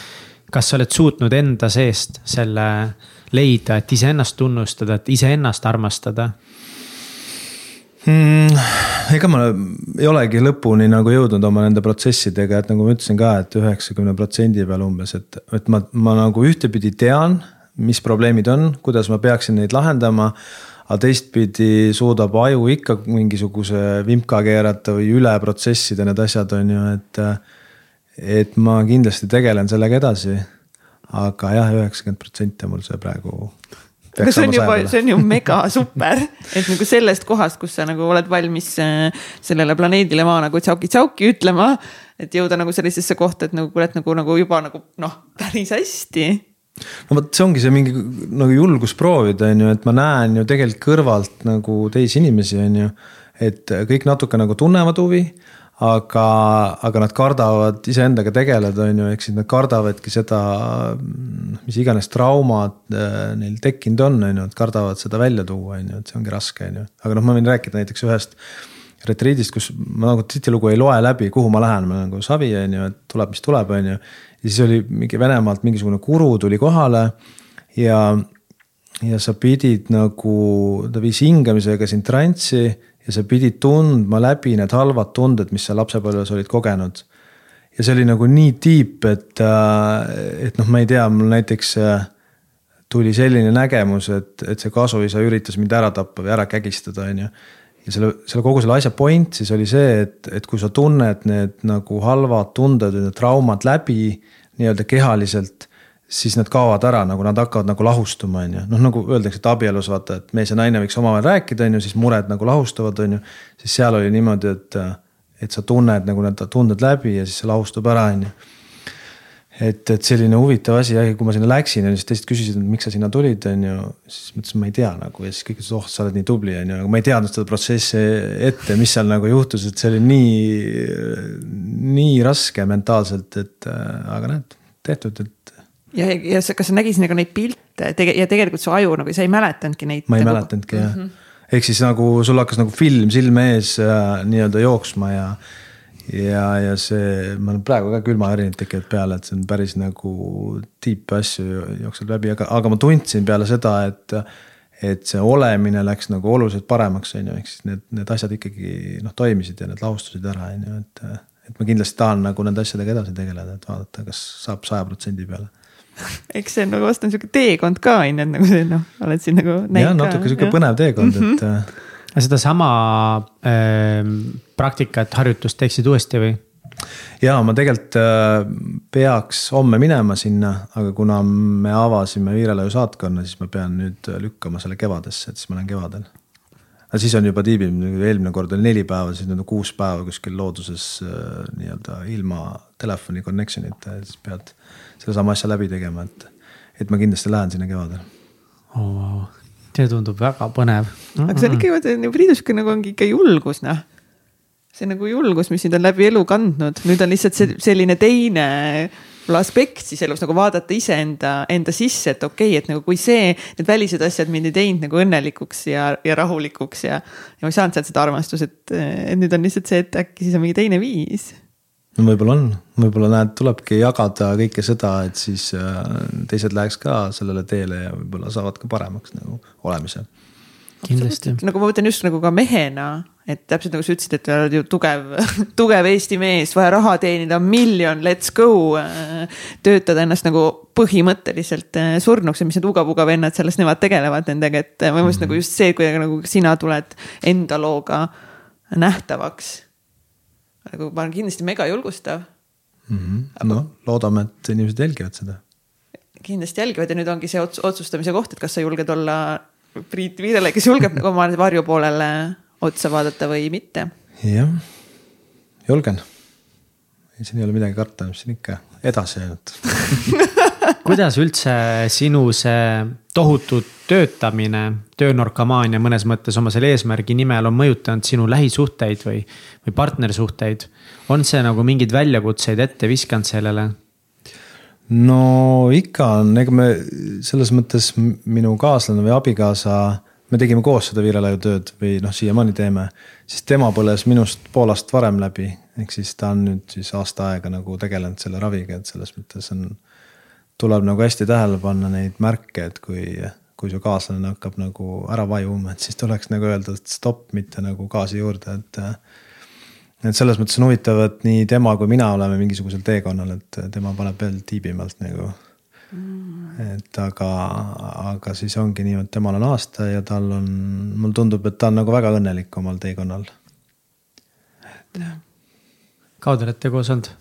Speaker 1: kas sa oled suutnud enda seest selle leida, et iseennast tunnustada, et iseennast armastada
Speaker 3: mm,? ega ma ei olegi lõpuni nagu jõudnud oma nende protsessidega, et nagu ma ütlesin ka et, et üheksakümne protsendi peal umbes, et, et ma, ma nagu ühtepidi tean, mis probleemid on, kuidas ma peaksin neid lahendama aga teistpidi suudab aju ikka mingisuguse vimka keerata või üle protsessida need asjad, on ju, et. et ma kindlasti tegelen sellega edasi. aga jah, üheksakümmend protsenti on mul see praegu.
Speaker 2: Aga see on juba, see on ju mega <laughs> super, et nagu sellest kohast, kus sa nagu oled valmis äh, sellele planeedile maa nagu tsauki-tsauki ütlema. et jõuda nagu sellisesse kohta, et nagu et nagu, nagu juba nagu noh, päris hästi
Speaker 3: no vot, see ongi see mingi nagu julgus proovida, on ju, et ma näen ju tegelikult kõrvalt nagu teisi inimesi, on ju. et kõik natuke nagu tunnevad huvi, aga, aga nad kardavad iseendaga tegeleda, on ju, ehk siis nad kardavadki seda, mis iganes traumad äh, neil tekkinud on, on ju, et kardavad seda välja tuua, on ju, et see ongi raske, on ju. aga noh, ma võin rääkida näiteks ühest retriidist, kus ma nagu tihtilugu ei loe läbi, kuhu ma lähen, ma nagu savi, on ju, et tuleb, mis tuleb, on ju ja siis oli mingi Venemaalt mingisugune guru tuli kohale ja, ja sa pidid nagu, ta viis hingamisega sind transsi ja sa pidid tundma läbi need halvad tunded, mis sa lapsepõlves olid kogenud. ja see oli nagu nii deep, et, äh, et noh, ma ei tea, mul näiteks äh, tuli selline nägemus, et, et see kasuisa üritas mind ära tappa või ära kägistada, on ju ja selle, selle kogu selle asja point siis oli see, et, et kui sa tunned need nagu halvad tunded või need traumad läbi nii-öelda kehaliselt, siis need kaovad ära, nagu nad hakkavad nagu lahustuma, on ju. noh, nagu öeldakse, et abielus vaata, et mees ja naine võiks omavahel rääkida, on ju, siis mured nagu lahustuvad, on ju. siis seal oli niimoodi, et, et sa tunned nagu need tunded läbi ja siis see lahustub ära, on ju. et, et selline huvitav asi, kui ma sinna läksin siis teised küsisid, et miks sa sinna tulid, on ju. siis ma ütlesin, ma ei tea nagu ja siis kõik ütlesid, oh, sa oled nii tubli, on ju, aga ma ei teadnud seda protsessi ette, mis seal nagu juhtus, et see oli nii, nii raske mentaalselt, et aga näed, tehtud, et.
Speaker 2: Ja, ja sa, kas sa nägid nagu neid pilte tege, ja tegelikult su aju nagu sa ei mäletanudki neid?
Speaker 3: ma ei nagu... mäletanudki jah mm -hmm., ehk siis nagu sul hakkas nagu film silme ees äh, nii-öelda jooksma ja ja, ja see, mul praegu ka külmavärinad tekivad peale, et see on päris nagu tiip asju jookseb läbi, aga, aga ma tundsin peale seda, et. et see olemine läks nagu oluliselt paremaks, on ju, ehk siis need, need asjad ikkagi noh, toimisid ja need lahustusid ära, on ju, et. et ma kindlasti tahan nagu nende asjadega edasi tegeleda, et vaadata, kas saab saja protsendi peale <laughs>
Speaker 2: eks see on nagu vast on sihuke teekond ka on ju, et nagu see noh, oled siin nagu.
Speaker 3: jah, natuke sihuke põnev teekond, et mm. -hmm
Speaker 1: sedasama äh, praktikat, harjutust teeksid uuesti või?
Speaker 3: ja ma tegelikult äh, peaks homme minema sinna, aga kuna me avasime Viirelaiu saatkonna, siis ma pean nüüd lükkama selle kevadesse, et siis ma lähen kevadel. aga siis on juba tiibim, eelmine kord oli neli päeva, siis nüüd on kuus päeva kuskil looduses äh, nii-öelda ilma telefoni connection'ita ja siis pead sellesama asja läbi tegema, et, et ma kindlasti lähen sinna kevadel
Speaker 1: oh,. Wow see tundub väga põnev
Speaker 2: aga see on ikka niimoodi, Priidus nagu ongi ikka julgus noh. see nagu julgus, mis sind on läbi elu kandnud, nüüd on lihtsalt see selline teine aspekt siis elus nagu vaadata iseenda, enda sisse, et okei okay,, et nagu kui see, need välised asjad mind ei teinud nagu õnnelikuks ja, ja rahulikuks ja. ja ma ei saanud sealt seda armastust, et, et nüüd on lihtsalt see, et äkki siis on mingi teine viis
Speaker 3: võib-olla on, võib-olla näed, tulebki jagada kõike seda, et siis äh, teised läheks ka sellele teele ja võib-olla saavad ka paremaks nagu olemise.
Speaker 1: kindlasti.
Speaker 2: nagu ma mõtlen just nagu ka mehena, et täpselt nagu sa ütlesid, et oled ju tugev, <laughs> tugev Eesti mees, vaja raha teenida, miljon, let's go. Äh, töötada ennast nagu põhimõtteliselt äh, surnuks ja mis need uga-puga vennad sellest, nemad tegelevad nendega, et minu meelest mm -hmm. nagu just see, kui nagu sina tuled enda looga nähtavaks nagu ma olen kindlasti mega julgustav
Speaker 3: mm. -hmm. Aga... no loodame, et inimesed jälgivad seda.
Speaker 2: kindlasti jälgivad ja nüüd ongi see ots otsustamise koht, et kas sa julged olla Priit Viirele, kes julgeb nagu <laughs> oma varju poolele otsa vaadata või mitte.
Speaker 3: jah, julgen. siin ei ole midagi karta, mis siin ikka edasi ainult <laughs>
Speaker 1: kuidas üldse sinu see tohutu töötamine, töönarkomaania mõnes mõttes oma selle eesmärgi nimel on mõjutanud sinu lähisuhteid või, või partnersuhteid? on see nagu mingeid väljakutseid ette viskanud sellele?
Speaker 3: no ikka on, ega me selles mõttes minu kaaslane või abikaasa, me tegime koos seda Viirelaiu tööd või noh, siiamaani teeme. siis tema põles minust pool aastat varem läbi, ehk siis ta on nüüd siis aasta aega nagu tegelenud selle raviga, et selles mõttes on tuleb nagu hästi tähele panna neid märke, et kui, kui su kaaslane hakkab nagu ära vajuma, et siis tuleks nagu öelda, et stopp, mitte nagu gaasi juurde, et. et selles mõttes on huvitav, et nii tema kui mina oleme mingisugusel teekonnal, et tema paneb veel tiibimalt nagu mm.. et aga, aga siis ongi nii, et temal on aasta ja tal on, mulle tundub, et ta on nagu väga õnnelik omal teekonnal.
Speaker 1: kaua te olete koos olnud?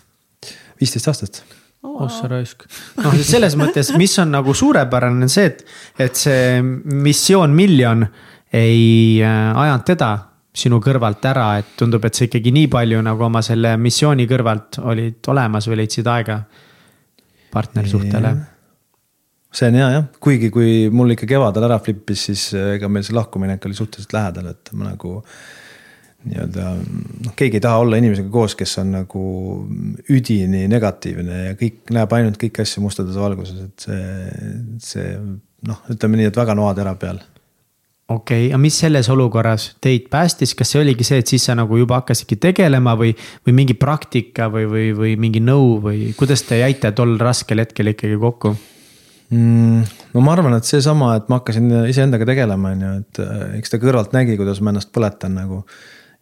Speaker 3: viisteist aastat
Speaker 1: oh, oh sa raisk. noh, selles mõttes, mis on nagu suurepärane, on see, et, et see missioon miljon ei äh, ajanud teda sinu kõrvalt ära, et tundub, et sa ikkagi nii palju nagu oma selle missiooni kõrvalt olid olemas või leidsid aega partnersuhtele.
Speaker 3: See on hea jah, kuigi kui mul ikka kevadel ära flippis, siis äh, ega meil see lahkuminek oli suhteliselt lähedal, et ma nagu nii-öelda noh, keegi ei taha olla inimesega koos, kes on nagu üdini negatiivne ja kõik näeb ainult kõiki asju mustades valguses, et see, see noh, ütleme nii, et väga noatera peal.
Speaker 1: okei okay,, aga mis selles olukorras teid päästis, kas see oligi see, et siis sa nagu juba hakkasidki tegelema või, või mingi praktika või, või, või mingi nõu või kuidas te jäite tol raskel hetkel ikkagi kokku?
Speaker 3: mm,? no ma arvan, et seesama, et ma hakkasin iseendaga tegelema, on ju, et eks ta kõrvalt nägi, kuidas ma ennast põletan nagu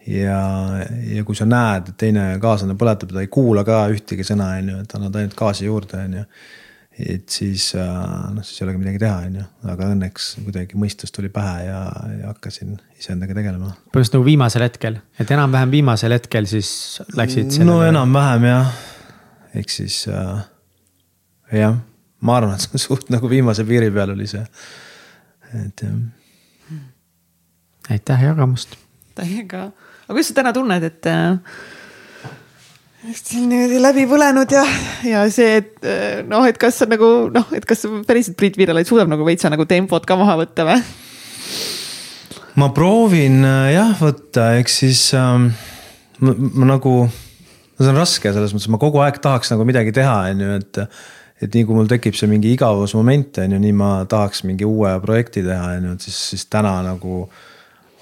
Speaker 3: ja, ja kui sa näed, et teine kaaslane põletab, ta ei kuula ka ühtegi sõna, on ju, et annad ainult gaasi juurde, on ju. et siis äh, noh, siis ei olegi midagi teha, on ju, aga õnneks kuidagi mõistus tuli pähe ja, ja hakkasin iseendaga tegelema.
Speaker 1: põhimõtteliselt nagu viimasel hetkel, et enam-vähem viimasel hetkel siis läksid
Speaker 3: sellele? no enam-vähem jah, ehk siis äh, jah, ma arvan, et see on suht nagu viimase piiri peal oli see, et jah.
Speaker 1: aitäh jagamast.
Speaker 2: täiega aga kuidas sa täna tunned, et, siin niimoodi läbi põlenud ja, ja see, et eh, noh, et kas on nagu noh, et kas päriselt Priit Viiralaid suudab nagu veitsa nagu tempot ka maha võtta või?
Speaker 3: ma proovin äh, jah võtta, ehk siis ähm, ma, ma nagu, see on raske selles mõttes, ma kogu aeg tahaks nagu midagi teha, on ju, et. et nii kui mul tekib see mingi igavusmoment on ju, nii ma tahaks mingi uue projekti teha, on ju, et siis, siis täna nagu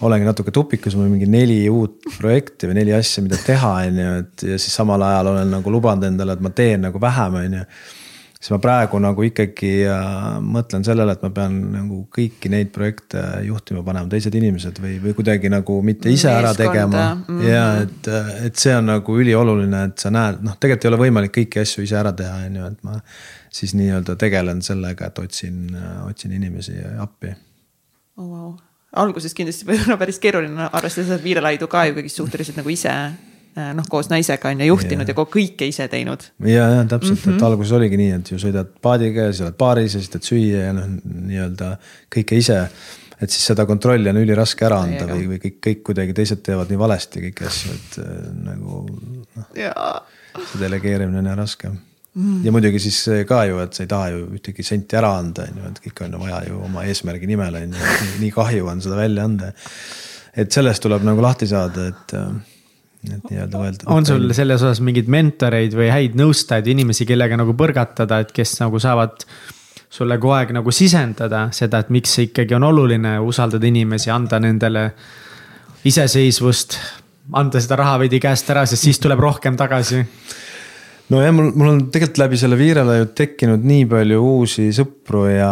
Speaker 3: olengi natuke tupikus, mul on mingi neli uut projekti või neli asja, mida teha, on ju, et ja siis samal ajal olen nagu lubanud endale, et ma teen nagu vähem, on ju siis ma praegu nagu ikkagi äh, mõtlen sellele, et ma pean nagu kõiki neid projekte juhtima panema teised inimesed või, või kuidagi nagu mitte ise Meeskonda. ära tegema mm. -hmm. ja et, et see on nagu ülioluline, et sa näed, noh, tegelikult ei ole võimalik kõiki asju ise ära teha, on ju, et ma siis nii-öelda tegelen sellega, et otsin, otsin inimesi appi
Speaker 2: oh,. Wow alguses kindlasti võib-olla päris keeruline, arvestades, et Viire Laidu ka ju kõigist suhteliselt nagu ise Äh, noh, koos naisega on ju juhtinud ja, ja kõike ise teinud.
Speaker 3: ja, ja täpselt mm, -hmm. et mhm. alguses oligi nii, et ju sõidad paadiga ja siis oled baaris ja siis teed süüa ja noh, nii-öelda kõike ise. et siis seda kontrolli on üliraske ära anda või, või kõik, kõik kuidagi teised teevad nii valesti kõiki asju, et äh, nagu noh. see delegeerimine on jah raske mm.. ja muidugi siis ka ju, et sa ei taha ju ühtegi senti ära anda, on ju, et kõik on vaja ju oma eesmärgi nimel on ju, nii kahju on seda välja anda. et sellest tuleb nagu lahti saada, et et nii-öelda öelda.
Speaker 1: on sul selles osas mingeid mentoreid või häid nõustajaid, inimesi, kellega nagu põrgatada, et kes nagu saavad sulle kogu aeg nagu sisendada seda, et miks see ikkagi on oluline usaldada inimesi, anda nendele iseseisvust, anda seda raha veidi käest ära, sest siis tuleb rohkem tagasi
Speaker 3: nojah, mul, mul on tegelikult läbi selle Viirele ju tekkinud nii palju uusi sõpru ja,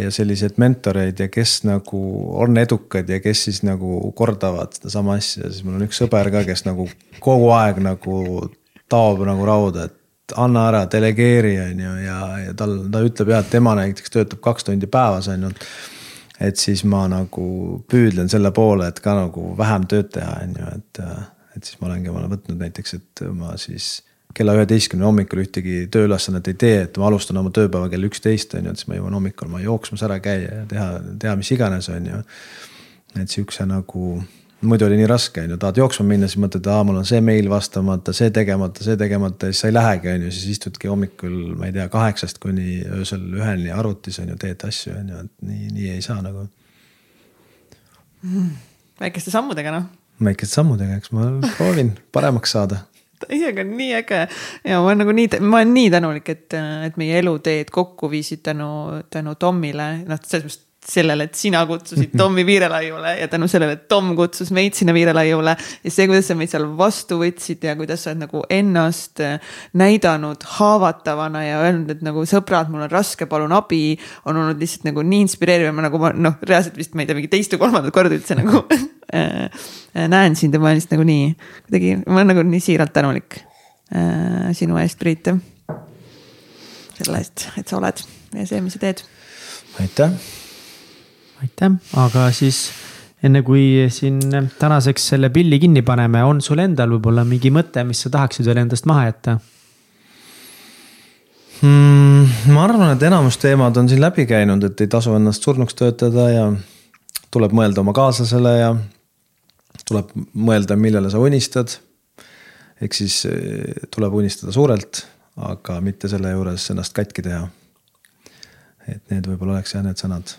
Speaker 3: ja selliseid mentoreid ja kes nagu on edukad ja kes siis nagu kordavad sedasama asja, siis mul on üks sõber ka, kes nagu kogu aeg nagu taob nagu rauda, et anna ära, delegeeri, on ju, ja, ja tal, ta ütleb jah, et tema näiteks töötab kaks tundi päevas ainult. et siis ma nagu püüdlen selle poole, et ka nagu vähem tööd teha, on ju, et, et siis ma olengi omale võtnud näiteks, et ma siis kella üheteistkümne hommikul ühtegi tööülesannet ei tee, et ma alustan oma tööpäeva kell üksteist on ju, et siis ma jõuan hommikul ma jooksmas ära käia ja teha, teha mis iganes, on ju. et sihukese nagu, muidu oli nii raske, on ju, tahad jooksma minna, siis mõtled, aa, mul on see meil vastamata, see tegemata, see tegemata ja siis sa ei lähegi, on ju, siis istudki hommikul, ma ei tea, kaheksast kuni öösel üheni arvutis on ju, teed asju, on ju, et nii, nii ei saa nagu
Speaker 2: mm,. väikeste sammudega noh.
Speaker 3: väikeste sammudega, eks ma proovin paremaks saada <laughs>
Speaker 2: on nii äge. Ja ma olen nagu nii, ma olen nii tänulik, et, et meie eluteed kokku viisid tänu, tänu Tomile, noh, selles mõttes sellele, et sina kutsusid Tommi Viirelaiule ja tänu sellele, et Tom kutsus meid sinna Viirelaiule. ja see, kuidas sa meid seal vastu võtsid ja kuidas sa oled nagu ennast näidanud haavatavana ja öelnud, et nagu sõbrad, mul on raske, palun abi. on olnud lihtsalt nagu nii inspireeriv ja ma nagu ma noh, reaalselt vist ma ei tea, mingi teist või kolmandat korda üldse nagu <laughs> äh, näen sind ja ma olen lihtsalt nagu nii, kuidagi, ma olen nagu nii siiralt tänulik äh, sinu eest, Priit. selle eest, et sa oled ja see, mis sa teed.
Speaker 3: aitäh.
Speaker 1: Aitäh, aga siis enne kui siin tänaseks selle pilli kinni paneme, on sul endal võib-olla mingi mõte, mis sa tahaksid veel endast maha jätta?
Speaker 3: Hmm, ma arvan, et enamus teemad on siin läbi käinud, et ei tasu ennast surnuks töötada ja tuleb mõelda oma kaaslasele ja tuleb mõelda, millele sa unistad. ehk siis eh, tuleb unistada suurelt, aga mitte selle juures ennast katki teha. et need võib-olla oleks jah need sõnad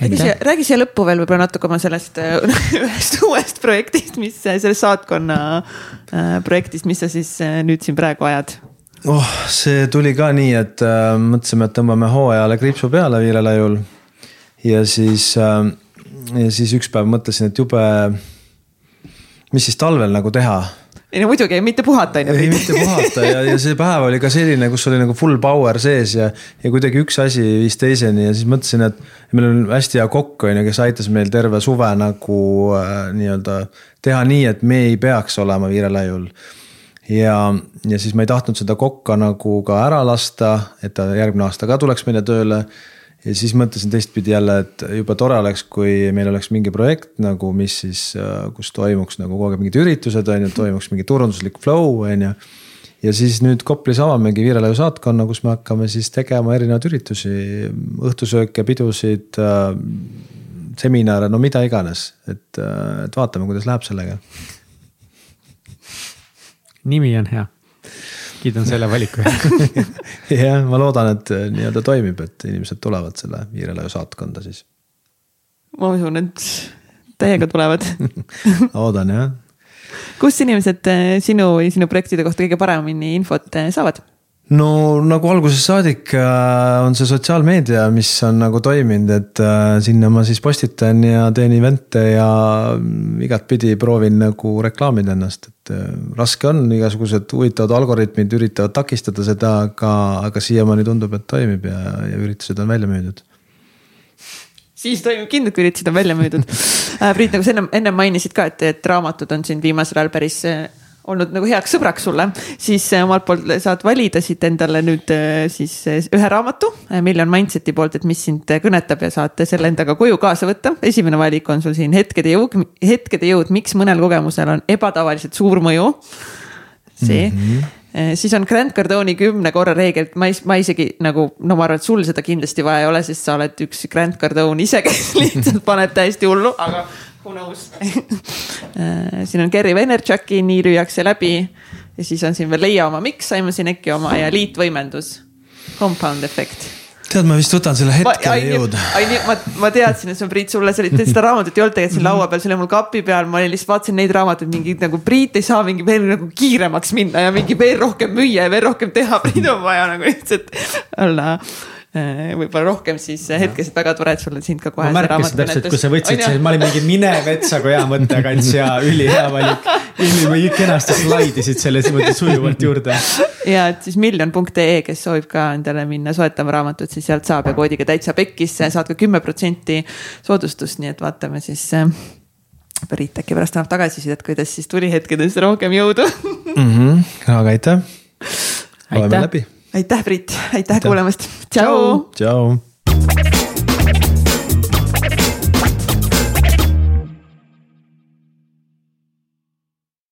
Speaker 2: räägi siia, räägi siia lõppu veel võib-olla natuke oma sellest eh, <laughs> ühest uuest projektist, mis sellest saatkonna äh, projektist, mis sa siis äh, nüüd siin praegu ajad?
Speaker 3: oh, see tuli ka nii, et äh, mõtlesime, et tõmbame hooajale kriipsu peale Viirelaiul. Ja siis äh, ja siis üks päev mõtlesin, et jube, mis siis talvel nagu teha
Speaker 2: ei no muidugi, mitte puhata on
Speaker 3: ju. ei, mitte puhata ja, ja see päev oli ka selline, kus oli nagu full power sees ja, ja kuidagi üks asi viis teiseni ja siis mõtlesin, et meil on hästi hea kokk on ju, kes aitas meil terve suve nagu äh, nii-öelda teha nii, et me ei peaks olema Viirelaiul. ja, ja siis ma ei tahtnud seda kokka nagu ka ära lasta, et ta järgmine aasta ka tuleks meile tööle ja siis mõtlesin teistpidi jälle, et jube tore oleks, kui meil oleks mingi projekt nagu, mis siis, äh, kus toimuks nagu kogu aeg mingid üritused on ju, toimuks mingi turunduslik flow on ju. ja siis nüüd Koplis avamegi Viirelaiu saatkonna, kus me hakkame siis tegema erinevaid üritusi, õhtusööke, pidusid äh,. seminare, no mida iganes, et, äh, et vaatame, kuidas läheb sellega
Speaker 1: nimi on hea. Kiidan selle valiku <laughs>
Speaker 3: jah, ma loodan, et äh, nii-öelda toimib, et inimesed tulevad selle Viirelaju saatkonda siis.
Speaker 2: ma usun, et täiega tulevad <laughs>
Speaker 3: loodan jah.
Speaker 2: kust inimesed äh, sinu või sinu projektide kohta kõige paremini infot äh, saavad?
Speaker 3: No nagu algusest saadik äh, on see sotsiaalmeedia, mis on nagu toiminud, et äh, sinna ma siis postitan ja teen event'e ja mm, igatpidi proovin nagu reklaamida ennast, et äh, raske on, igasugused huvitavad algoritmid üritavad takistada seda, aga, aga siiamaani tundub, et toimib ja, ja üritused on välja müüdud.
Speaker 2: Siis toimub kindlasti, kui üritused on välja müüdud. <laughs> Priit, nagu sa ennem, ennem mainisid ka, et, et raamatud on siin viimasel ajal päris olnud nagu heaks sõbraks sulle, siis äh, omalt poolt saad valida siit endale nüüd äh, siis äh, ühe raamatu Million Mindset'i poolt, et mis sind kõnetab ja saate selle endaga koju kaasa võtta. esimene valik on sul siin hetkede jõud, hetkede jõud, miks mõnel kogemusel on ebatavaliselt suur mõju. see mm. -hmm siis on Grant Cardone'i kümne korra reegel, ma ei, ma isegi nagu, no ma arvan, et sul seda kindlasti vaja ei ole, sest sa oled üks Grant Cardone ise, kes <laughs> lihtsalt paneb täiesti hullu, aga who knows <laughs> äh, siin on Gary Vaynerchuki Nii lüüakse läbi. Ja siis on siin veel Leia oma miks, Simon Sineki oma ja liitvõimendus. Compound efekt
Speaker 3: tead, ma vist võtan selle hetkele jõuda.
Speaker 2: ma, ma teadsin, et see on Priit sulle, sa olid, seda raamatut ei olnud tegelikult siin laua peal, see oli mul kapi peal, ma olin lihtsalt vaatasin neid raamatuid, mingi nagu Priit ei saa mingi veel nagu kiiremaks minna ja mingi veel rohkem müüa ja veel rohkem teha, <laughs> Priit on vaja nagu lihtsalt olla võib-olla rohkem, siis hetkeliselt väga tore, et sul on sind ka kohe.
Speaker 1: ma märkasin täpselt, kui sa võtsid ma olin mingi mine metsa kui hea mõttekants ja ülihea valik. ilmi kenasti slaidisid selle niimoodi sujuvalt juurde.
Speaker 2: ja et siis miljon.ee, kes soovib ka endale minna soetama raamatut, siis sealt saab ja koodiga täitsa pekkis saad ka kümme protsenti soodustust, nii et vaatame siis Priit äkki pärast annab tagasisidet, kuidas siis tuli hetkedesse rohkem jõudu
Speaker 3: mm. -hmm, aga aitäh. oleme läbi
Speaker 2: aitäh, Priit, aitäh kuulamast, tšau.
Speaker 3: tšau.